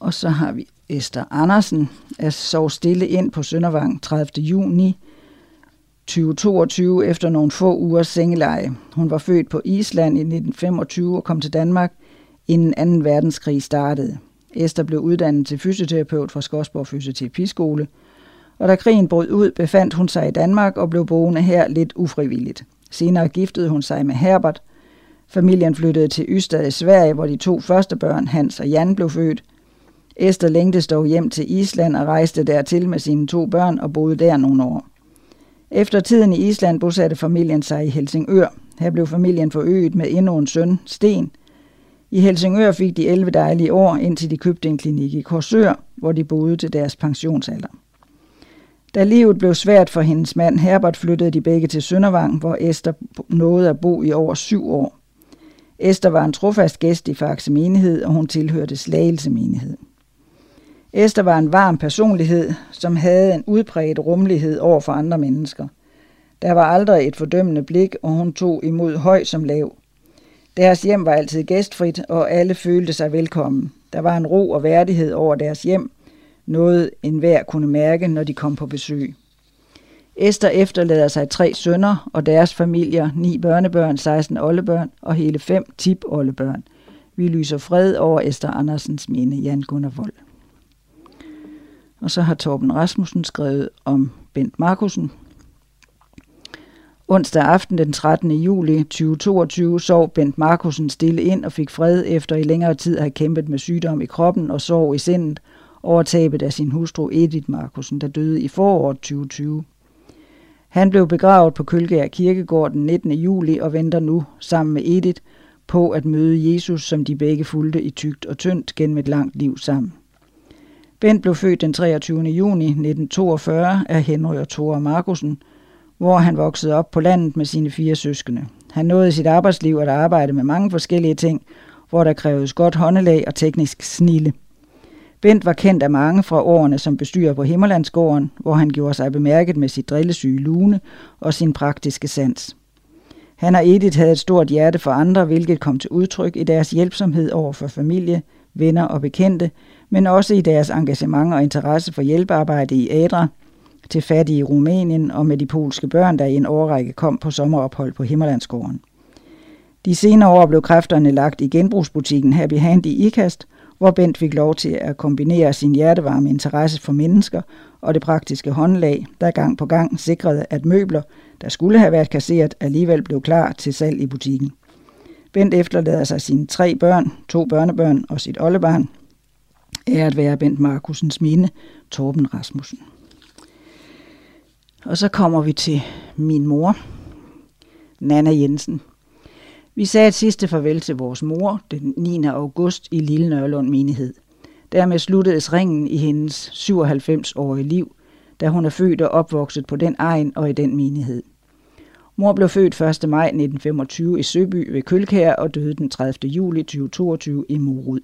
Og så har vi Esther Andersen, der sov stille ind på Søndervang 30. juni 2022 efter nogle få ugers sengeleje. Hun var født på Island i 1925 og kom til Danmark, inden 2. verdenskrig startede. Esther blev uddannet til fysioterapeut fra Skodsborg Fysioterapiskole, og da krigen brød ud, befandt hun sig i Danmark og blev boende her lidt ufrivilligt. Senere giftede hun sig med Herbert. Familien flyttede til Ystad i Sverige, hvor de to første børn, Hans og Jan, blev født. Esther længtes dog hjem til Island og rejste dertil med sine to børn og boede der nogle år. Efter tiden i Island bosatte familien sig i Helsingør. Her blev familien forøget med endnu en søn, Sten. I Helsingør fik de 11 dejlige år, indtil de købte en klinik i Korsør, hvor de boede til deres pensionsalder. Da livet blev svært for hendes mand Herbert, flyttede de begge til Søndervang, hvor Esther nåede at bo i over syv år. Esther var en trofast gæst i Faxe menighed, og hun tilhørte Slagelse menighed. Esther var en varm personlighed, som havde en udbredt rummelighed over for andre mennesker. Der var aldrig et fordømmende blik, og hun tog imod høj som lav. Deres hjem var altid gæstfrit, og alle følte sig velkommen. Der var en ro og værdighed over deres hjem, noget enhver kunne mærke, når de kom på besøg. Esther efterlader sig tre sønner og deres familier, ni børnebørn, 16 oldebørn og hele fem tip-oldebørn. Vi lyser fred over Esther Andersens minde, Jan Gunnar Vold. Og så har Torben Rasmussen skrevet om Bent Markusen. Onsdag aften den 13. juli 2022 sov Bent Markusen stille ind og fik fred efter i længere tid at have kæmpet med sygdom i kroppen og sorg i sindet over tabet af sin hustru Edith Markusen, der døde i foråret 2020. Han blev begravet på Kølgær Kirkegård den 19. juli og venter nu sammen med Edith på at møde Jesus, som de begge fulgte i tygt og tyndt gennem et langt liv sammen. Bent blev født den 23. juni 1942 af Henry og Thora Markusen, hvor han voksede op på landet med sine fire søskende. Han nåede i sit arbejdsliv at arbejde med mange forskellige ting, hvor der krævedes godt håndelag og teknisk snille. Bent var kendt af mange fra årene som bestyrer på Himmerlandsgården, hvor han gjorde sig bemærket med sit drillesyge lune og sin praktiske sans. Han og Edith havde et stort hjerte for andre, hvilket kom til udtryk i deres hjælpsomhed over for familie, venner og bekendte, men også i deres engagement og interesse for hjælpearbejde i Adra, til fattige i Rumænien og med de polske børn, der i en årrække kom på sommerophold på Himmerlandsgården. De senere år blev kræfterne lagt i genbrugsbutikken Happy Hand i Ikast, hvor Bent fik lov til at kombinere sin hjertevarme interesse for mennesker og det praktiske håndlag, der gang på gang sikrede, at møbler, der skulle have været kasseret, alligevel blev klar til salg i butikken. Bent efterlader sig sine tre børn, to børnebørn og sit oldebarn, er at være Bent Markusens minde, Torben Rasmussen. Og så kommer vi til min mor, Nana Jensen. Vi sagde et sidste farvel til vores mor den 9. august i Lille Nørlund menighed. Dermed sluttedes ringen i hendes 97-årige liv, da hun er født og opvokset på den egen og i den menighed. Mor blev født 1. maj 1925 i Søby ved Kølkær og døde den 30. juli 2022 i Morud.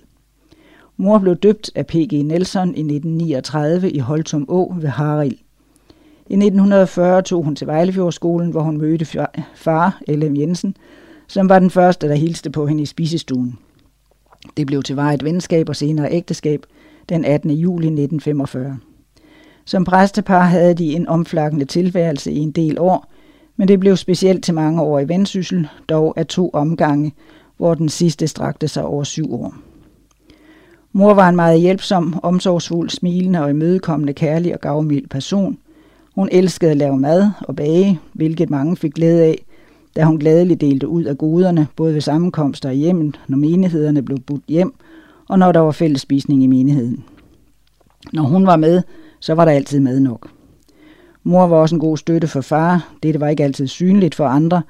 Mor blev døbt af P.G. Nelson i 1939 i Holtum Å ved Haril. I 1940 tog hun til Vejlefjordskolen, hvor hun mødte far, L.M. Jensen, som var den første, der hilste på hende i spisestuen. Det blev til et venskab og senere ægteskab den 18. juli 1945. Som præstepar havde de en omflakkende tilværelse i en del år, men det blev specielt til mange år i vendsyssel, dog af to omgange, hvor den sidste strakte sig over syv år. Mor var en meget hjælpsom, omsorgsfuld, smilende og imødekommende, kærlig og gavmild person. Hun elskede at lave mad og bage, hvilket mange fik glæde af, da hun gladeligt delte ud af goderne, både ved sammenkomster i hjemmet, når menighederne blev budt hjem, og når der var fællesspisning i menigheden. Når hun var med, så var der altid mad nok. Mor var også en god støtte for far. Det var ikke altid synligt for andre,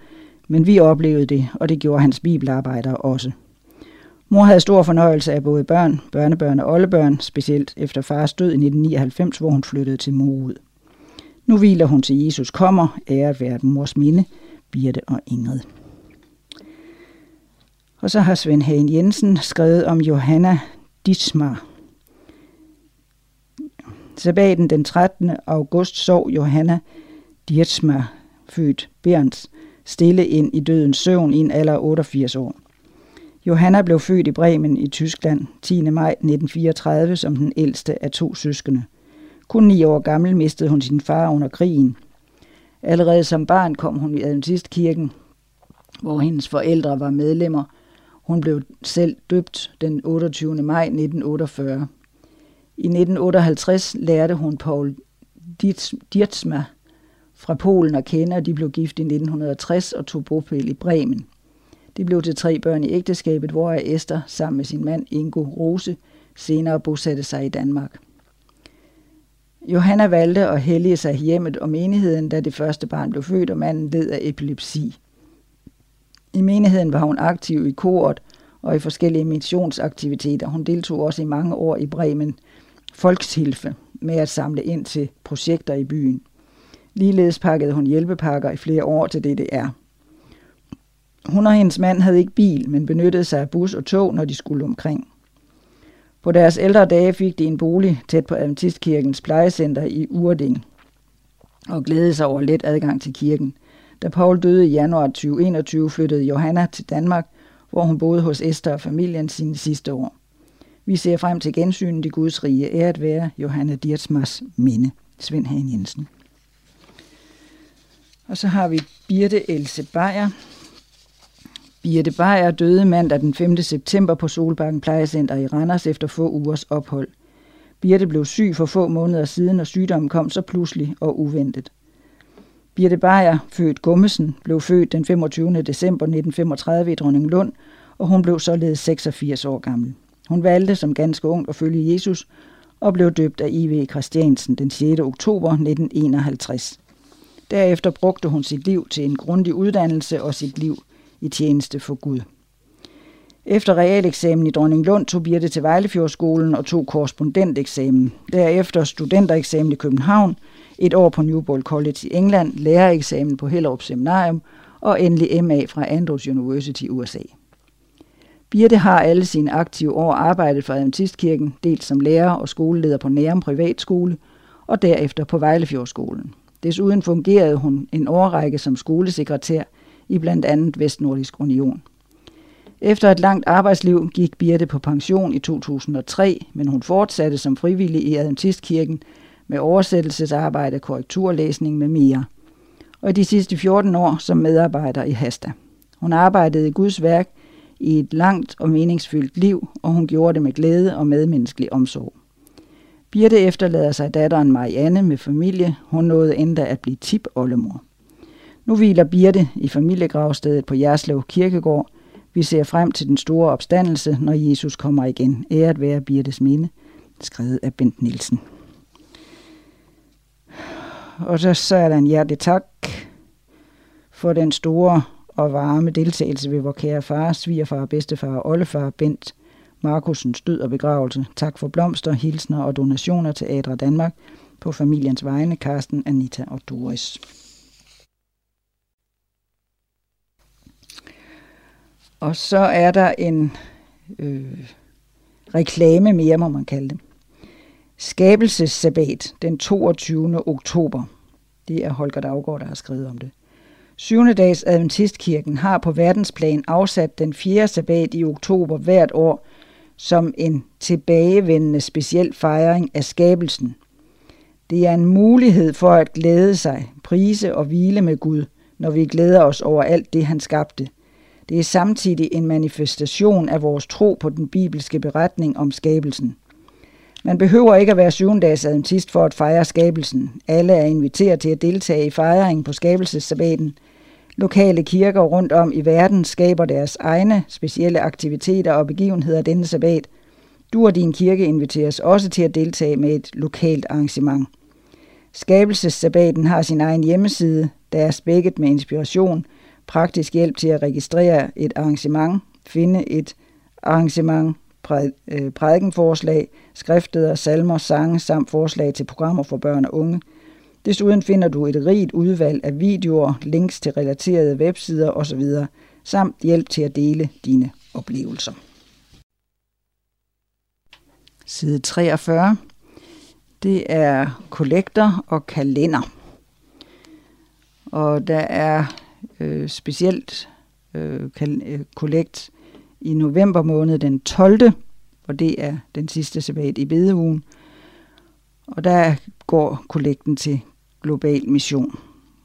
men vi oplevede det, og det gjorde hans bibelarbejder også. Mor havde stor fornøjelse af både børn, børnebørn og oldebørn, specielt efter fars død i 1999, hvor hun flyttede til Morud. Nu hviler hun til Jesus kommer, æret være mors minde, Birte og Ingrid. Og så har Svend Hagen Jensen skrevet om Johanna Ditsmar. Sabbaten den 13. august sov Johanna Ditsmar, født Berns, stille ind i dødens søvn i en alder af 88 år. Johanna blev født i Bremen i Tyskland 10. maj 1934 som den ældste af to søskende. Kun ni år gammel mistede hun sin far under krigen. Allerede som barn kom hun i Adventistkirken, hvor hendes forældre var medlemmer. Hun blev selv døbt den 28. maj 1948. I 1958 lærte hun Paul Dietzma fra Polen at kende, og de blev gift i 1960 og tog bopæl i Bremen. De blev til tre børn i ægteskabet, hvor Esther sammen med sin mand Ingo Rose senere bosatte sig i Danmark. Johanna valgte at hellige sig hjemmet og menigheden, da det første barn blev født, og manden led af epilepsi. I menigheden var hun aktiv i koret og i forskellige missionsaktiviteter. Hun deltog også i mange år i Bremen Folkshilfe med at samle ind til projekter i byen. Ligeledes pakkede hun hjælpepakker i flere år til DDR. Hun og hendes mand havde ikke bil, men benyttede sig af bus og tog, når de skulle omkring. På deres ældre dage fik de en bolig tæt på Adventistkirkens plejecenter i Urding og glædede sig over let adgang til kirken. Da Paul døde i januar 2021, flyttede Johanna til Danmark, hvor hun boede hos Esther og familien sine sidste år. Vi ser frem til gensynet i Guds rige. Æret være Johanna Dirtsmars minde. Svend Hagen Jensen. Og så har vi Birte Else Beyer, Birte Beyer døde mandag den 5. september på Solbakken Plejecenter i Randers efter få ugers ophold. Birte blev syg for få måneder siden, og sygdommen kom så pludselig og uventet. Birte Beyer, født Gummesen, blev født den 25. december 1935 i Dronninglund, og hun blev således 86 år gammel. Hun valgte som ganske ung at følge Jesus og blev døbt af I.V. Christiansen den 6. oktober 1951. Derefter brugte hun sit liv til en grundig uddannelse og sit liv i tjeneste for Gud. Efter realeksamen i Dronninglund tog Birte til Vejlefjordskolen og tog korrespondenteksamen. Derefter studentereksamen i København, et år på Newbold College i England, lærereksamen på Hellerup Seminarium og endelig MA fra Andrews University i USA. Birte har alle sine aktive år arbejdet for Adventistkirken, dels som lærer og skoleleder på Nærum Privatskole og derefter på Vejlefjordskolen. Desuden fungerede hun en årrække som skolesekretær i blandt andet Vestnordisk Union. Efter et langt arbejdsliv gik Birte på pension i 2003, men hun fortsatte som frivillig i Adventistkirken med oversættelsesarbejde, korrekturlæsning med mere. Og de sidste 14 år som medarbejder i Hasta. Hun arbejdede i Guds værk i et langt og meningsfyldt liv, og hun gjorde det med glæde og medmenneskelig omsorg. Birte efterlader sig datteren Marianne med familie. Hun nåede endda at blive tip-oldemor. Nu hviler Birte i familiegravstedet på Jerslev Kirkegård. Vi ser frem til den store opstandelse, når Jesus kommer igen. Æret være Birtes minde, skrevet af Bent Nielsen. Og så, så er der en hjertelig tak for den store og varme deltagelse ved vor kære far, svigerfar, bedstefar og oldefar Bent Markusens død og begravelse. Tak for blomster, hilsner og donationer til Adra Danmark. På familiens vegne, Karsten, Anita og Doris. Og så er der en øh, reklame mere, må man kalde det. Skabelsessabbat den 22. oktober. Det er Holger Daggaard, der har skrevet om det. Syvende dags Adventistkirken har på verdensplan afsat den 4. sabbat i oktober hvert år som en tilbagevendende speciel fejring af skabelsen. Det er en mulighed for at glæde sig, prise og hvile med Gud, når vi glæder os over alt det, han skabte. Det er samtidig en manifestation af vores tro på den bibelske beretning om skabelsen. Man behøver ikke at være syvendags adventist for at fejre skabelsen. Alle er inviteret til at deltage i fejringen på skabelsessabaten. Lokale kirker rundt om i verden skaber deres egne specielle aktiviteter og begivenheder denne sabbat. Du og din kirke inviteres også til at deltage med et lokalt arrangement. Skabelsessabaten har sin egen hjemmeside, der er spækket med inspiration, praktisk hjælp til at registrere et arrangement, finde et arrangement, øh, prædikenforslag, skriftede salmer, sange samt forslag til programmer for børn og unge. Desuden finder du et rigt udvalg af videoer, links til relaterede websider osv., samt hjælp til at dele dine oplevelser. Side 43. Det er kollektor og kalender. Og der er øh, specielt øh, øh, kollekt i november måned den 12 og det er den sidste sabbat i bedeugen. Og der går kollekten til global mission.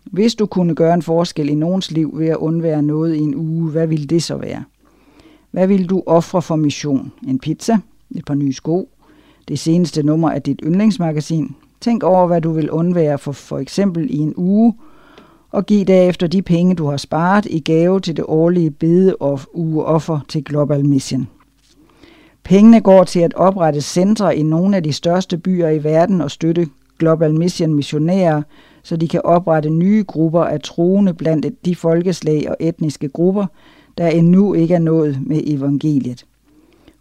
Hvis du kunne gøre en forskel i nogens liv ved at undvære noget i en uge, hvad ville det så være? Hvad vil du ofre for mission? En pizza? Et par nye sko? Det seneste nummer af dit yndlingsmagasin? Tænk over, hvad du vil undvære for for eksempel i en uge, og giv derefter de penge, du har sparet i gave til det årlige bede og offer til Global Mission. Pengene går til at oprette centre i nogle af de største byer i verden og støtte Global Mission missionærer, så de kan oprette nye grupper af troende blandt de folkeslag og etniske grupper, der endnu ikke er nået med evangeliet.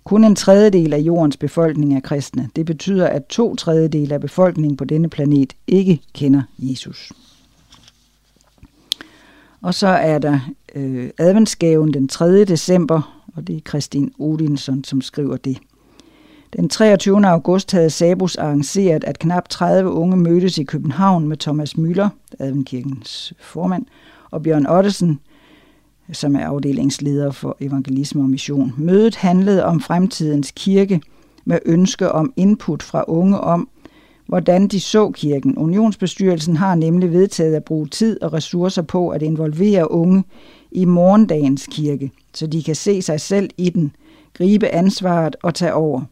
Kun en tredjedel af jordens befolkning er kristne. Det betyder, at to tredjedel af befolkningen på denne planet ikke kender Jesus. Og så er der øh, adventsgaven den 3. december, og det er Kristin Odinson, som skriver det. Den 23. august havde Sabus arrangeret, at knap 30 unge mødtes i København med Thomas Møller, Advenkirkens formand, og Bjørn Ottesen, som er afdelingsleder for evangelisme og mission. Mødet handlede om fremtidens kirke med ønske om input fra unge om, hvordan de så kirken. Unionsbestyrelsen har nemlig vedtaget at bruge tid og ressourcer på at involvere unge i morgendagens kirke, så de kan se sig selv i den, gribe ansvaret og tage over.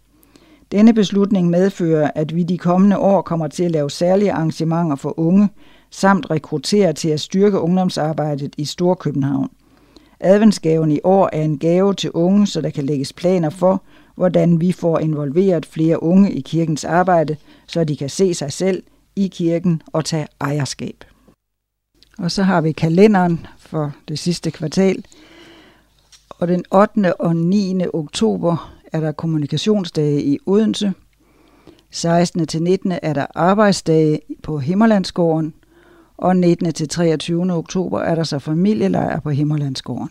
Denne beslutning medfører, at vi de kommende år kommer til at lave særlige arrangementer for unge, samt rekruttere til at styrke ungdomsarbejdet i Storkøbenhavn. Adventsgaven i år er en gave til unge, så der kan lægges planer for, hvordan vi får involveret flere unge i kirkens arbejde, så de kan se sig selv i kirken og tage ejerskab. Og så har vi kalenderen for det sidste kvartal. Og den 8. og 9. oktober er der kommunikationsdage i Odense. 16. til 19. er der arbejdsdage på Himmerlandsgården. Og 19. til 23. oktober er der så familielejr på Himmerlandsgården.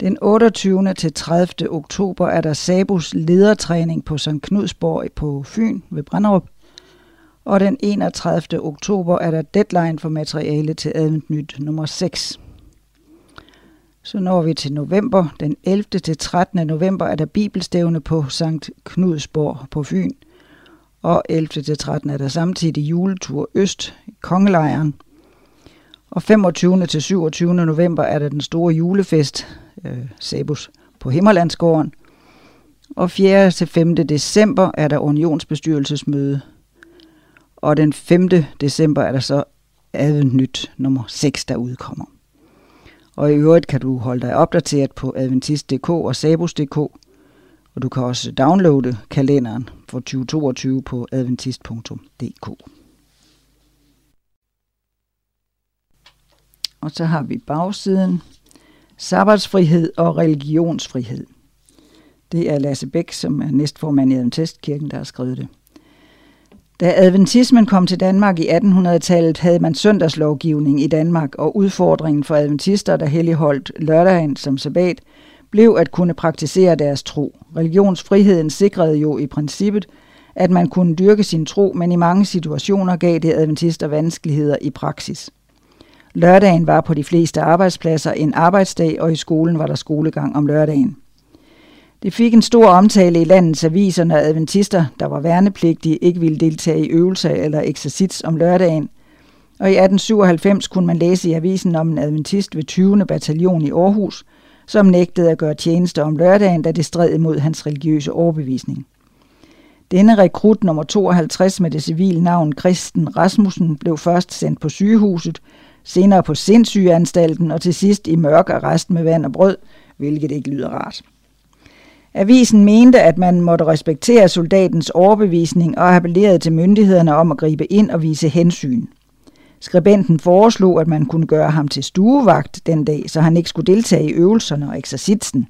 Den 28. til 30. oktober er der Sabus ledertræning på St. Knudsborg på Fyn ved Brænderup. Og den 31. oktober er der deadline for materiale til Advent Nyt nummer 6. Så når vi til november. Den 11. til 13. november er der bibelstævne på Sankt Knudsborg på Fyn. Og 11. til 13. er der samtidig juletur øst i Kongelejren. Og 25. til 27. november er der den store julefest, øh, Sabus, på Himmerlandsgården. Og 4. til 5. december er der unionsbestyrelsesmøde. Og den 5. december er der så adventnyt nummer 6, der udkommer. Og i øvrigt kan du holde dig opdateret på adventist.dk og sabus.dk, og du kan også downloade kalenderen for 2022 på adventist.dk. Og så har vi bagsiden. Sabbatsfrihed og religionsfrihed. Det er Lasse Bæk, som er næstformand i Adventistkirken, der har skrevet det. Da adventismen kom til Danmark i 1800-tallet, havde man søndagslovgivning i Danmark, og udfordringen for adventister, der helligholdt lørdagen som sabbat, blev at kunne praktisere deres tro. Religionsfriheden sikrede jo i princippet, at man kunne dyrke sin tro, men i mange situationer gav det adventister vanskeligheder i praksis. Lørdagen var på de fleste arbejdspladser en arbejdsdag, og i skolen var der skolegang om lørdagen. Det fik en stor omtale i landets aviser, når adventister, der var værnepligtige, ikke ville deltage i øvelser eller eksercits om lørdagen. Og i 1897 kunne man læse i avisen om en adventist ved 20. bataljon i Aarhus, som nægtede at gøre tjeneste om lørdagen, da det stred imod hans religiøse overbevisning. Denne rekrut nummer 52 med det civile navn Kristen Rasmussen blev først sendt på sygehuset, senere på sindssygeanstalten og til sidst i mørk arrest med vand og brød, hvilket ikke lyder rart. Avisen mente, at man måtte respektere soldatens overbevisning og appellerede til myndighederne om at gribe ind og vise hensyn. Skribenten foreslog, at man kunne gøre ham til stuevagt den dag, så han ikke skulle deltage i øvelserne og eksercitsen.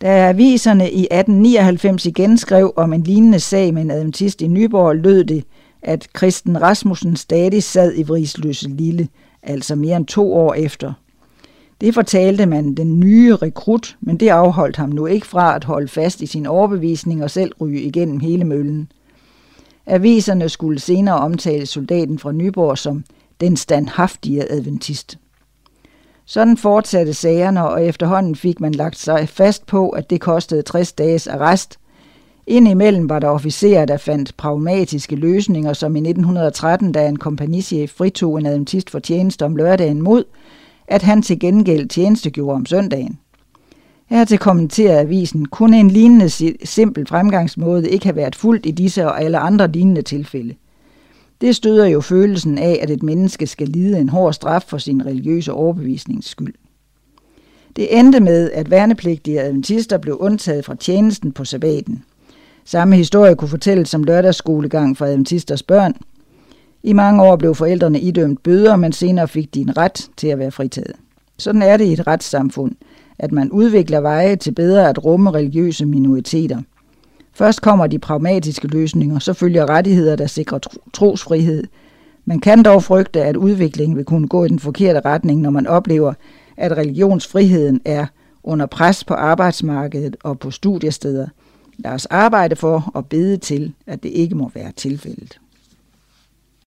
Da aviserne i 1899 igen skrev om en lignende sag med en adventist i Nyborg, lød det, at Kristen Rasmussen stadig sad i Vrisløse Lille, altså mere end to år efter. Det fortalte man den nye rekrut, men det afholdt ham nu ikke fra at holde fast i sin overbevisning og selv ryge igennem hele møllen. Aviserne skulle senere omtale soldaten fra Nyborg som den standhaftige adventist. Sådan fortsatte sagerne, og efterhånden fik man lagt sig fast på, at det kostede 60 dages arrest. Indimellem var der officerer, der fandt pragmatiske løsninger, som i 1913, da en kompagnichef fritog en adventist for tjeneste om lørdagen mod, at han til gengæld tjenestegjorde om søndagen. Hertil kommenterer avisen, kunne en lignende simpel fremgangsmåde ikke have været fuldt i disse og alle andre lignende tilfælde. Det støder jo følelsen af, at et menneske skal lide en hård straf for sin religiøse overbevisnings skyld. Det endte med, at værnepligtige adventister blev undtaget fra tjenesten på sabbaten. Samme historie kunne fortælles som lørdagsskolegang for adventisters børn. I mange år blev forældrene idømt bøder, men senere fik de en ret til at være fritaget. Sådan er det i et retssamfund, at man udvikler veje til bedre at rumme religiøse minoriteter. Først kommer de pragmatiske løsninger, så følger rettigheder, der sikrer trosfrihed. Man kan dog frygte, at udviklingen vil kunne gå i den forkerte retning, når man oplever, at religionsfriheden er under pres på arbejdsmarkedet og på studiesteder. Lad os arbejde for og bede til, at det ikke må være tilfældet.